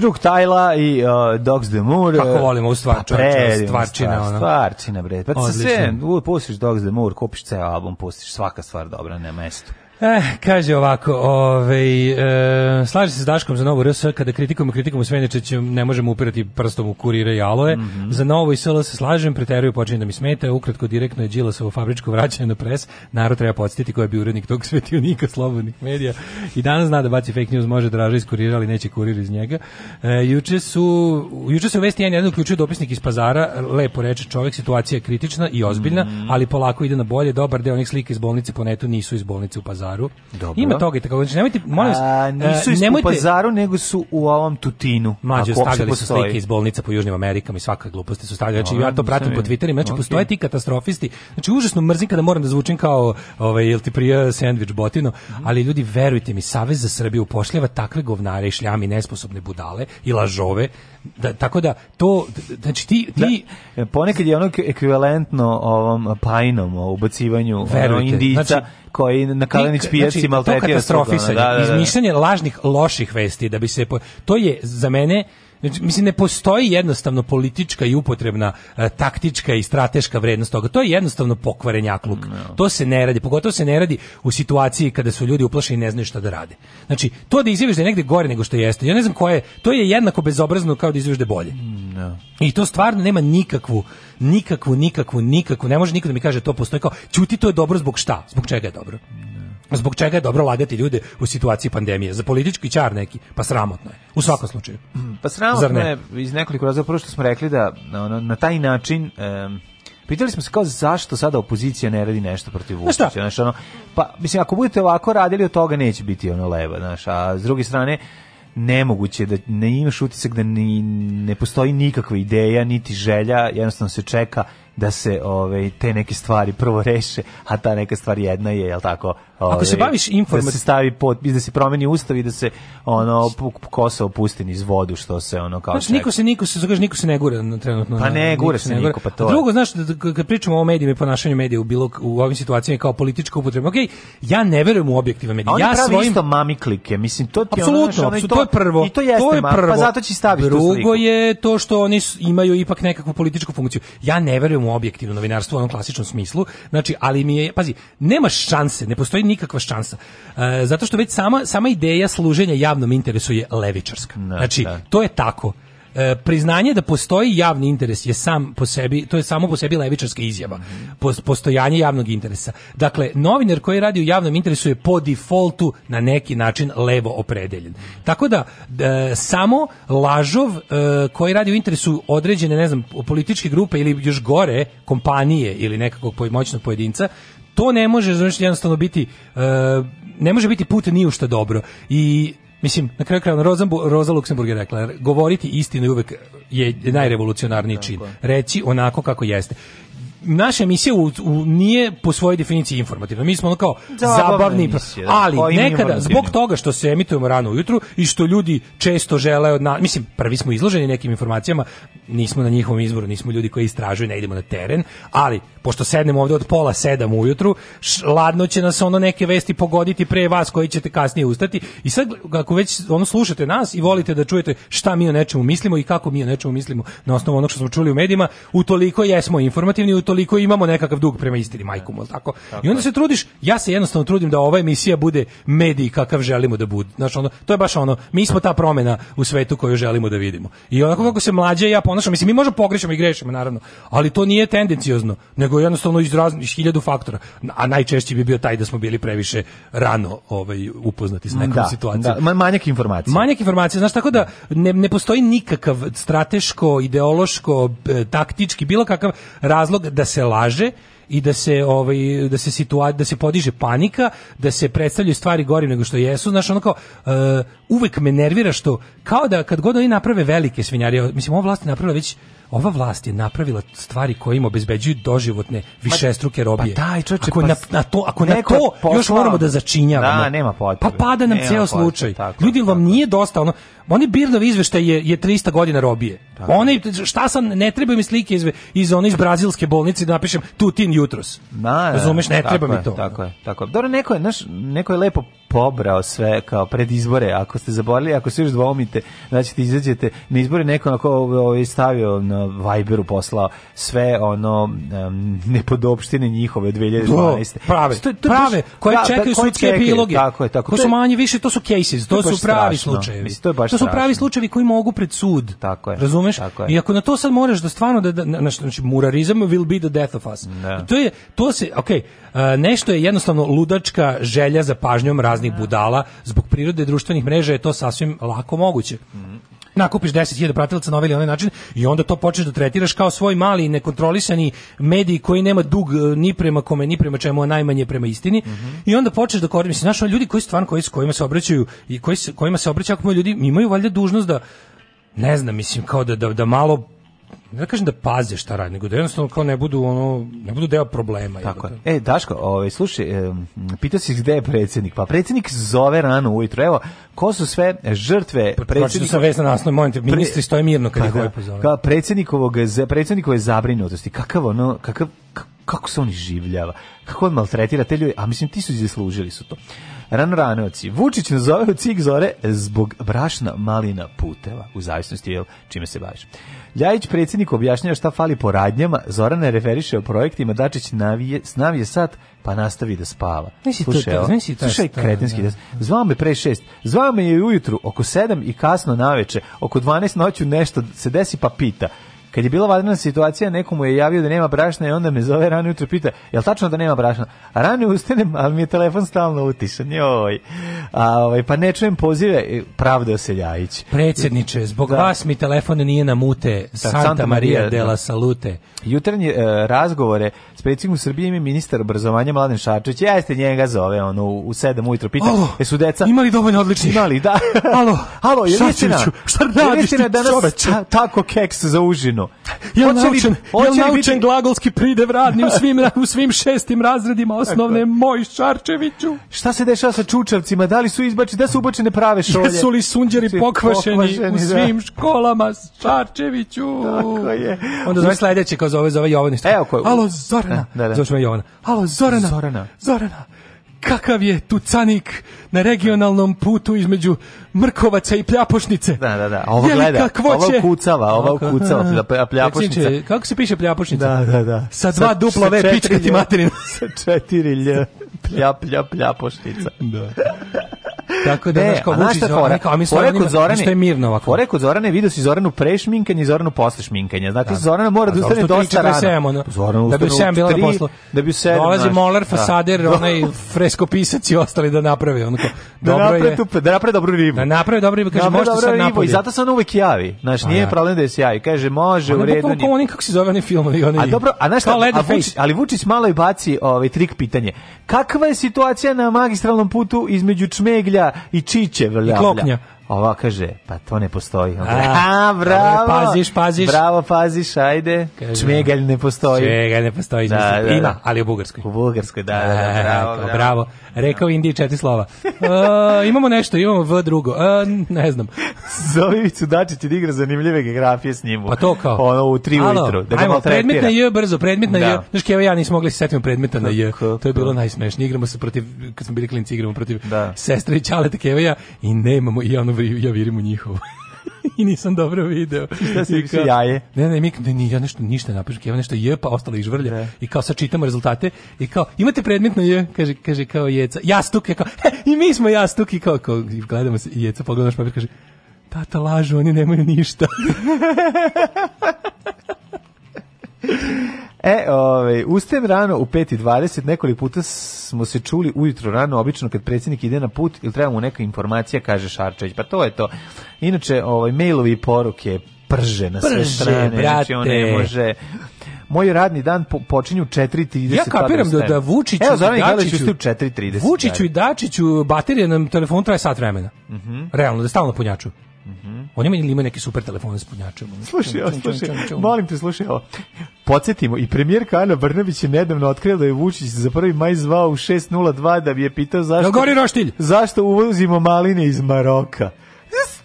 drug Tajla i uh, Dogs the Moor. Kako volimo u stvar, pa stvarčine. Stvarčina, ono. stvarčina bre. Pa sve, pustiš Dogs the Moor, kupiš ceo album, pustiš svaka stvar dobra na mestu. Eh, kaže ovako, ovaj, e, slaže se s Daškom za novu RS, kada kritikom kritikom Svenjačiću ne možemo upirati prstom u kurire i aloe. Mm -hmm. Za novo i SL se slažem, preteruju počinje da mi smeta, ukratko direktno je Đilasovo fabričko vraćanje na pres, narod treba podsjetiti ko je bio urednik tog svetionika slobodnih medija. I danas zna da baci fake news, može draže da iz kurira, ali neće kurir iz njega. E, juče su, juče su vesti jedan jedan uključio dopisnik iz pazara, lepo reče čovek, situacija je kritična i ozbiljna, mm -hmm. ali polako ide na bolje, dobar deo onih slika iz bolnice po netu nisu iz bolnice u pazara pazaru. Dobro. Ima toga i tako. Znači, nemojte, molim vas, e, nisu iz nemojte... pazaru, nego su u ovom tutinu. Mlađe, stavljali su slike iz bolnica po Južnim Amerikama i svaka gluposti su stavljali. Znači, ja to pratim po Twitterima. Znači, okay. postoje ti katastrofisti. Znači, užasno mrzim kada moram da zvučim kao, ovaj, jel ti prija sandvič botino, mm -hmm. ali ljudi, verujte mi, Savez za Srbiju pošljava takve govnare i šljami nesposobne budale i lažove da, tako da to znači ti ti da, ponekad je ono ekvivalentno ovom pajnom ubacivanju verujte, ono indica znači, koji na Kalenić pijaci znači, maltretira katastrofisanje, da, da, da. izmišljanje lažnih loših vesti da bi se po, to je za mene Znači, mislim, ne postoji jednostavno politička i upotrebna e, taktička i strateška vrednost toga. To je jednostavno pokvarenjakluk. No. Mm, to se ne radi, pogotovo se ne radi u situaciji kada su ljudi uplašeni i ne znaju šta da rade. Znači, to da izjaviš da je negde gore nego što jeste, ja ne znam koje, to je jednako bezobrazno kao da izjaviš da je bolje. No. Mm, I to stvarno nema nikakvu, nikakvu, nikakvu, nikakvu, ne može niko da mi kaže to postoji kao, ćuti to je dobro zbog šta, zbog čega je dobro. Zbog čega je dobro lagati ljude u situaciji pandemije? Za politički čar neki, pa sramotno je. U svakom slučaju. Pa sramotno ne? je iz nekoliko razloga prvo što smo rekli da ono, na taj način um, Pitali smo se kao zašto sada opozicija ne radi nešto protiv Vučića, znači ono pa mislim ako budete ovako radili od toga neće biti ono leva, znaš, a s druge strane nemoguće da ne imaš utisak da ni, ne postoji nikakva ideja niti želja, jednostavno se čeka da se ove ovaj, te neke stvari prvo reše, a ta neka stvar jedna je jel tako Ako se ovaj, baviš informacijom, da se stavi potpis, da se promeni ustav i da se ono Kosovo pusti niz vodu što se ono kao. Znači, niko se niko se zagaž, niko se ne gura na trenutno. Pa ne, gura se niko, pa to. Drugo, znaš, da- da- kad pričamo o medijima i ponašanju medija u bilo u ovim situacijama kao politička upotreba. Okej, ja ne verujem u objektivan medij. Ja svojim isto mami klike, mislim to ti ono, to, je prvo. I to jeste, pa prvo. pa zato će staviti Drugo je to što oni imaju ipak nekakvu političku funkciju. Ja ne verujem u objektivno novinarstvo u onom klasičnom smislu. Znači, ali mi je, pazi, nema šanse, ne postoji nikakva šansa. E, zato što već sama, sama ideja služenja javnom interesu je levičarska. No, da, znači, da. to je tako. E, priznanje da postoji javni interes je sam po sebi, to je samo po sebi levičarska izjava, po, postojanje javnog interesa. Dakle, novinar koji radi u javnom interesu je po defaultu na neki način levo opredeljen. Tako da, e, samo lažov e, koji radi u interesu određene, ne znam, političke grupe ili još gore, kompanije ili nekakvog moćnog pojedinca, to ne može znači jednostavno biti uh, ne može biti put ni u šta dobro i Mislim, na kraju krajeva, Roza, Roza Luksemburg je rekla, govoriti istinu je uvek je najrevolucionarniji čin. Reći onako kako jeste naša emisija u, u, nije po svojoj definiciji informativna. Mi smo ono kao da, zabavni, zabavni emisija, da. ali nekada zbog toga što se emitujemo rano ujutru i što ljudi često žele od nas, mislim, prvi smo izloženi nekim informacijama, nismo na njihovom izboru, nismo ljudi koji istražuju, ne idemo na teren, ali pošto sednemo ovdje od pola sedam ujutru, ladno će nas ono neke vesti pogoditi pre vas koji ćete kasnije ustati i sad ako već ono slušate nas i volite da čujete šta mi o nečemu mislimo i kako mi o nečemu mislimo na osnovu onog što smo čuli u medijima, utoliko jesmo informativni, utoliko toliko imamo nekakav dug prema istini, majkom, al tako. I onda se trudiš, ja se jednostavno trudim da ova emisija bude mediji kakav želimo da bude. Znači ono, to je baš ono, mi smo ta promena u svetu koju želimo da vidimo. I onako kako se mlađe ja ponašam, mislim mi možemo pogrešimo i grešimo naravno, ali to nije tendenciozno, nego jednostavno iz raznih hiljadu faktora. A najčešći bi bio taj da smo bili previše rano ovaj upoznati s nekom da, situacijom. Da, manjak informacija. Manjak informacija, znači tako da ne, ne postoji nikakav strateško, ideološko, e, taktički bilo kakav razlog da da se laže i da se ovaj da se situacija da se podiže panika, da se predstavljaju stvari gorim nego što jesu, znači ono kao uh, uvek me nervira što kao da kad god oni naprave velike svinjarije, mislim ova vlast je napravila već ova vlast je napravila stvari koje im obezbeđuju doživotne višestruke robije. Pa daj, čoče, ako pa na, na, to, ako na to poslao, još moramo da začinjavamo. Da, nema pa potrebe. Pa pada nam ceo slučaj. Tako, Ljudi, vam nije dosta. Ono, oni Birdov izveštaj je, je 300 godina robije. One, šta sam, ne treba mi slike iz, iz one iz brazilske bolnice da napišem tutin jutros. Na, Razumeš, ne treba mi to. Tako je, tako je. Dobro, neko je, naš, neko je lepo pobrao sve kao pred izbore. Ako ste zaboravili, ako se još dvomite, znači da ti izađete na izbore, neko ako ovaj, ovaj stavio na Viberu poslao sve ono um, nepodopštine njihove 2012. Do, prave, to, to prave, koje da, da, čekaju koje sudske epiloge. Tako je, tako. To su manje više, to su cases, to, to su pravi strašno. slučajevi. Mislim, to, to su pravi slučajevi koji mogu pred sud. Tako je. Razum razumeš? I ako na to sad moraš da stvarno da, da znači murarizam will be the death of us. Da. To je to se okej, okay, uh, eh, nešto je jednostavno ludačka želja za pažnjom raznih da. budala zbog prirode društvenih mreža je to sasvim lako moguće. Mm nakupiš 10.000 pratilaca na ovaj način i onda to počneš da tretiraš kao svoj mali nekontrolisani medij koji nema dug eh, ni prema kome ni prema čemu a najmanje prema istini mm -hmm. i onda počneš da koristiš znaš ljudi koji stvarno koji kojima se obraćaju i koji se, kojima se obraćaju ako ljudi imaju valjda dužnost da ne znam, mislim, kao da, da, da malo ne kažem da paze šta radi, nego da jednostavno kao ne budu ono ne budu deo problema. Tako je. E Daško, ovaj slušaj, e, pitao si gde je predsjednik? Pa predsjednik zove rano ujutro. Evo, ko su sve žrtve pa, pa, predsjednika? Da sa vezan na osnovu momente ministri stoje mirno kad pa ih da. ovaj pozove. Kao predsjednikovog predsjednikove zabrinutosti. Kakav ono, kakav kako se on življava, kako on maltretira te ljude, a mislim ti su zaslužili su to ranoci. Vučić nazove u cik zore zbog brašna malina puteva, u zavisnosti je čime se baviš. Ljajić predsjednik objašnjava šta fali po radnjama, Zorana referiše o projektima, Dačić navije, snavije sat, pa nastavi da spava. Nisi slušaj, to, to, slušaj kretinski. Da. Zvao me pre šest, zvao me je ujutru, oko sedam i kasno naveče, oko dvanaest noću nešto se desi pa pita. Kad je bila vanredna situacija, nekomu je javio da nema brašna i onda me zove rano jutro pita, je li tačno da nema brašna? A rano ustanem, ali mi je telefon stalno utišan. Joj. A, ovaj, pa ne čujem pozive, pravde pravda Oseljajić. Predsjedniče, zbog da. vas mi telefon nije na mute. Da, Santa, Santa Maria, Maria della da. Salute. Jutarnji e, razgovore s predsjednikom Srbije ima ministar obrazovanja Mladen Šarčić, Ja jeste njega zove ono, u 7 ujutro, pita, Alo, jesu deca? Imali dovoljno odlični? Imali, da. Alo, Alo je li istina? Šta radiš ti, danas, ta, tako keks za užinu? dovoljno. Ja hoće li, naučen, hoće ja li biti... glagolski pride radni u svim, u svim šestim razredima osnovne da. moj Šarčeviću. Šta se dešava sa čučavcima? Da li su izbačeni, da su ubačene prave šolje? Jesu li sunđeri pokvašeni, znači, pokvašeni, u da. svim da. školama Šarčeviću? Tako je. Onda zove sledeće kao zove, zove Jovaništa. Evo koju. Alo, Zorana. Da, da. da. Zove Jovana. Alo, Zorana. Zorana. Zorana kakav je tucanik na regionalnom putu između Mrkovaca i Pljapošnice. Da, da, da. Ovo gleda, ovo kucava, ovo kucava, da, pa Pljapošnice. Recinče, kako se piše Pljapošnica? Da, da, da. Sa dva sa, dupla V, pička ti materina. Sa četiri lj, Pljap, plja, Pljapošnica. Da. Tako da, e, znaš, kao Vučić, a mi kod Zorane, što je mirno ovako. Fore kod Zorane, video si Zoranu pre šminkanja i Zoranu posle šminkanja. Znate, da. Zorana mora pa da ustane dosta rano. Zorana da bi se bila na poslu. Da bi se Dolazi Moller, da. Fasader, onaj freskopisac i ostali da napravi Onako, da dobro je. Da naprave dobru ribu. Da naprave dobru ribu, kaže, može sad napolje. I zato se on uvek javi. Znaš, pa nije problem da se javi. Kaže, može, pa u redu. Ono je kako se zove onaj film. A dobro, a znaš šta, ali Vučić malo i baci ovaj trik pitanje. Kakva je situacija na magistralnom putu između Čmeglja i čiče. I kloknja. Ova kaže, pa to ne postoji. A, a bravo. Paziš, paziš. Bravo, paziš, ajde. Kaže, čmegalj ne postoji. Čmegalj ne postoji. Da, da, da. Ima, da. ali u Bugarskoj. U Bugarskoj, da, da, da e, bravo, bravo. bravo. Rekao Indiji četiri slova. Uh, imamo nešto, imamo V drugo. Uh, ne znam. Zovivicu Dačić igra zanimljive geografije s njim. Pa to kao. Ono u tri Alo, ujutru. Da ajmo, predmet na J brzo, predmet na J. Da. Znaš, Keva ja nismo mogli se setiti predmeta na J. To je bilo najsmešnije. Igramo se protiv, kad smo bili klinci, igramo protiv da. sestre i čaleta Keva i nemamo i ono jednom ja virim u njihovo. i nisam dobro video. Šta si kao, jaje? Ne, ne, mik, ne, ne, ja nešto ništa napišem, ja nešto je, pa ostale i žvrlje. I kao sad čitamo rezultate i kao, imate predmet na je, kaže, kaže kao jeca, Ja stuk kao, he, i mi smo jastuk, i kao, kao i gledamo se, jeca pogledaš pa kaže, tata lažu, oni nemaju ništa. E, ovaj, ustajem rano u 5.20, nekoliko puta smo se čuli ujutro rano, obično kad predsjednik ide na put ili trebamo neka informacija, kaže Šarčević, pa to je to. Inače, ovaj, mailovi i poruke prže na sve strane, znači on ne može... Moj radni dan po, počinju 4:30. Ja pa kapiram da, da, da Vučiću Evo, i Dačiću u 4:30. Vučiću i da. Dačiću baterija na telefon traje sat vremena. Mm -hmm. Realno da stalno punjaču. Mhm. On ima ili ima neki super telefon s punjačem. Slušaj, čum, čum, slušaj, čum, molim te, slušaj evo. Podsjetimo, i premijer Ana Brnabić je nedavno otkrio da je Vučić za prvi maj zvao u 6.02 da bi je pitao zašto... Da gori roštilj! Zašto uvozimo maline iz Maroka?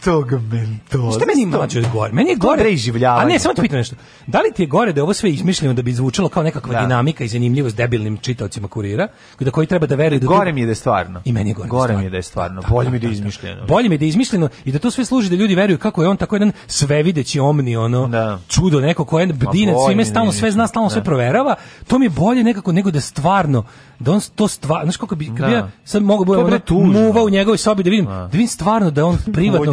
tog mentora. Šta meni mlađe gore? Meni je gore. A ne, samo te pitam nešto. Da li ti je gore da je ovo sve izmišljeno da bi zvučalo kao nekakva da. dinamika i zanimljivost debilnim čitaocima kurira, da koji treba da veruje da Gore mi je da je stvarno. I meni je gore. Da gore mi je da je stvarno. Da, bolje mi da je izmišljeno. Bolje mi je da je izmišljeno i da to sve služi da ljudi veruju kako je on tako jedan svevideći omni ono da. čudo neko ko je bdine svime stalno sve zna, da. stalno sve proverava. To mi je bolje nekako nego da stvarno da on to stvarno, znaš kako bi, kad bi ja da. sad mogu budem ono, muva u njegovoj sobi da vidim, da, da vidim stvarno da on privatno, muva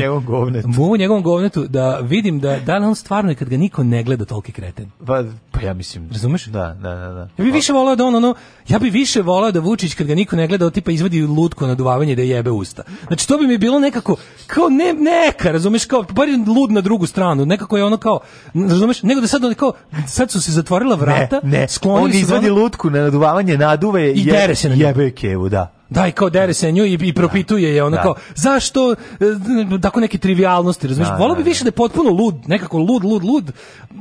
u njegovom govnetu, da vidim da, da li on stvarno i kad ga niko ne gleda toliki kreten. Pa, pa ja mislim. Razumeš? Da, da, da. da. Ja bi više volao da on ono, ja bi više volao da Vučić kad ga niko ne gleda, da tipa izvadi lutku na duvavanje da jebe usta. Znači to bi mi bilo nekako, kao ne, neka, razumeš, kao, bar lud na drugu stranu, nekako je ono kao, razumeš, nego da sad, ono kao, sad su se zatvorila vrata, ne, ne. on izvadi ono, lutku na naduvavanje, naduve I je, dere se na nju. Jebe kevu, da. Da, i kao dere se na nju i, i propituje je, ona da. kao, zašto, e, tako neke trivialnosti, razumiješ, da, volao bi da, više da. da je potpuno lud, nekako lud, lud, lud,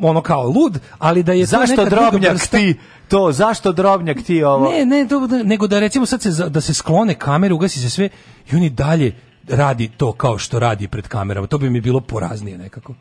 ono kao lud, ali da je zašto to neka drobnjak vrsta... ti, to, zašto drobnjak ti ovo? Ne, ne, to, da, nego da recimo sad se, da se sklone kamere, ugasi se sve i oni dalje radi to kao što radi pred kamerama, to bi mi bilo poraznije nekako.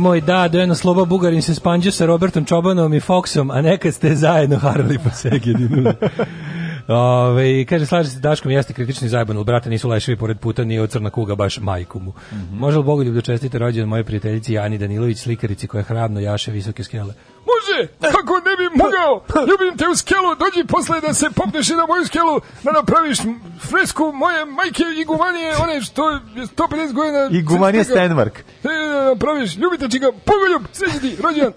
moj, da, Dojana Sloba Bugarin se spanđio sa Robertom Čobanom i Foxom, a nekad ste zajedno harali po Segedinu. Ove, kaže, slaže se Daškom, jeste kritični zajban, ali brate nisu leševi pored puta, nije od crna kuga, baš majku mu. Mm -hmm. Može li Bogoljublju da čestiti rođen moje prijateljici Jani Danilović, slikarici koja hrabno jaše visoke skele? Može, kako e. ne bi mogao, ljubim te u skelu, dođi posle da se popneš na moju skelu, da napraviš fresku moje majke i gumanije, one što je 150 godina... I gumanije Stenmark. E, da napraviš, ljubite čika, pogoljub, sreći ti, rođen.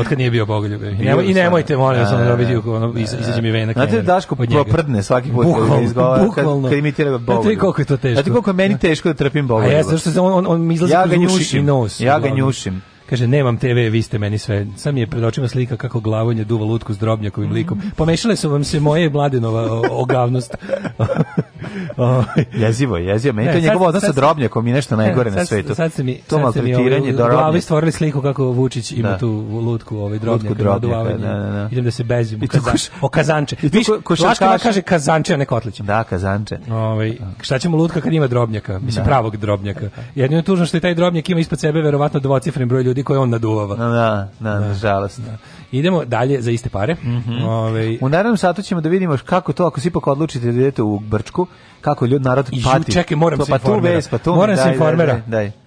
Od kad nije bio pogoljub. E. I, nemo, I nemojte, molim vas, da dobiti, da, da. ko izađe mi venak. Znate, Daško proprdne svaki put kad izgovara, kad, kad imitira bogoljub. Znate koliko je to teško. Znate koliko je meni teško da trpim bogoljub. A ja, zašto on, on, on izlazi ja ga njušim, nos. Ja ga njušim. Kaže, nemam TV, vi ste meni sve. Sam je pred očima slika kako glavonje duva lutku s drobnjakovim likom. Mm. Pomešale su vam se moje i Mladenova ogavnost. jezivo, jezivo. Meni ne, to njegov odnos sa drobnjakom i nešto najgore ne, na svetu. Sad se mi, to mi do glavi stvorili sliku kako Vučić ima da. tu lutku, ovaj drobnjak, drobnjaka, da, da, da. Idem da se bezim u kazan, koš, o kazanče. Viš, Laška kaže kazanče, a ne kotlić. Da, kazanče. Ovaj, šta ćemo lutka kad ima drobnjaka? Mislim, da. pravog drobnjaka. Jedno je tužno što i taj drobnjak ima ispod sebe verovatno dvocifren broj ljudi ljudi koje on naduvava. Da, da, nažalost. Da, da. da. Idemo dalje za iste pare. Mm -hmm. Ove... Ovaj, u narednom satu ćemo da vidimo kako to, ako se ipak odlučite da idete u Brčku, kako ljudi narod pati. I čekaj, moram to, pa se informera. Pa tu bez, pa tu moram se informera. Daj, daj, daj.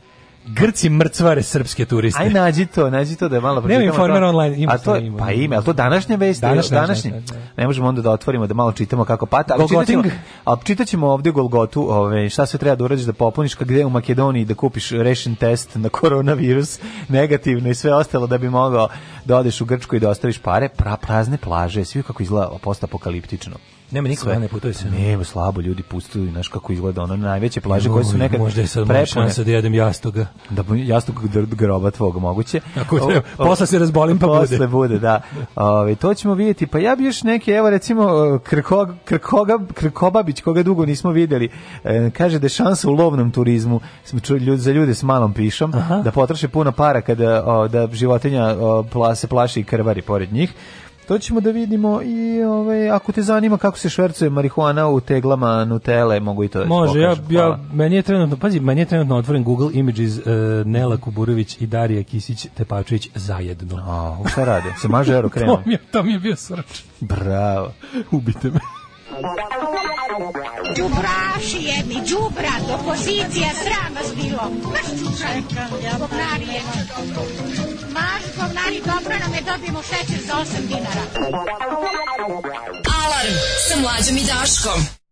Grci mrcvare srpske turiste. Aj nađi to, nađi to da je malo pročitamo. Nema informer online, ima. A to, ima, pa ima, ali to današnje vesti, današnje. današnje. današnje. Da, da. Ne možemo onda da otvorimo da malo čitamo kako pata. Ali čitaćemo, ali čitaćemo ovdje Golgotu, ove, šta sve treba da uradiš da popuniš, kad gde u Makedoniji da kupiš rešen test na koronavirus, negativno i sve ostalo da bi mogao da odeš u Grčku i da ostaviš pare, pra, prazne plaže, svi kako izgleda postapokaliptično nema niko. Sve ne putuje se. Nema, slabo ljudi pustuju, znaš kako izgleda ono najveće plaže koje su nekad Možda je sad prepune. šansa da jedem jastoga. Da jastog groba tvog moguće. Ako treba, posle se razbolim pa posle bude. bude, da. Ove, to ćemo vidjeti. Pa ja bi još neke, evo recimo e, Krkog, Krkoga, Krkobabić, koga dugo nismo vidjeli, e, kaže da je šansa u lovnom turizmu za ljude s malom pišom, Aha. da potroše puno para kada da životinja o, se plaši i krvari pored njih to ćemo da vidimo i ovaj, ako te zanima kako se švercuje marihuana u teglama Nutelle, mogu i to da Može, ja, ja, meni je trenutno, pazi, meni je trenutno otvoren Google Images uh, Nela Kuburović i Darija Kisić Tepačević zajedno. A, šta rade? Se maže aerokremom? to, mi je, to mi je bio srč. Bravo. Ubite me. Đubraši jedni, đubra, opozicija, sram vas bilo. Maš čučaj, govnari je. Maš govnari, dobro nam je, dobijemo šećer za 8 dinara. Alarm sa mlađom i Daškom.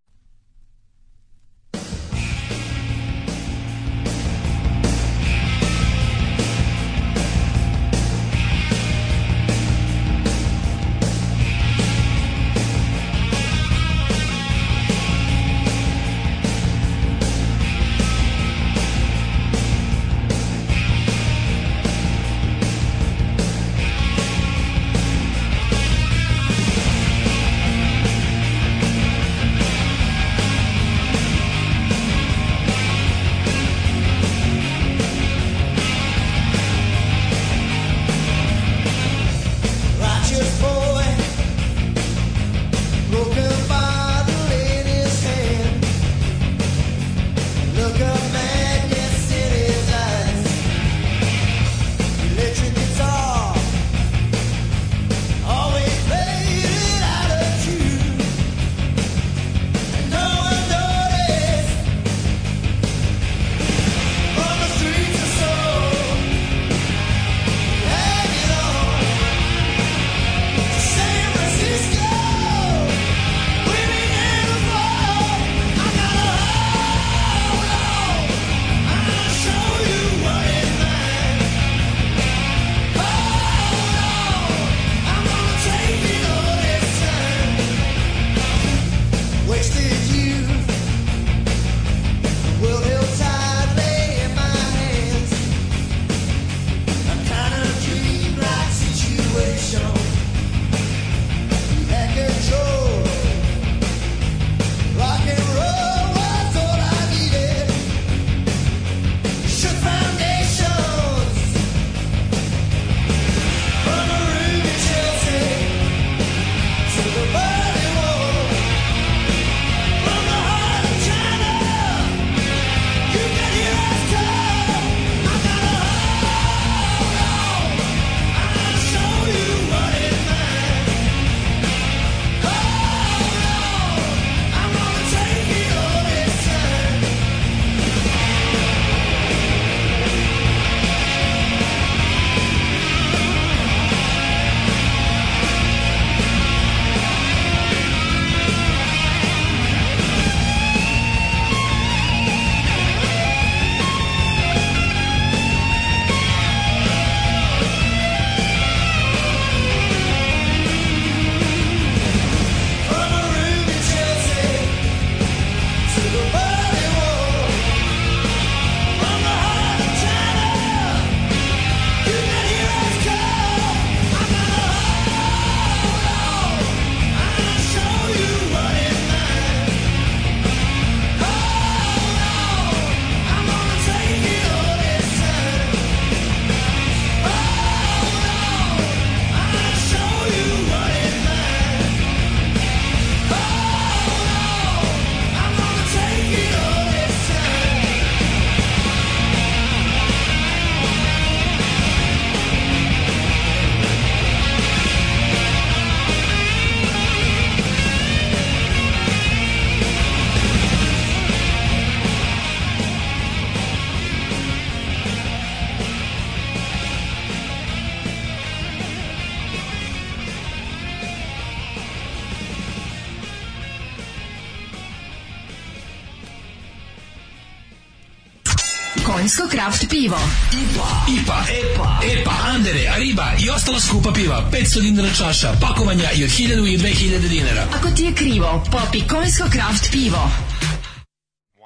pivo. IPA, IPA, EPA, EPA, Andere, Ariba i ostala skupa piva. 500 dinara čaša, pakovanja i od 1000 i 2000 dinara. Ako ti je krivo, popi Konjsko Kraft pivo. 1,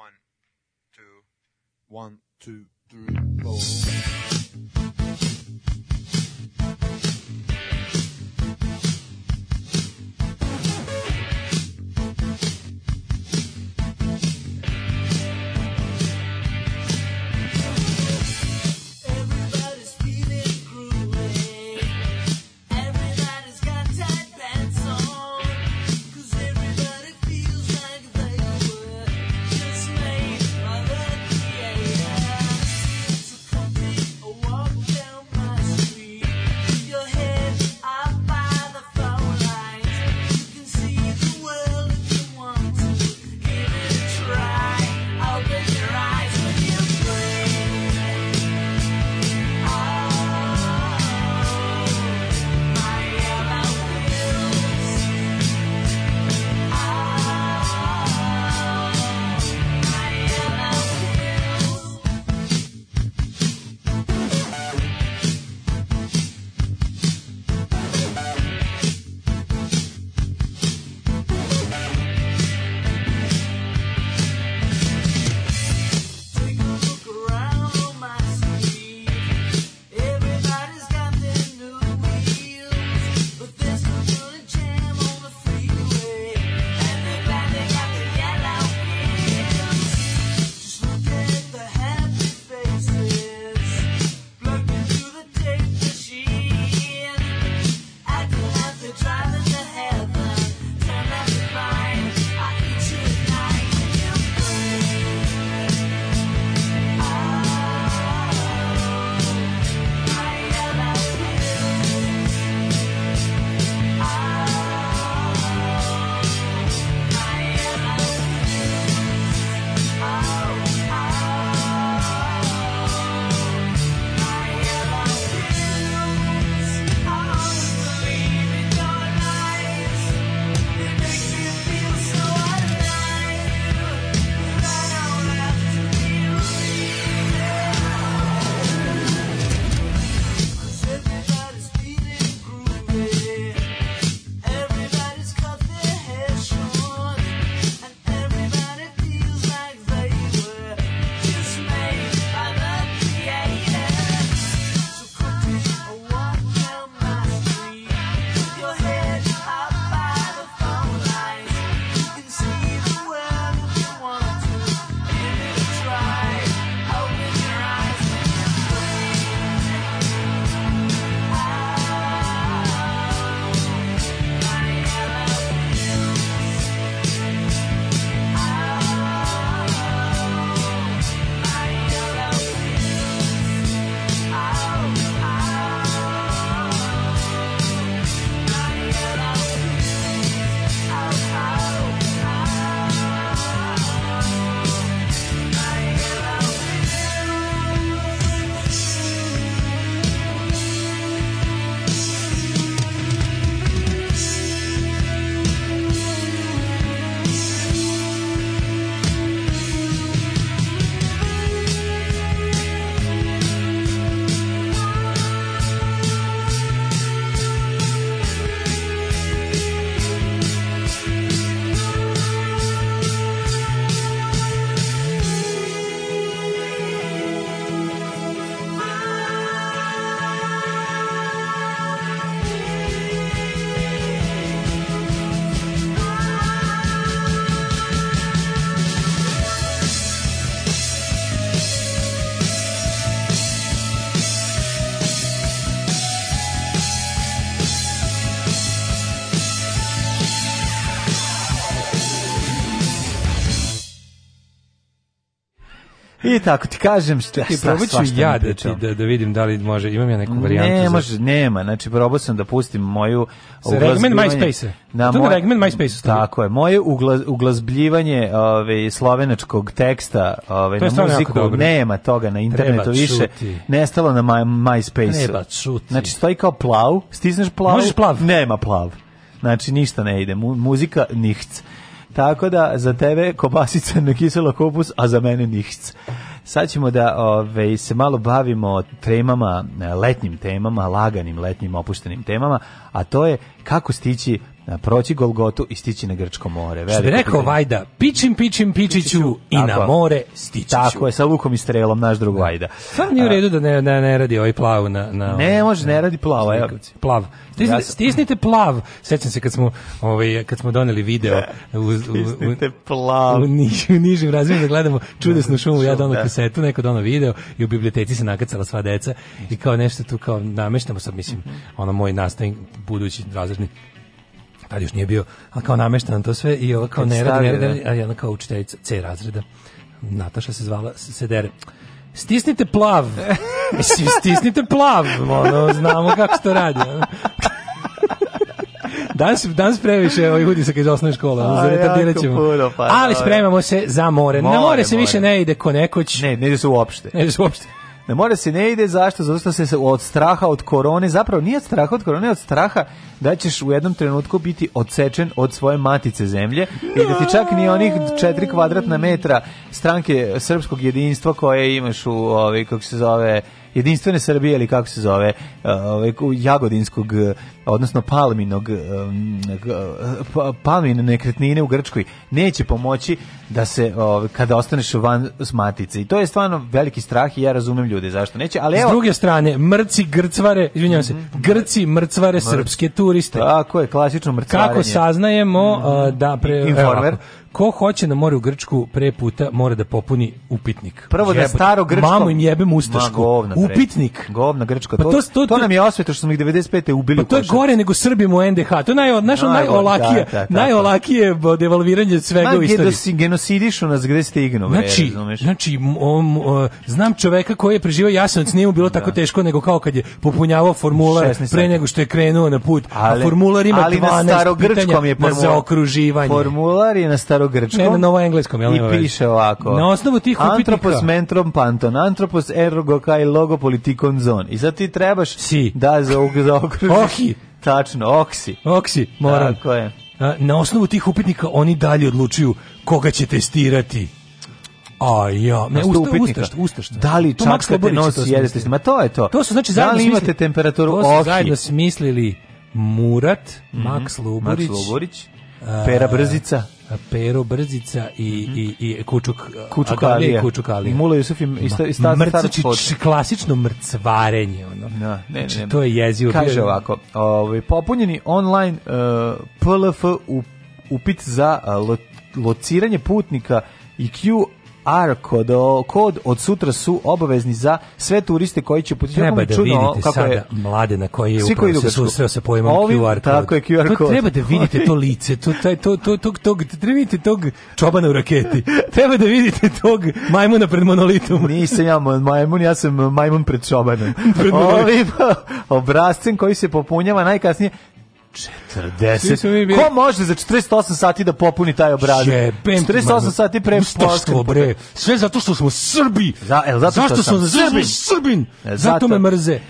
2, 1, 2, 3, 4. vidite, ako ti kažem šta, ti probaću ja da, ti, da, da vidim da li može, imam ja neku varijantu. Ne, može, nema, znači probao sam da pustim moju... Regmen MySpace-e. Da, moj, Regmen MySpace-e. Tako je, moje uglazbljivanje ove, ovaj, slovenačkog teksta ove, ovaj, na muziku, nema toga na internetu više, nestalo na my, MySpace-u. Treba čuti. Znači, stoji kao plav, stisneš plav, Možeš plav. nema plav. Znači, ništa ne ide, Mu, muzika nihc. Tako da za tebe kobasica na kiselo kopus, a za mene ništa. Sad ćemo da ove, ovaj, se malo bavimo temama, letnjim temama, laganim letnjim opuštenim temama, a to je kako stići E, proći Golgotu i stići na Grčko more. Veliko Što bi rekao pitanje. Vajda, pičim, pičim, pičiću i na more stići Tako je, sa lukom i strelom, naš drug da. Vajda. Stvarno nije u e. redu da ne, ne, ne radi ovaj plav na... na ne, ovaj, može, ne radi plavo, evo. Plav. Stisnite, stisnite plav. Sećam se kad smo, ovaj, kad smo doneli video. U, u, stisnite plav. U, niž, u nižim razmijima da gledamo čudesnu šumu. Ja donao kasetu, neko dono video i u biblioteci se nakacala sva deca i kao nešto tu kao nameštamo sad, mislim, mhm. ono moj nastavnik, budući razredni tad još nije bio, a kao nameštan to sve i ova kao ne radi, da. a jedna kao učiteljica C razreda, Nataša se zvala, Sedere, Stisnite plav. stisnite plav, ono, znamo kako to radi. Ono. Danas, danas previše ovih utisaka iz osnovne škole, A, ćemo. Puno, pa, Ali da, spremamo da. se za more. more Na more se više ne ide ko nekoć. Ne, ne ide se uopšte. Ne ide se uopšte. Ne more se ne ide, zašto? zašto se od straha od korone, zapravo nije od straha od korone, od straha da ćeš u jednom trenutku biti odsečen od svoje matice zemlje i da ti čak ni onih 4 kvadratna metra stranke srpskog jedinstva koje imaš u, ovaj, kako se zove, jedinstvene Srbije ili kako se zove e, ovaj jagodinskog e, odnosno palminog e, pa, palmine nekretnine u Grčkoj neće pomoći da se ovaj, kada ostaneš van smatice i to je stvarno veliki strah i ja razumem ljude zašto neće ali evo s druge strane mrci grcvare izvinjavam se mhm. grci mrcvare Mrc. srpske turiste tako je klasično mrcvarenje kako saznajemo mm -hmm. da pre Informer. Ovako, ko hoće na da more u Grčku pre puta mora da popuni upitnik. Prvo da staro grčko. Mamu im jebem ustašku. Ma, govna, upitnik. Govna grčka. Pa to, to, to, nam je osveta što smo ih 95. ubili. Pa to je gore nego Srbim u NDH. To je naj, naš, no, najolakije, da, da, da, da. najolakije devalviranje svega Ma, u istoriji. genosidišu nas gde ste igno. Znači, re, znači om, o, znam čoveka koji je preživao Jasenovac, nije mu bilo tako da. teško nego kao kad je popunjavao formular pre nego što je krenuo na put. Ali, a formular ima ali 12 na starogrčkom je formular. Na zaokruživanje. Formular je na staro starogrčkom. Ne, na novo engleskom, jel I piše ovako. Na osnovu tih upitnika. Antropos mentrom panton, antropos ergo kai logo politikon zon. I sad ti trebaš si. da za zaokružiš. Ohi. Tačno, oksi. Oksi, moram. Tako je. Na osnovu tih upitnika oni dalje odlučuju koga će testirati. A ja, ne, usta, upitnika. usta, usta, usta. Da li čačkate nos i jedete? Ma to je to. To su znači zajedno da li imate smisli, temperaturu To su zajedno smislili Murat, mm -hmm. Max Luburić, Maks Luburić Pera Brzica. Pero Brzica i, i, i Kučuk, Kučuk Alija. Kučuk Alija. Mula Jusuf i sta, sta, Mrc, č, klasično mrcvarenje. Ono. No, da, ne, ne, znači, ne. To je jezivo. Kaže ovako, ovaj, popunjeni online uh, e, PLF upit za uh, lo, lociranje putnika i Q R kod, kod od sutra su obavezni za sve turiste koji će putiti. Treba da čuno, vidite kako sada je, mlade na koji je svi koji se susreo sa pojmom Ovim, QR kod. Tako je, QR kod. To treba da vidite to lice, to, taj, to, to, to, to, treba vidite tog čobana u raketi. treba da vidite tog majmuna pred monolitom. Nisam ja majmun, ja sam majmun pred čobanom. pred Ovim obrazcem koji se popunjava najkasnije 40. Ko može za 48 sati da popuni taj obrazac? 48 sati pre poštom. bre. Sve zato što smo Srbi. Za, el, zato Zašto što sam, sam Srbin? E, zato, zato me mrze.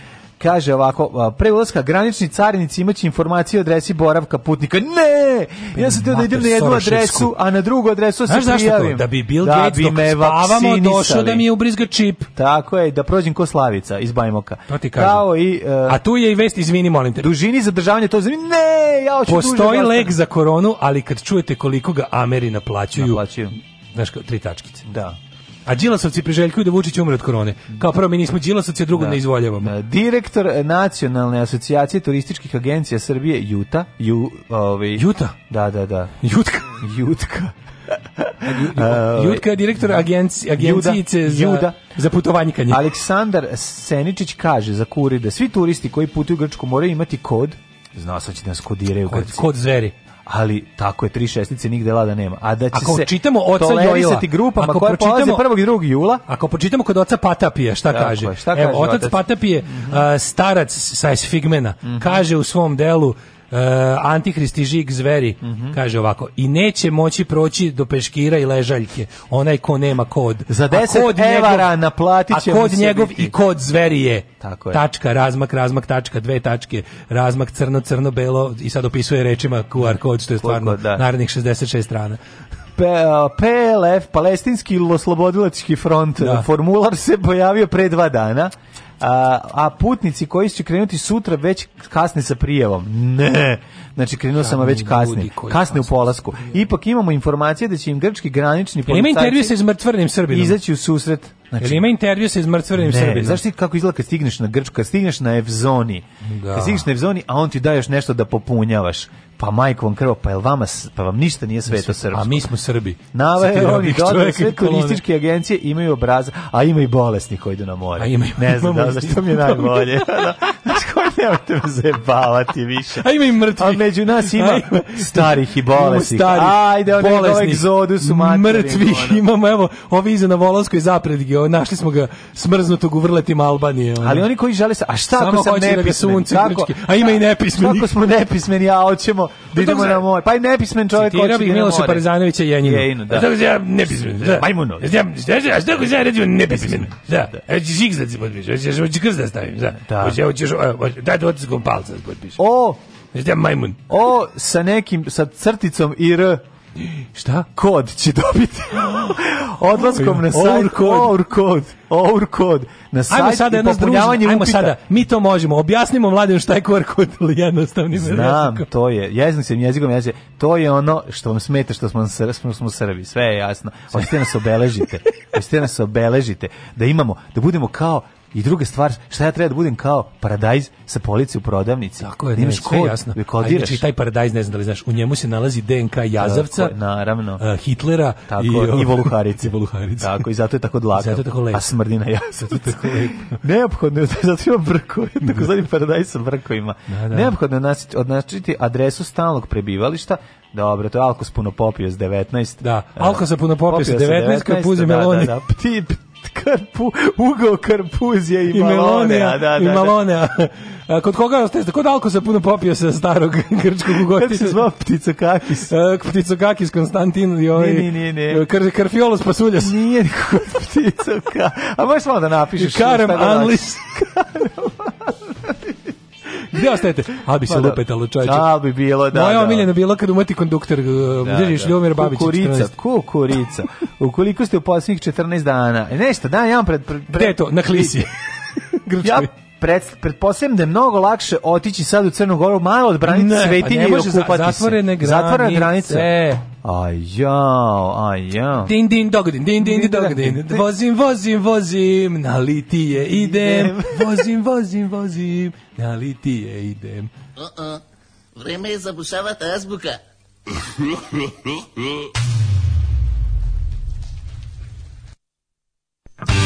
Kaže ovako, pre ulaska granični carinici imaće informacije o adresi boravka putnika. Ne! Ja sam teo da idem na jednu adresu, a na drugu adresu da se prijavim. Da bi Bill da Gates da bi me spavamo došao da mi je ubrizga čip. Tako je, da prođem ko Slavica iz Bajmoka. To ti kažem. i, uh, a tu je i vest, izvini, molim te. Dužini zadržavanja, to znači, ne, ja hoću Postoji duže, lek za koronu, ali kad čujete koliko ga Ameri naplaćuju, naplaćuju. znaš, tri tačkice. Da. A Đilasovci priželjkuju da Vučić umre od korone. Kao prvo, mi nismo Đilasovci, a drugo da. ne izvoljavamo. Da. Direktor Nacionalne asocijacije turističkih agencija Srbije, Juta. Ju, ovaj, Juta? Da, da, da. Jutka? Jutka. Jutka je direktor da. agenci, agencijice Juda, za, Juda. za putovanjikanje. Aleksandar Seničić kaže za kuri da svi turisti koji putuju u Grčku moraju imati kod Znao sam će da nas kodiraju. Kod, kod zveri ali tako je tri šestice nigde lada nema. A da će ako se čitamo oca Jojla, grupama ako koje čitamo prvog i drugog jula, ako pročitamo kod oca Patapije, šta tako kaže? Šta kaže Evo, otac, otac Patapije, mm -hmm. uh, starac sa Esfigmena, mm -hmm. kaže u svom delu Uh, eh, antihristi žig zveri mm -hmm. kaže ovako i neće moći proći do peškira i ležaljke onaj ko nema kod za 10 kod evara naplatit će a kod njegov biti. i kod zveri je tako je tačka razmak razmak tačka dve tačke razmak crno crno belo i sad opisuje rečima QR kod što je stvarno Koliko, da. narednih 66 strana PLF, Palestinski oslobodilački front, da. formular se pojavio pre dva dana a, a putnici koji će krenuti sutra već kasne sa prijevom. Ne. Znači krenuo sam već kasne. Kasne u polasku. Ipak imamo informacije da će im grčki granični policajci Ima intervju sa izmrtvrnim Srbinom. Izaći u susret Znači, ima intervju sa izmrcvenim Srbima? Znaš ti kako izgleda kad stigneš na Grčku, kad stigneš na Evzoni, da. kad stigneš na Evzoni, a on ti daje još nešto da popunjavaš pa majkom krv, pa jel vama, pa vam ništa nije sveto srpsko. A mi smo Srbi. Nava je oni dodali sve turističke agencije imaju obraza, a ima i bolesni koji idu na more. A ima i ne znam, da, što mi je najbolje. Znaš ko Nemojte me zajebavati više. A ima i mrtvih. A među nas ima Ajme. starih i bolesnih. Starih, Ajde, onaj bolesnih, egzodu su Mrtvih ono. imamo, evo, ovi iza na Volanskoj zapredge, našli smo ga smrznutog u vrletima Albanije. Ono. Ali oni koji žele se, a šta Samo ako sam da nepismen? Da kako, a ima i nepismeni. Kako smo nepismeni, ja hoćemo da, da idemo na more. Pa i nepismen čovjek hoće da na more. Miloša Parezanovića i Jeninu. Jeninu, da. A tako da ja nepismen. Da. Majmuno. A tako ja ređu nepismen. Da. Eći žig da se podpišu, hoćeš krst da stavim. Da. Hoćeš, hoćeš, da dotiskom palca da potpišem. O, Znaš majmun? O, sa nekim, sa crticom i R. Šta? Kod će dobiti. Odlaskom na sajt. Our kod. Our kod. Na sajt ajmo sada i popunjavanje Ajmo upita. sada, mi to možemo. Objasnimo mladim šta je QR kod ili jednostavnim Znam, jezikom. to je. Jezim se jezikom, jezim. To je ono što vam smete što smo, smo, smo Srbi. Sve je jasno. Hoćete nas obeležite. Hoćete nas obeležite. Da imamo, da budemo kao I druga stvar, šta ja treba da budem kao paradajz sa police u prodavnici? Tako je, da ne, imaš kod, jasno. Da a inače, taj paradajz, ne znam da li znaš, u njemu se nalazi DNK Jazavca, tako, naravno. Uh, Hitlera tako, i, i Voluharice. I Voluharice. Tako, i zato je tako dlaka. Zato je tako lepo. A smrdi na tako lepo. Neophodno je, zato ima brko, tako zani paradajz sa brkovima. Da, da. Neophodno je odnačiti adresu stalnog prebivališta, Dobro, to je Alkos puno da, popio s 19. Da, Alkos puno popio, popio s 19, kad puzi da, meloni. Da, da, pti, karpu, Ugo karpuzija i, I melonea, da, da, da, i malonea. Da. Kod koga ste? Kod Alko se puno popio sa starog grčkog ugostice. Kako se zvao Ptica Kakis? E, Ptica Kakis, Konstantin i ovaj... Ne, ne, ne. Kar, karfiolos pasuljas. Nije kod Ptica A možeš malo da napišeš. Karam da Anlis. Karem Gde ostajete? A pa bi se lupetalo, čoveče. Da, bi bilo, da. Moja da. omiljena bila kad umeti konduktor, Đeđiš uh, da, da. Ljubomir Babić. Kukurica, kukurica. Ukoliko ste u poslednjih 14 dana, e, nešto, da, ja vam pred... pred, pred... Gde to? Na klisi. ja pred, pretpostavljam da je mnogo lakše otići sad u Crnu Goru, malo odbraniti pa svetinje i okupati se. Zatvorene granice. Zatvorene granice. Ajao, ajao. a jao. Din din dogodin, din din din dogodin. Vozim, vozim, vozim, na litije idem. Vozim, vozim, vozim, na litije idem. O, uh uh-uh. -uh. vreme je zabušavati azbuka. Thank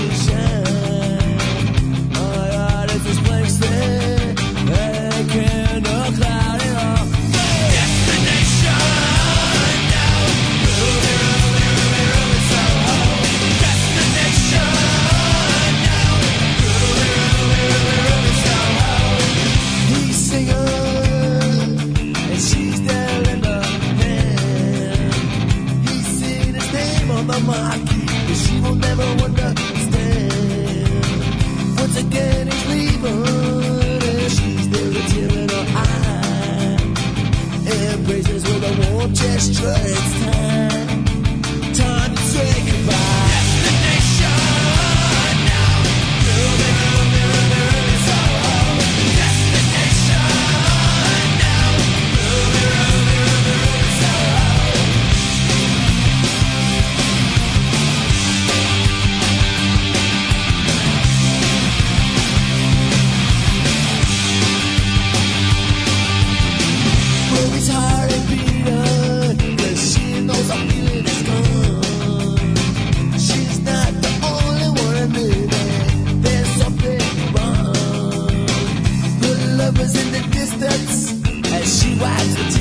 war gesture. It's time.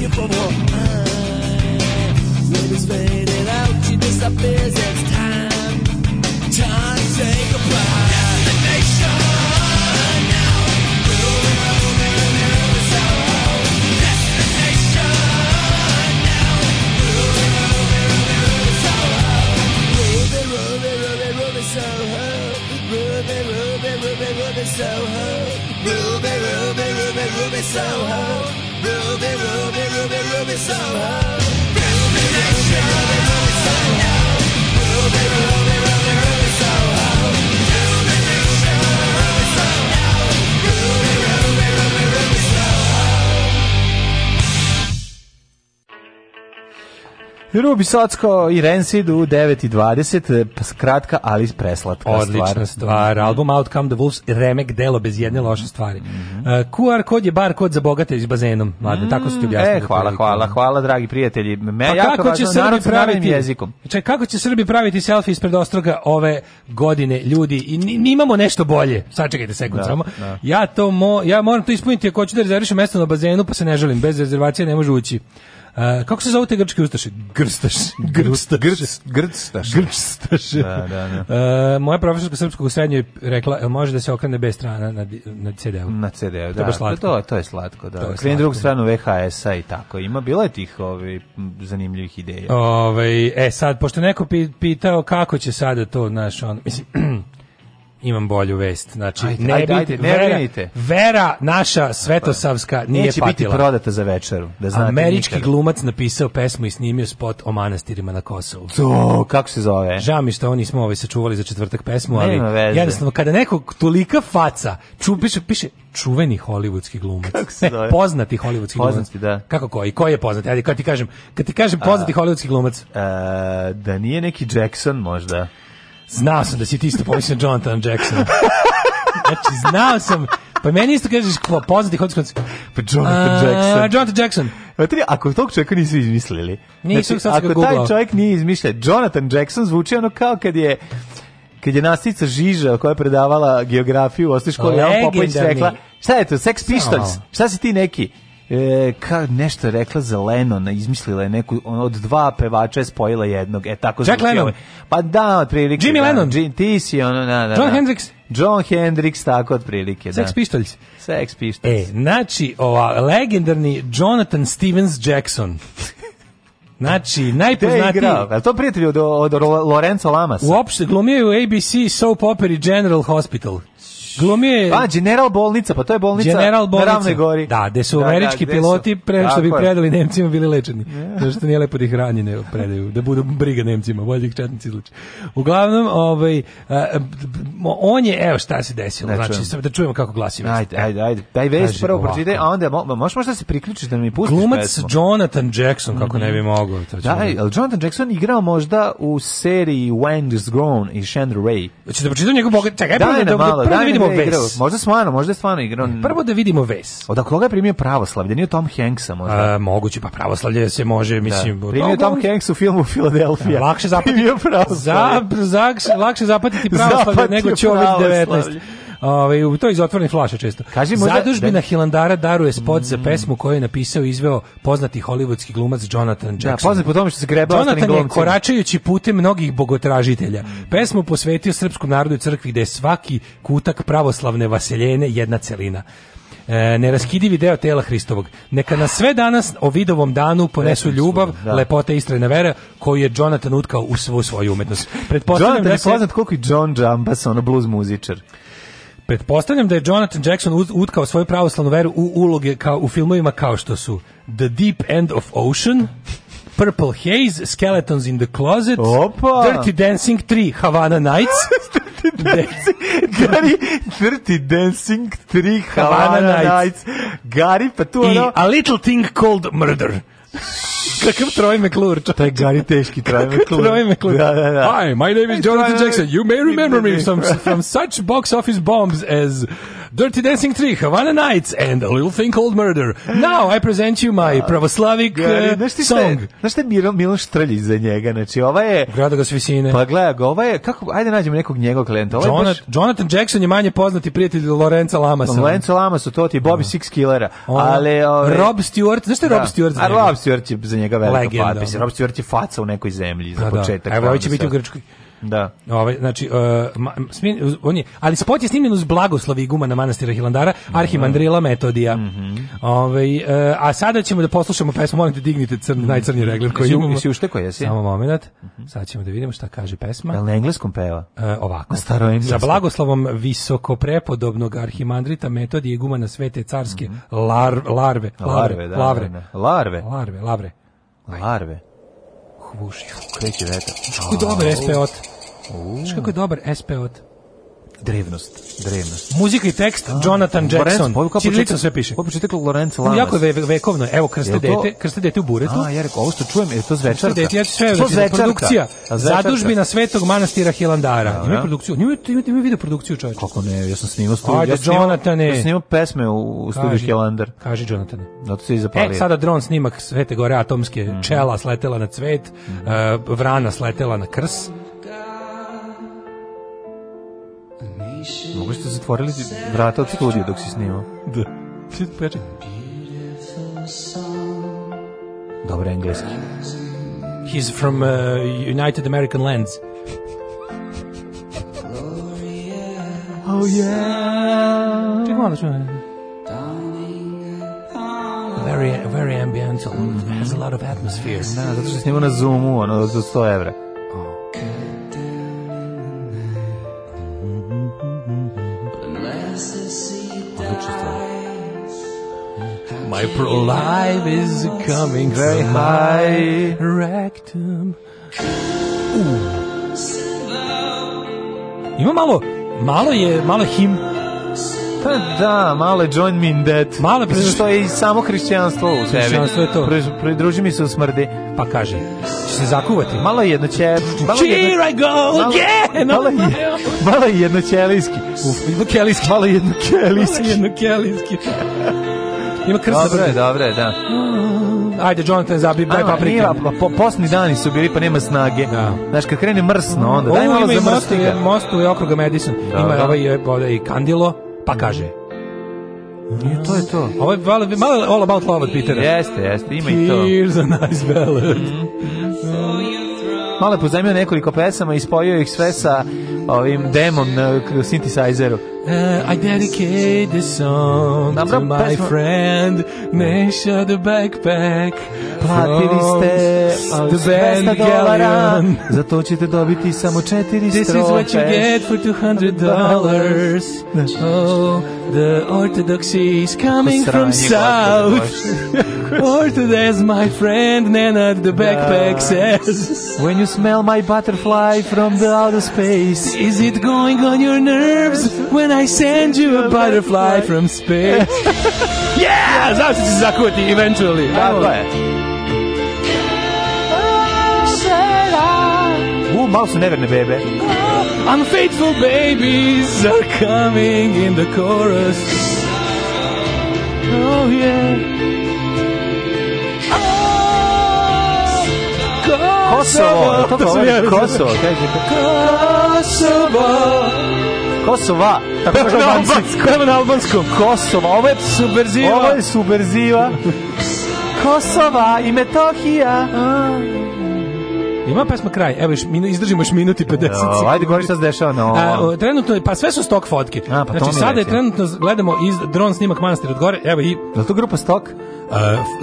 inconceivable. When it's faded out, she disappears. It's time, time to say goodbye. ruby Ruby, Ruby, Ruby Soho. Ruby, Ruby, Ruby, Ruby Summer. Ruby Nation. Rubi Socko i Rancid u 9.20, e, pa kratka, ali preslatka Odlična stvar. Mhm. stvar. Album Outcome the Wolves, remek delo bez jedne loše stvari. Mm uh, e, QR kod je bar kod za bogate iz bazenom. Mladne, mm tako su ti mm, objasnili. E, hvala, hvala, da. hvala, dragi prijatelji. Me pa jako kako važno, će Srbi praviti jezikom? Čekaj, kako će Srbi praviti selfie ispred ostroga ove godine, ljudi? I nimamo nešto bolje. Sačekajte sekund da, samo. Da. Ja to mo, ja moram to ispuniti ako hoću da rezervišem mesto na bazenu, pa se ne želim. Bez rezervacije ne može ući. Uh, kako se zove te grčke ustaše? Grstaš. Grstaš. Grstaš. Grstaš. Grstaš. Da, da, da. Uh, moja profesorka srpskog u srednjoj rekla, el može da se okrene B strana na, na CD-u? Na CD-u, da. To, to, to je slatko, da. Kreni drugu stranu VHS-a i tako. Ima bilo je tih ove, ovaj, zanimljivih ideja. Ove, ovaj, e sad, pošto neko pitao kako će sada to, naš on, mislim, imam bolju vest. Znači, ajde, ne, ajde, ajde, ne vera, vera, naša svetosavska nije Neće patila. biti prodata za večeru. Da znate Američki nikada. glumac napisao pesmu i snimio spot o manastirima na Kosovu. To, kako se zove? Žao mi što oni smo ovaj sačuvali za četvrtak pesmu, ali jednostavno kada nekog tolika faca, ču, piše, piše čuveni hollywoodski glumac. Kako se zove? Ne, poznati hollywoodski poznati, glumac. Da. Kako koji? Koji je poznati? Ajde, kad ti kažem, kad ti kažem poznati a, hollywoodski glumac. A, e, da nije neki Jackson možda. Znao sam da si ti isto pomislio Jonathan Jacksona. Znači, znao sam. Pa meni isto kažeš, ko, poznati hodis Pa Jonathan A, Jackson. Jonathan Jackson. Vatri, pa ako tog čovjeka nisu izmislili. Nisu znači, ako Google. taj čovjek nije izmislio, Jonathan Jackson zvuči ono kao kad je kad je nastica Žiža koja je predavala geografiju u osnovnoj školi, Legendarni. ja vam Popović rekla, šta je to, Sex Pistols, šta si ti neki? e, ka, nešto je rekla za Lenona, izmislila je neku, on, od dva pevača je spojila jednog, e tako Jack Lennon. Ovaj. Pa da, otprilike. Jimmy da, Lennon. Jim, ti si ono, da, da. John da. Hendricks. John Hendrix, tako otprilike. Da. Sex da. Pistols. Sex Pistols. E, znači, ova, legendarni Jonathan Stevens Jackson. Znači, najpoznatiji... Je to prijatelj od, od Lorenzo Lamasa? Uopšte, glumio je u ABC Soap Opera General Hospital. Glumio je... A, General bolnica, pa to je bolnica, General bolnica. na Ravnoj gori. Da, gde su da, da američki da, piloti, pre što bi predali Nemcima, bili lečeni. Zato što nije lepo da ih ranjene predaju, da budu briga Nemcima, bolje da ih četnici izleče. Uglavnom, ovaj, on je, evo šta se desilo, znači, čujem. da čujemo kako glasi vest. Ajde, ajde, ajde, daj vest prvo pročitaj, a onda mo, možeš možda da se priključiš da mi pustiš Glumac pesmu. Jonathan Jackson, kako ne bi mhm. mogao. Da, ali Jonathan Jackson igrao možda u seriji When Grown i Shandra Ray. Hoćete da pročitam njegov bogat? Čekaj, da, da, da, da, da, da, da, da, da, da, da, da, da, da, da, da, da, da, je igrao, možda stvarno, možda je stvarno igrao. Prvo da vidimo Ves. Od koga je primio pravoslavlje? Nije Tom Hanksa možda? A, moguće, pa pravoslavlje se može, da. mislim. Da. Primio Tom Hanks u filmu Filadelfija. Lakše zapamtiti pravoslavlje. Za, za, lakše zapatiti pravoslavlje nego Čović 19. Ovaj to iz otvorenih flaša često. Kaži možda Zadužbina da... Hilandara daruje spot mm. za pesmu koju je napisao i izveo poznati hollywoodski glumac Jonathan da, Jackson. Da, poznat po tome što se greba Jonathan je koračajući putem mnogih bogotražitelja. Pesmu posvetio srpskom narodu i crkvi gde je svaki kutak pravoslavne vaseljene jedna celina. E, neraskidivi deo tela Hristovog. Neka na sve danas o vidovom danu ponesu ljubav, da. i istrajna vera koju je Jonathan utkao u svu svoju umetnost. Pretpostavljam Jonathan da je se... poznat koliko je John Jambas, ono blues muzičar. Pretpostavljam da je Jonathan Jackson utkao svoju pravoslavnu veru u uloge kao u filmovima kao što su The Deep End of Ocean, Purple Haze, Skeletons in the Closet, Opa. Dirty Dancing 3, Havana Nights. Gari, Dirty Dancing 3, Havana, Havana Nights. Nights. Gari, pa tu I A Little Thing Called Murder. Kakav Troy McClure? Taj Gary teški Troy McClure. Troy McClure. Da, da, da. Hi, my name is Jonathan Jackson. You may remember me from, from such box office bombs as Dirty Dancing 3, Havana Nights and A Little Thing Called Murder. Now I present you my ah. pravoslavic uh, znaš ti song. Znaš šta je Milo, Milo Štrljić za njega? Znači, ova je... Grada ga s visine. Pa gleda ga, ova je... Kako, ajde nađemo nekog njegovog klijenta. Ovaj Jonathan, baš... Jonathan Jackson je manje poznati prijatelj Lorenza Lamasa. Lorenza Lamasa, to ti je Bobby no. Da. Six Killera. On, ali, ove... Ovaj- Rob Stewart, znaš šta da. Rob Stewart za njega? A Rob Stewart je za njega velika Legenda. Rob Stewart je faca u nekoj zemlji za pa da, početak. Da. Evo, ovo će biti u Grčkoj. Da. Ovaj znači uh, ma, smin, on je, ali spot je snimljen uz blagoslovi guma na manastira Hilandara, da. arhimandrila Metodija. Mm Ovaj uh, a sada ćemo da poslušamo pesmu Molim te dignite crni mm najcrnji regler koji imamo. Jesi ušteko jesi? Samo momenat. Mm -hmm. Sad ćemo da vidimo šta kaže pesma. Jel na engleskom peva? Uh, ovako. Na Za blagoslovom visoko prepodobnog arhimandrita guma na Svete carske mhm. lar, larve, larve, larve, da, lavre. Da, da, larve. Larve, lavre. Larve. Huš, kreće vetar. Kako je dobar SP-ot. Znaš kako je dobar SP-ot? drevnost, drevnost. Muzika i tekst A, Jonathan Jackson. Čirilica pa sve piše. Kako početak Lorenzo Lamas. Jako je ve, vekovno. Evo krste to... dete, krste dete u buretu. A ja rekao ovo što čujem, je to zvečarka. Krste dete, ja sve to zvečarka. produkcija. Zadužbina Svetog manastira Hilandara. Da, ima da. produkciju. Ima ima ima video produkciju čoveče. Kako ne, ja sam snimao studiju. Ajde, ja snimao, Jonatane. Ja snimao pesme u, u studiju kaži, Hilandar. Kaže Jonathan. Da to se zapali. E, sada dron snimak Svete Gore atomske mm. čela sletela na cvet, mm. uh, vrana sletela na krs. Da, Mogu ste zatvorili vrata od studija dok si snimao? Da. Peče. Dobar engleski. He's from uh, United American Lands. oh yeah. Čekaj malo da Very, very ambiental. Mm -hmm. Has a lot of atmosphere. Da, zato što snimao na Zoomu, ono, za 100 evra. My pro life is coming very high. Rectum. Uh. Ima malo, malo je, malo him. Pa da, malo je John that Malo je Što je i samo hrišćanstvo u sebi. Hrišćanstvo je to. Pridruži mi se u smrdi. Pa kaže, će se zakuvati. Malo je jedno će... Malo Here I go again! Malo, je, malo je jedno ćelijski. Uf, jedno kelijski. Malo je jedno kelijski. Malo je jedno kelijski. Ima krsta dobre, Dobro je, da. Ajde, Jonathan, zabi, daj paprike. Nije, po, posni dani su bili, pa nema snage. Da. Znaš, kad krene mrsno, onda daj malo za mrstika. Mostu je okruga Madison. Da. Ima ovaj, ovaj, i kandilo, pa kaže, nije, to je to. Ovo je malo, malo All About Love od Petera. Jeste, jeste, ima i to. Here's a nice ballad. Mhm. Malo je pozajmio nekoliko pesama i spojio ih sve sa ovim demom na synthesizeru. Uh, I dedicate this song Dobro, to my pesma. friend Nisha, the Backpack Platili ste ali s dolara Za to ćete dobiti samo četiri This strofe This is what you get for 200 dollars Oh, the orthodoxy is coming from south Orthodox, my friend Nenad the Backpack da. says When you smell my butterfly from the outer space Is it going on your nerves when can I send you a butterfly from space? yeah! Znao se će se zakuti, eventually. Tako je. U, malo su neverne bebe. Unfaithful babies are coming in the chorus. Oh yeah. Kosovo, to, to Kosovo, kaže. Kosovo. Kosova. Tako Evo na albanskom. Evo na albanskom. Kosova. Ovo je superziva. Ovo je superziva. Kosova i Metohija. A. Ima pesma kraj. Evo još minu, izdržimo još minuti 50 sekundi. Da, ajde govori šta se dešava na ovo. trenutno je pa sve su stok fotke. A, pa znači sada je trenutno gledamo iz dron snimak manastir od gore. Evo i Da to grupa stok? Uh,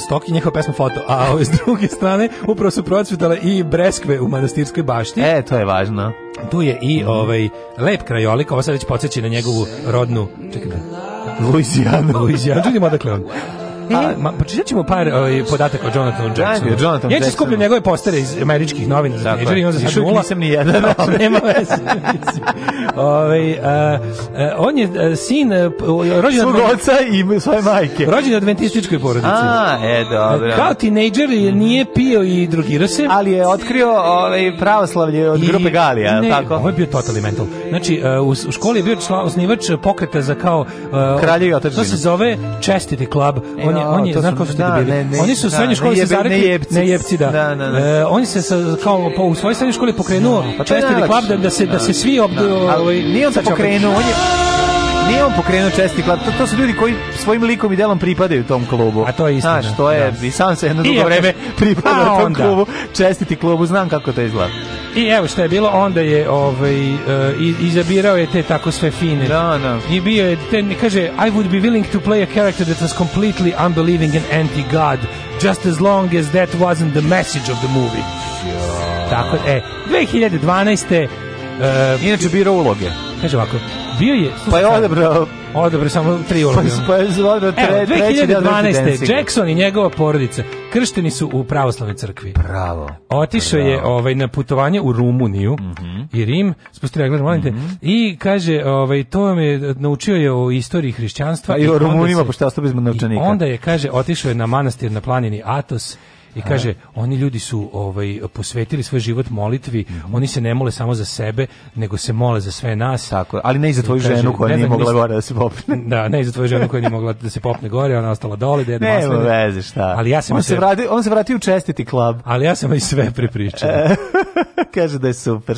stok i njihova pesma foto, a ove s druge strane upravo su procvetale i breskve u manastirskoj bašti. E, to je važno. Tu je i mhm. ovaj lep krajolik, ovo sad već podsjeća na njegovu rodnu, čekaj. Luizijanu. Luizijanu, čudimo odakle on. A, e? pa pročitat ćemo par ovaj, podataka o Jonathanu Jacksonu. Dajme, Jonathan ja ću skupljam njegove postere iz američkih novina za Pager i on za sad nula. nisam ni jedan. No, znači, nema veze. Ove, ovaj, a, a, on je sin rođen od oca i svoje majke. Rođen od adventističkoj porodici. A, e, dobro. Kao tinejdžer nije pio i drogirao se. Ali je otkrio ovaj, pravoslavlje od I, grupe Galija, ne, tako? Ovo je bio totally mental. Znači, e, u, u školi je bio osnivač pokreta za kao... E, Kralje i otačbine. To se zove Chastity Club. E, on on je, on je, znaš ko su da, Ne, ne, oni su u da, srednjoj školi se zarekli, ne jebci, da. da, da, da. E, oni se sa, kao po, u svojoj srednjoj školi pokrenuo, pa čestili klub da, da, se, da se svi obdu... Da. Ali nije on se pokrenuo, on je... Nije on pokrenuo česti klub. To, to su ljudi koji svojim likom i delom pripadaju tom klubu. A to je istina. Znaš, to je, da. i sam se jedno dugo vreme pripadao pa tom onda. klubu. Čestiti klubu, znam kako to izgleda. I evo što je bilo, onda je ovaj, uh, izabirao je te tako sve fine. Da, da. I bio je, te, kaže, I would be willing to play a character that was completely unbelieving and anti-God, just as long as that wasn't the message of the movie. Ja. Tako, e, 2012. Uh, e, Inače birao uloge. Kaže ovako, bio je... Pa je odabrao... Odabrao samo tri pa uloge. Pa je odabrao tre, Evo, 2012. Jackson i njegova porodica kršteni su u pravoslavnoj crkvi. Bravo. Otišao je ovaj, na putovanje u Rumuniju mm -hmm. i Rim, spustili ja gledam, molim te, mm -hmm. i kaže, ovaj, to me naučio je o istoriji hrišćanstva. A i, i o Rumunima, pošto ja bez novčanika. Onda je, kaže, otišao je na manastir na planini Atos i kaže oni ljudi su ovaj posvetili svoj život molitvi, mhm. oni se ne mole samo za sebe, nego se mole za sve nas. Tako, ali ne i za tvoju kaže, ženu koja nije mogla gore da se popne. Da, ne i za tvoju ženu koja nije mogla da se popne gore, ona ostala dole, da deda ne veze šta. Ali ja sam on se vrati, on se vrati u čestiti klub. Ali ja sam i sve prepričao. kaže da je super.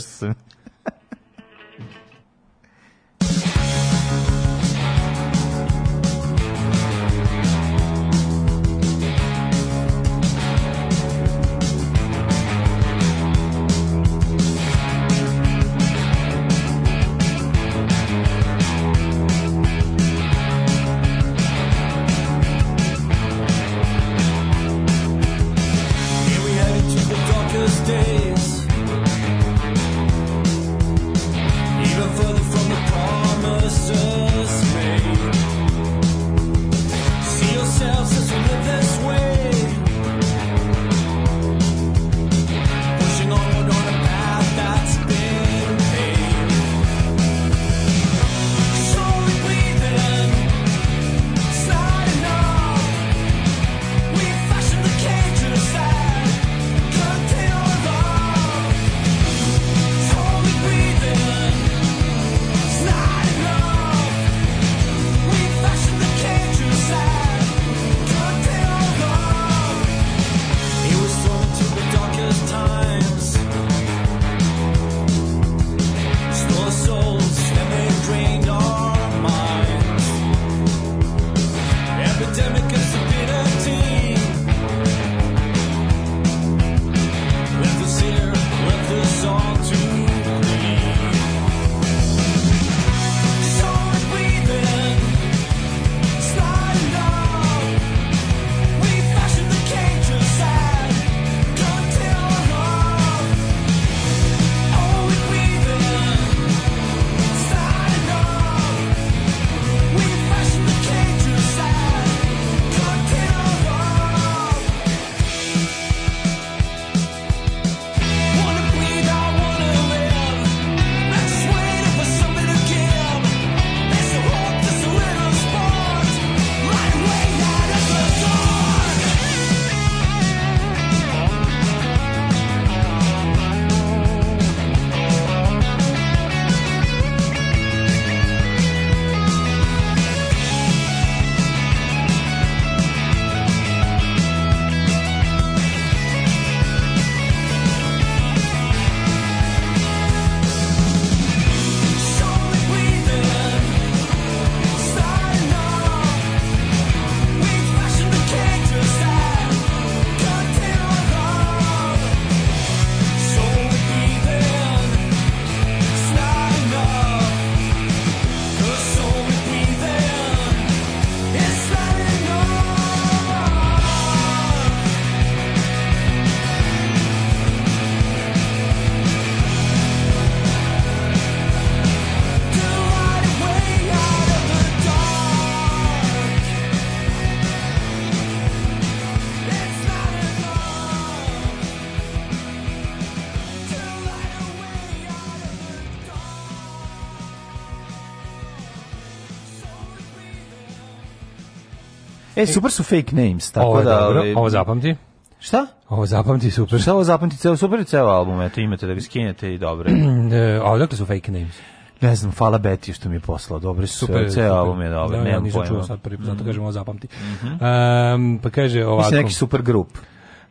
E, super su fake names, tako ovo da... Dobro, ovaj, ovo zapamti. Šta? Ovo zapamti super. Šta ovo zapamti ceo, super je ceo album, eto imate da ga skinete i dobro. E, a odakle su fake names? Ne znam, hvala Beti što mi je poslao, dobro su, super, ceo album je dobro, da, nemam ja, nisam pojma. čuo sad prvi, zato mhm. kažem ovo zapamti. Mm -hmm. um, pa kaže ovako... Mislim neki super grup.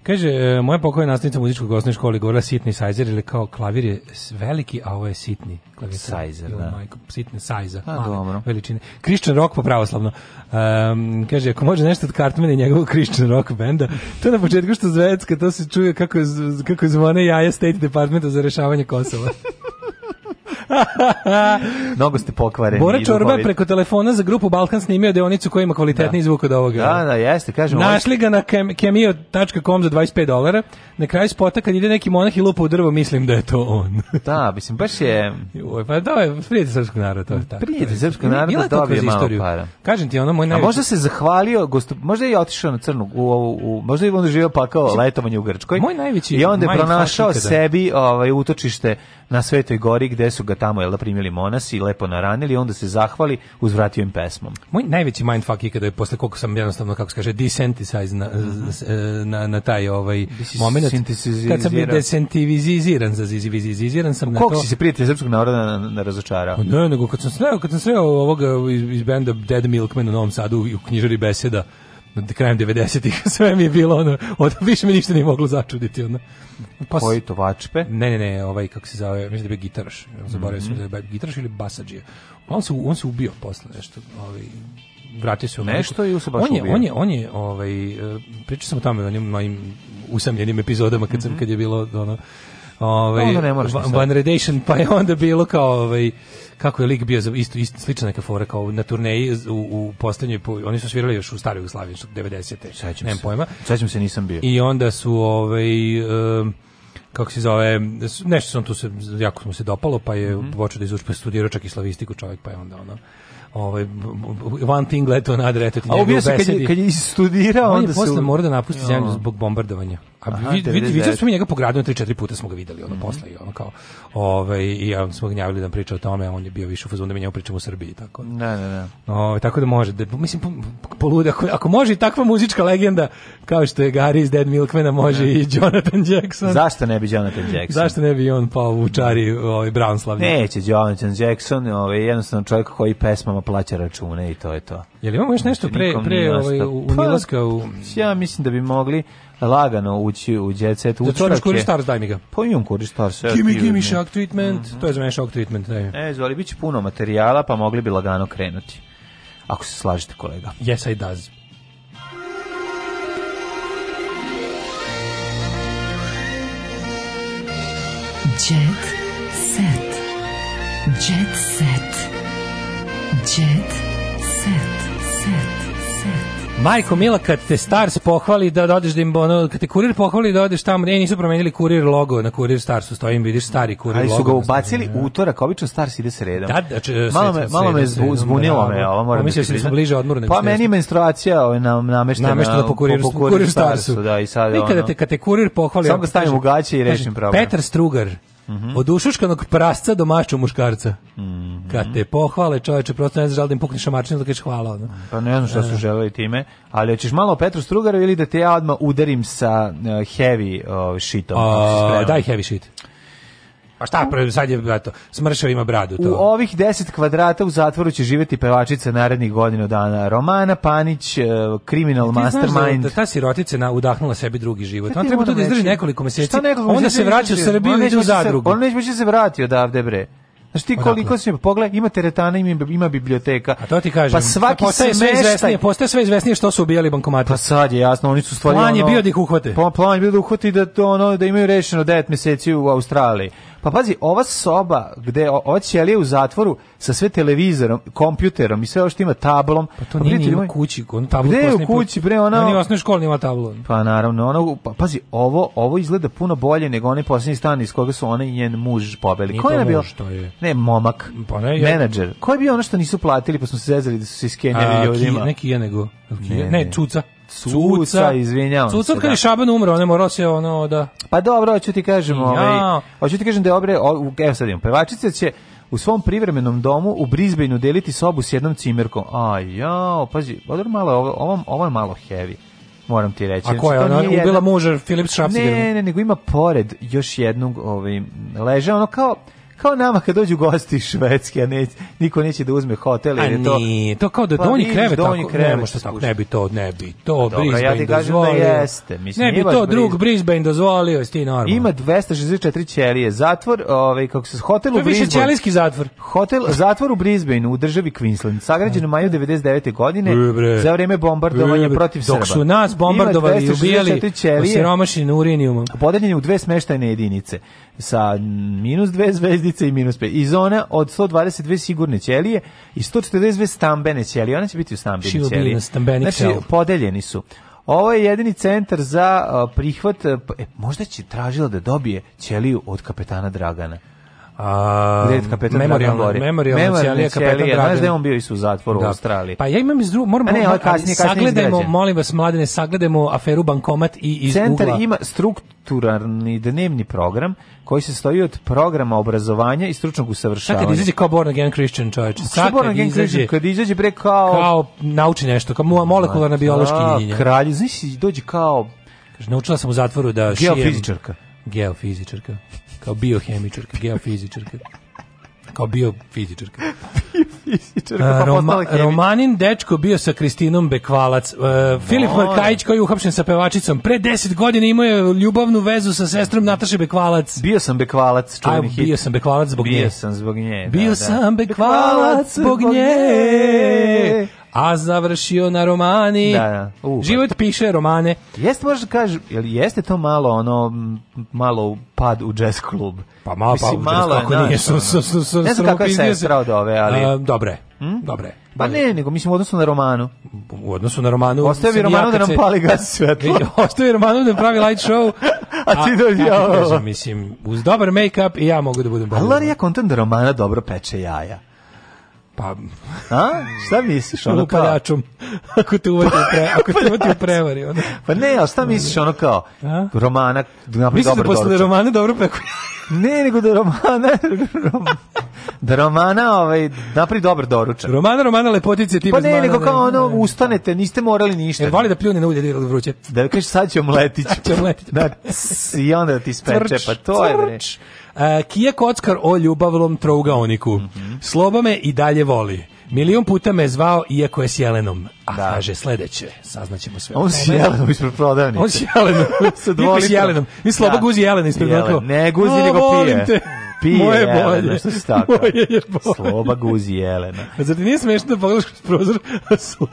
Kaže, e, moja pokojna nastavnica muzičkog osnovne škole govorila sitni sajzer ili kao klavir je veliki, a ovo je sitni klavir. Sajzer, da. Majko, sitni sajza, a, dobro. veličine. Christian Rock po pravoslavno. Um, kaže, ako može nešto od Cartmana i njegovog Christian Rock benda, to na početku što zvecka, to se čuje kako, kako zvone jaja State Departmenta za rešavanje Kosova. Mnogo ste pokvareni. Bora Čorba preko telefona za grupu Balkan snimio deonicu koja ima kvalitetni da. zvuk od ovoga. Da, da, jeste, kažem. Našli ovaj- ga na cameo.com za 25 dolara. Na kraju spota kad ide neki monah i lupa u drvo, mislim da je to on. da, mislim, baš je... Uj, pa da, je prijatelj srpskog naroda, to je tako. Prijatelj srpskog naroda je malo para. Kažem ti, ono moj najveći... A možda se zahvalio, gostu, možda je otišao na crnu, u, u, u, možda je onda živio pakao letovanje u Grčkoj. Moj najveći... I onda je pronašao da. sebi ovaj, utočište na Svetoj gori gde su ga tamo jel da primili monasi i lepo naranili, onda se zahvali, uzvratio im pesmom. Moj najveći mindfuck ikada je posle koliko sam jednostavno kako se kaže desensitized na, mm -hmm. na, na taj ovaj momenat kad sam desentiviziran za ziziviziziran sam na to. Kako si se prijatelj srpskog naroda na, na, na razočarao? Pa ne, nego kad sam sreo, kad sam sreo ovoga iz, iz benda Dead Milkman u Novom Sadu u knjižari beseda krajem 90-ih sve mi je bilo ono, od, više mi ništa nije moglo začuditi. Ono. Pa, Koji to vačpe? Ne, ne, ne, ovaj, kako se zove, mislim da je bio gitaraš, zaboravio mm -hmm. sam mhm. da je gitaraš ili basađija. On se, on se ubio posle nešto, ovaj, vratio se u Nešto i u se baš on je, ubio. On je, on je, ovaj, e, pričao sam o tome, o njim mojim usamljenim epizodama kad, sam, mm -hmm. kad je bilo ono, ovaj, pa onda pa je onda bilo kao ovaj, kako je lik bio za isto, isto slična neka fora kao na turneji u, u poslednjoj oni su svirali još u staroj Jugoslaviji 90-te sećam ne pojma sećam se nisam bio i onda su ovaj um, kako se zove, nešto sam tu se, jako smo se dopalo, pa je mm -hmm. počeo da izuči, pa studirao čak i slavistiku čovjek, pa je onda ono, ovaj, one thing led to another, eto ti njegov besedi. A obio se kad je, kad je studirao, onda se... On je posle morao da napusti zemlju zbog bombardovanja. A Aha, vid, vid, vidjeli smo mi njega po gradu, tri, četiri puta smo ga videli, ono, mm -hmm. posle i ono kao, ovaj, i ja smo ga gnjavili da priča o tome, on je bio više u fazonu da mi njemu pričamo u Srbiji, tako. Ne, ne, ne. O, tako da može, da, mislim, poluda ako, ako može i takva muzička legenda, kao što je Gary iz Dead Milkmana, može ne. Da. i Jonathan Jackson. Zašto ne bi Jonathan Jackson? Zašto ne bi on pa u čari ovaj, Brownslavlja? Neće Jonathan Jackson, ovaj, jednostavno čovjek koji pesmama plaća račune i to je to. Je imamo još nešto znači, pre, pre ovaj, unilaska u... Pa, ja mislim da bi mogli lagano ući u jet set učerače. Zato imaš Kuri Stars, daj mi ga. Pa imam Kuri Stars. Ja, gimme, shock treatment, mm -hmm. to je za mene shock treatment. Daj E, zvali, bit će puno materijala, pa mogli bi lagano krenuti. Ako se slažete, kolega. Yes, I does. Jet set. Jet set. Jet set. Majko Mila, kad te Stars pohvali da odeš da im ono, kad te kurir pohvali da odeš tamo, ej, nisu promenili kurir logo na kurir Starsu, stojim, vidiš stari kurir logo. Ali su ga ubacili u utorak, obično Stars ide sredom. Da, da, če, malo me, malo me zbunilo da, me, da. ovo moram. Mislim da smo da bliže odmoru Pa meni je menstruacija ovaj na, nameštena. Nameštena po kuriru, po kurir Starsu, da, i sad. Nikada te kad te kurir pohvali, samo ga stavim u gaće i rešim problem. Petar Strugar, -hmm. Od ušuškanog prasca do mašću muškarca. Mm -hmm. Kad te pohvale, čoveče, prosto ne znaš da li da im pukneš da kažeš hvala. No? Pa ne znam šta su da, da. želeli time, ali ćeš malo Petru Strugaru ili da te ja odmah udarim sa eh, heavy uh, shitom. Uh, daj heavy shit. Pa šta, sad je to, smršao ima bradu to. U ovih 10 kvadrata u zatvoru će živeti pevačica narednih godina dana. Romana Panić, e, Criminal da Mastermind. Da, ta sirotica na udahnula sebi drugi život. On treba tu da izdrži nekoliko meseci. Nekoliko onda se vraća u Srbiju i ide u zadrugu. On neće više se vratio odavde bre. Znaš ti koliko se pogledaj, ima teretana, ima, ima biblioteka. A to ti kažem. Pa svaki postaje sve izvesnije, postaje sve izvesnije što su ubijali bankomate. Pa sad je jasno, oni su stvari plan je ono, bio da ih uhvate. plan je bio da uhvati da to ono da imaju rešeno 9 meseci u Australiji. Pa pazi, ova soba gde ova ćelija u zatvoru sa sve televizorom, kompjuterom i sve ovo što ima tablom. Pa to pa, nije, u kući, on tablu Gde je u kući bre ona? Oni osnovne škole nema tablu. Pa naravno, ona pa, pazi, ovo ovo izgleda puno bolje nego onaj poslednji stan iz koga su ona i njen muž pobeli. Ko je bio? Što je? Ne, momak. Pa ne, ja... menadžer. Ko je bio ono što nisu platili pa smo se zezali da su se skenjali ljudima? Neki je nego. Ne, ne, ne, čuca. Cuca, izvinjavam Cuca se. Cuca kad je da. Šaban umro, on je morao se ono da... Pa dobro, hoću ti kažem, ovaj, ja. ovaj, hoću ti kažem da je obre, o, evo sad imam, pevačica će u svom privremenom domu u Brisbaneu deliti sobu s jednom cimerkom. Aj, jao, pazi, odor pa malo, ovo, ovo, je malo heavy moram ti reći. A znači, ko je ona? Ubila muža Filip Šapsiger? Ne, ne, nego ima pored još jednog, ovaj, leže ono kao, kao nama kad dođu gosti iz Švedske, a ne, niko neće da uzme hotel. A je to, to kao da pa donji krevet, donji tako, krevet, tako, ne bi to, ne bi to, pa Dobro, Brisbane ja ti kažem da dozvolio. Da jeste, mislim, ne bi to, Brisbane. drug Brisbane dozvolio, jesi ti normalno. Ima 264 ćelije, zatvor, ovaj, kako se, hotel to u Brisbane. To je više ćelijski zatvor. Hotel, zatvor u Brisbaneu, u državi Queensland, sagrađen u maju 99. godine, Ubre. za vreme bombardovanja protiv Srba. Dok su nas bombardovali i ubijali u siromašinu urinijumom. Podeljen je u dve smeštajne jedinice sa minus dve zvezdice i minus pet. I zona od 122 sigurne ćelije i 142 stambene ćelije. Ona će biti u stambeni znači, ćelije. Znači, podeljeni su. Ovo je jedini centar za prihvat, e, možda će tražila da dobije ćeliju od kapetana Dragana. A, Red kapetan Memorial, Dragan Memorial, Memorial kapetan Dragan. Znaš da je on bio i su u zatvoru da. u Australiji. Pa ja imam iz drugog, moramo, ne, moramo kasnije, kasnije sagledajmo, molim vas mladene, sagledajmo aferu bankomat i iz Centar ugla. ima strukturalni dnevni program koji se stoji od programa obrazovanja i stručnog usavršavanja. Sad kad izađe kao Born Again Christian čovječe. Sad Born Again Christian, kad izađe pre kao... Kao nauči nešto, kao molekularna biološki linija. Da, kralj, znaš, dođe kao... Naučila sam u zatvoru da šijem... Geofizičarka. Geofizičarka kao biohemičarka, geofizičarka. Kao biofizičarka. biofizičarka, pa Roma, Romanin dečko bio sa Kristinom Bekvalac. Uh, Filip Markajić koji je uhapšen sa pevačicom. Pre 10 godina imao je ljubavnu vezu sa sestrom Nataše Bekvalac. Bio sam Bekvalac, čuveni hit. Bio sam Bekvalac zbog bio nje. Bio sam zbog nje. Bio da, da. sam Bekvalac, bekvalac zbog nje a završio na romani. Da, da. Pa. Život piše romane. Jeste možda kaže, jel jeste to malo ono malo pad u jazz klub. Pa malo pa malo, kako nije naš, so, su so, so, Ne znam kako je sestra od ove, ali a, dobre. Hm? Dobre. Pa ne, nego mislim u odnosu na romanu. U odnosu na romanu. Ostavi mi da romanu da nam pali gas svetlo. Ostavi romanu da pravi light show. a ti dođi ja. mislim, uz dobar make-up i ja mogu da budem bolji. Ali ja kontam da romana dobro peče jaja. Pa, a? Šta misliš ono kao? Upaljačom. Ako te uvati u pre, ako te uvati u prevari, onda. Pa ne, al šta misliš ono kao? A? Romana, napravi dobar da doručak. posle romane dobro preko. ne, nego da romana, da romana, ovaj napri dobar doručak. Romana, romana lepotice tipa. Pa ne, nego kao ono ustanete, niste morali ništa. Jer voli da pljune na ulje da vruće. Da, da kažeš sad ćemo letić. Sad ćemo letić. Da, i onda ti speče, pa to je. E, Kije Kockar o ljubavlom trougaoniku. Mm -hmm. Sloba me i dalje voli. Milion puta me je zvao, iako je s Jelenom. A da. kaže, sledeće, saznaćemo sve. On s Jelenom ispred prodavnice. On s Jelenom. Sa s Jelenom. Mi sloba da. guzi Jelena ispred Ne guzi, nego pije pije moje Jelena, bolje. što si tako? Moje je bolje. Sloba guzi Jelena. A zar ti nije smešno da pogledaš kroz prozor, a sloba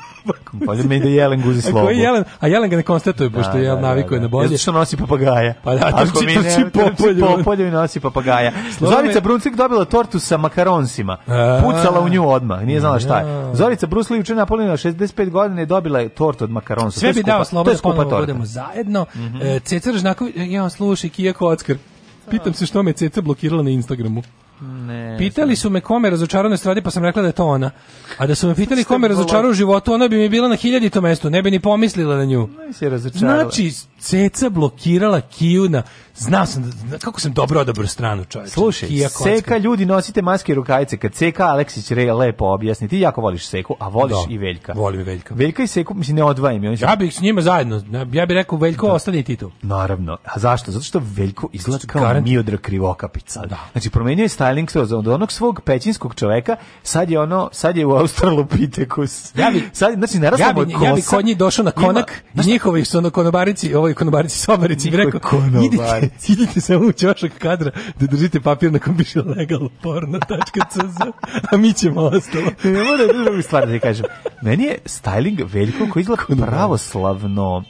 guzi? Pa mi da Jelen guzi slobu. A, koji jelen, a Jelen ga ne konstatuje, da, pošto da, Jelen da, navikuje da, da, na bolje. Zato što nosi papagaja. Pa da, trči, trči popolju. Popolju i nosi papagaja. Zorica Bruncik dobila tortu sa makaronsima. Pucala u nju odmah, nije znala šta je. Zorica Brusli juče Napolina 65 godina je dobila tortu od makaronsa. Sve bi dao sloba da ponovno budemo zajedno. Mm -hmm. E, Cecar Žnaković, ja, slušaj, Kija Kockar. Pitam se što me Ceca blokirala na Instagramu. Ne, pitali su me kome razočarano stradi, pa sam rekla da je to ona. A da su me pitali kome razočarao u životu, ona bi mi bila na hiljaditom mestu, ne bi ni pomislila na nju. Ne, se razočarala. Znači, ceca blokirala kiju na Znao sam da, kako sam dobro odabrao stranu, čoveče. Slušaj, seka ljudi nosite maske i rukavice. Kad seka Aleksić re lepo objasni. Ti jako voliš seku, a voliš da, i Veljka. Volim i Veljka. Veljka i seku, mislim ne odvajam ja. Ja bih s njima zajedno. Ja bih rekao Veljko da. ostani ti tu. Naravno. A zašto? Zato što Veljko izgleda kao garant... Miodrag Krivokapica. Da. Znači promenio je styling skroz od onog svog pećinskog čoveka, sad je ono, sad je u Australopithecus. Ja bih sad znači narasla ja bi, ja bi kod njih došao na konak, ima, njihovi su na konobarici, ovaj konobarici, sobarici, bi rekao, konobarici. idite, idite samo u ćošak kadra da držite papir na kom piše legalporno.cz, a mi ćemo ostalo. ne moram da drugu stvar da ti kažem. Meni je styling veliko koji izgleda pravoslavno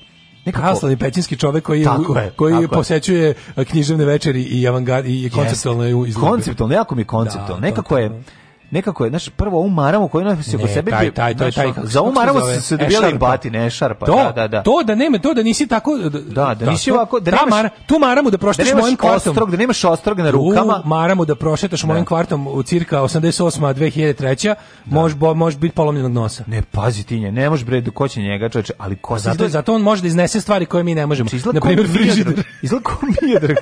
nekako pravoslavni pećinski čovjek koji tako je, koji tako posećuje e, književne večeri i avangard i konceptualno je izgleda. Konceptualno, jako mi je konceptualno. Da, nekako to, je nekako je, naš prvo ovu maramu koju nosi oko sebe, taj, taj, taj, taj, za ovu maramu se, se dobijali batine, šarpa, to, da, da, da. To da nema, to da nisi tako, da, da, da, da nisi ovako, da nemaš, mara, tu maramu da prošetaš da mojim kvartom. Ostrog, da nemaš ostrog na rukama. Tu maramu da prošetaš da. mojim kvartom u cirka 88. 2003. Da. Mož, bo, može biti polomljenog nosa. Ne, pazi ti nje, ne može bre, do će njega, čoveče, ali ko zato, izgleda, zato on može da iznese stvari koje mi ne možemo. Znači, na primjer, frižider. Izgleda ko Mijedra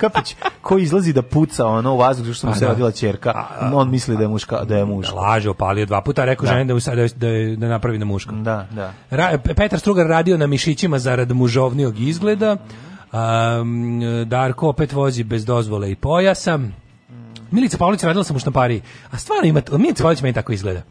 kapić koji izlazi da puca ono u vazduh, što mu se da. rodila ćerka. On misli da je muška, da je muška. Da, laže, opalio dva puta, rekao da. ženi da, da, da, da napravi na muška. Da, da. Ra, Petar Strugar radio na mišićima zarad mužovnijog izgleda. Um, Darko opet vozi bez dozvole i pojasa. Milica Pavlić radila sam u štampariji. A stvarno ima, Milica Pavlović meni tako izgleda.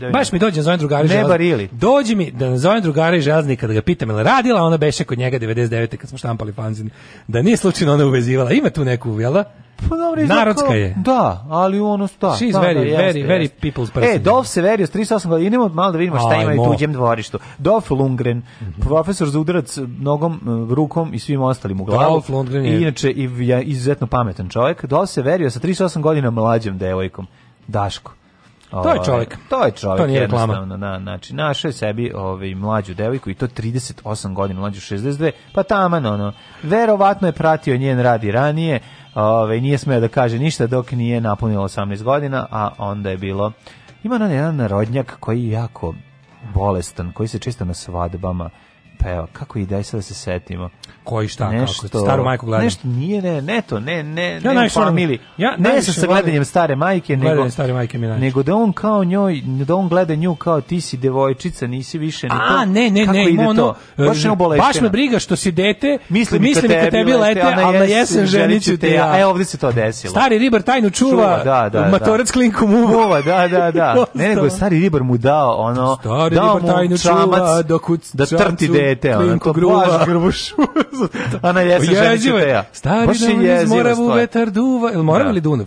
Da, da. Baš mi dođe da zovem drugari Ne barili. Dođi mi da zovem drugari želaznika da ga pitam jel radila ona beše kod njega 99 kad smo štampali fanzin. Da nije slučajno ona uvezivala. Ima tu neku, jel da? Pa dobro, Narodska je. Da, ali ono sta. She's da, very, da, very, very people's e, person. E, Dolf Severius, 38 godina, idemo malo da vidimo šta Ajmo. ima i tuđem dvorištu. Dolf Lundgren, mm -hmm. profesor za udarac nogom, rukom i svim ostalim u glavu. Dolf Lundgren je. I inače, i, ja, izuzetno pametan čovjek. Dolf Severius sa 38 godina mlađem devojkom. Daško. To je ovaj, čovjek. To je čovjek, to nije jednostavno. Na, znači, našao je sebi ovaj, mlađu devojku i to 38 godina, mlađu 62, pa taman, ono, verovatno je pratio njen rad ranije, ovaj, nije smeo da kaže ništa dok nije napunilo 18 godina, a onda je bilo... Ima jedan narodnjak koji je jako bolestan, koji se često na svadbama peva, kako i daj sad se setimo. Koji šta, nešto, kako, staru majku gledam. Nešto nije, ne, ne to, ne, ne, ja ne, familiji. Ja ne sa sagledanjem stare majke, nego, stare majke mi nego da on kao njoj, da on gleda nju kao ti si devojčica, nisi više ni to. A, ne, ne, kako ne, ima ono, baš, e, baš me briga što si dete, mislim, mislim ka tebi lete, a na jesen ženiću te ja. E, ovdje se to desilo. Stari ribar tajnu čuva, da, da, da, matorec klinku muva. Da, da, da. Ne, nego stari ribar mu dao, ono, dao mu čamac da trti dete, ona to baš grbuš. Ana jesi ženi ja. Stari Baš je Moravu vetar duva, el Morava da. ili Dunav?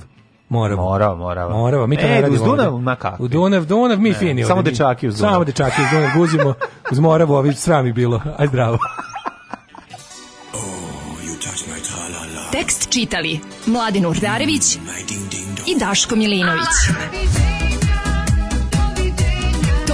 Morava. Morava, Morava. Morava, mi to e, ne radimo. uz Dunav, na kako? U Dunav, Dunav, mi ne, fini. Samo ovdje, dečaki uz Dunav. Samo dečaki uz Dunav, guzimo uz Moravu, ovi srami bilo. Aj zdravo. oh, Tekst čitali Mladin Urdarević i Daško Milinović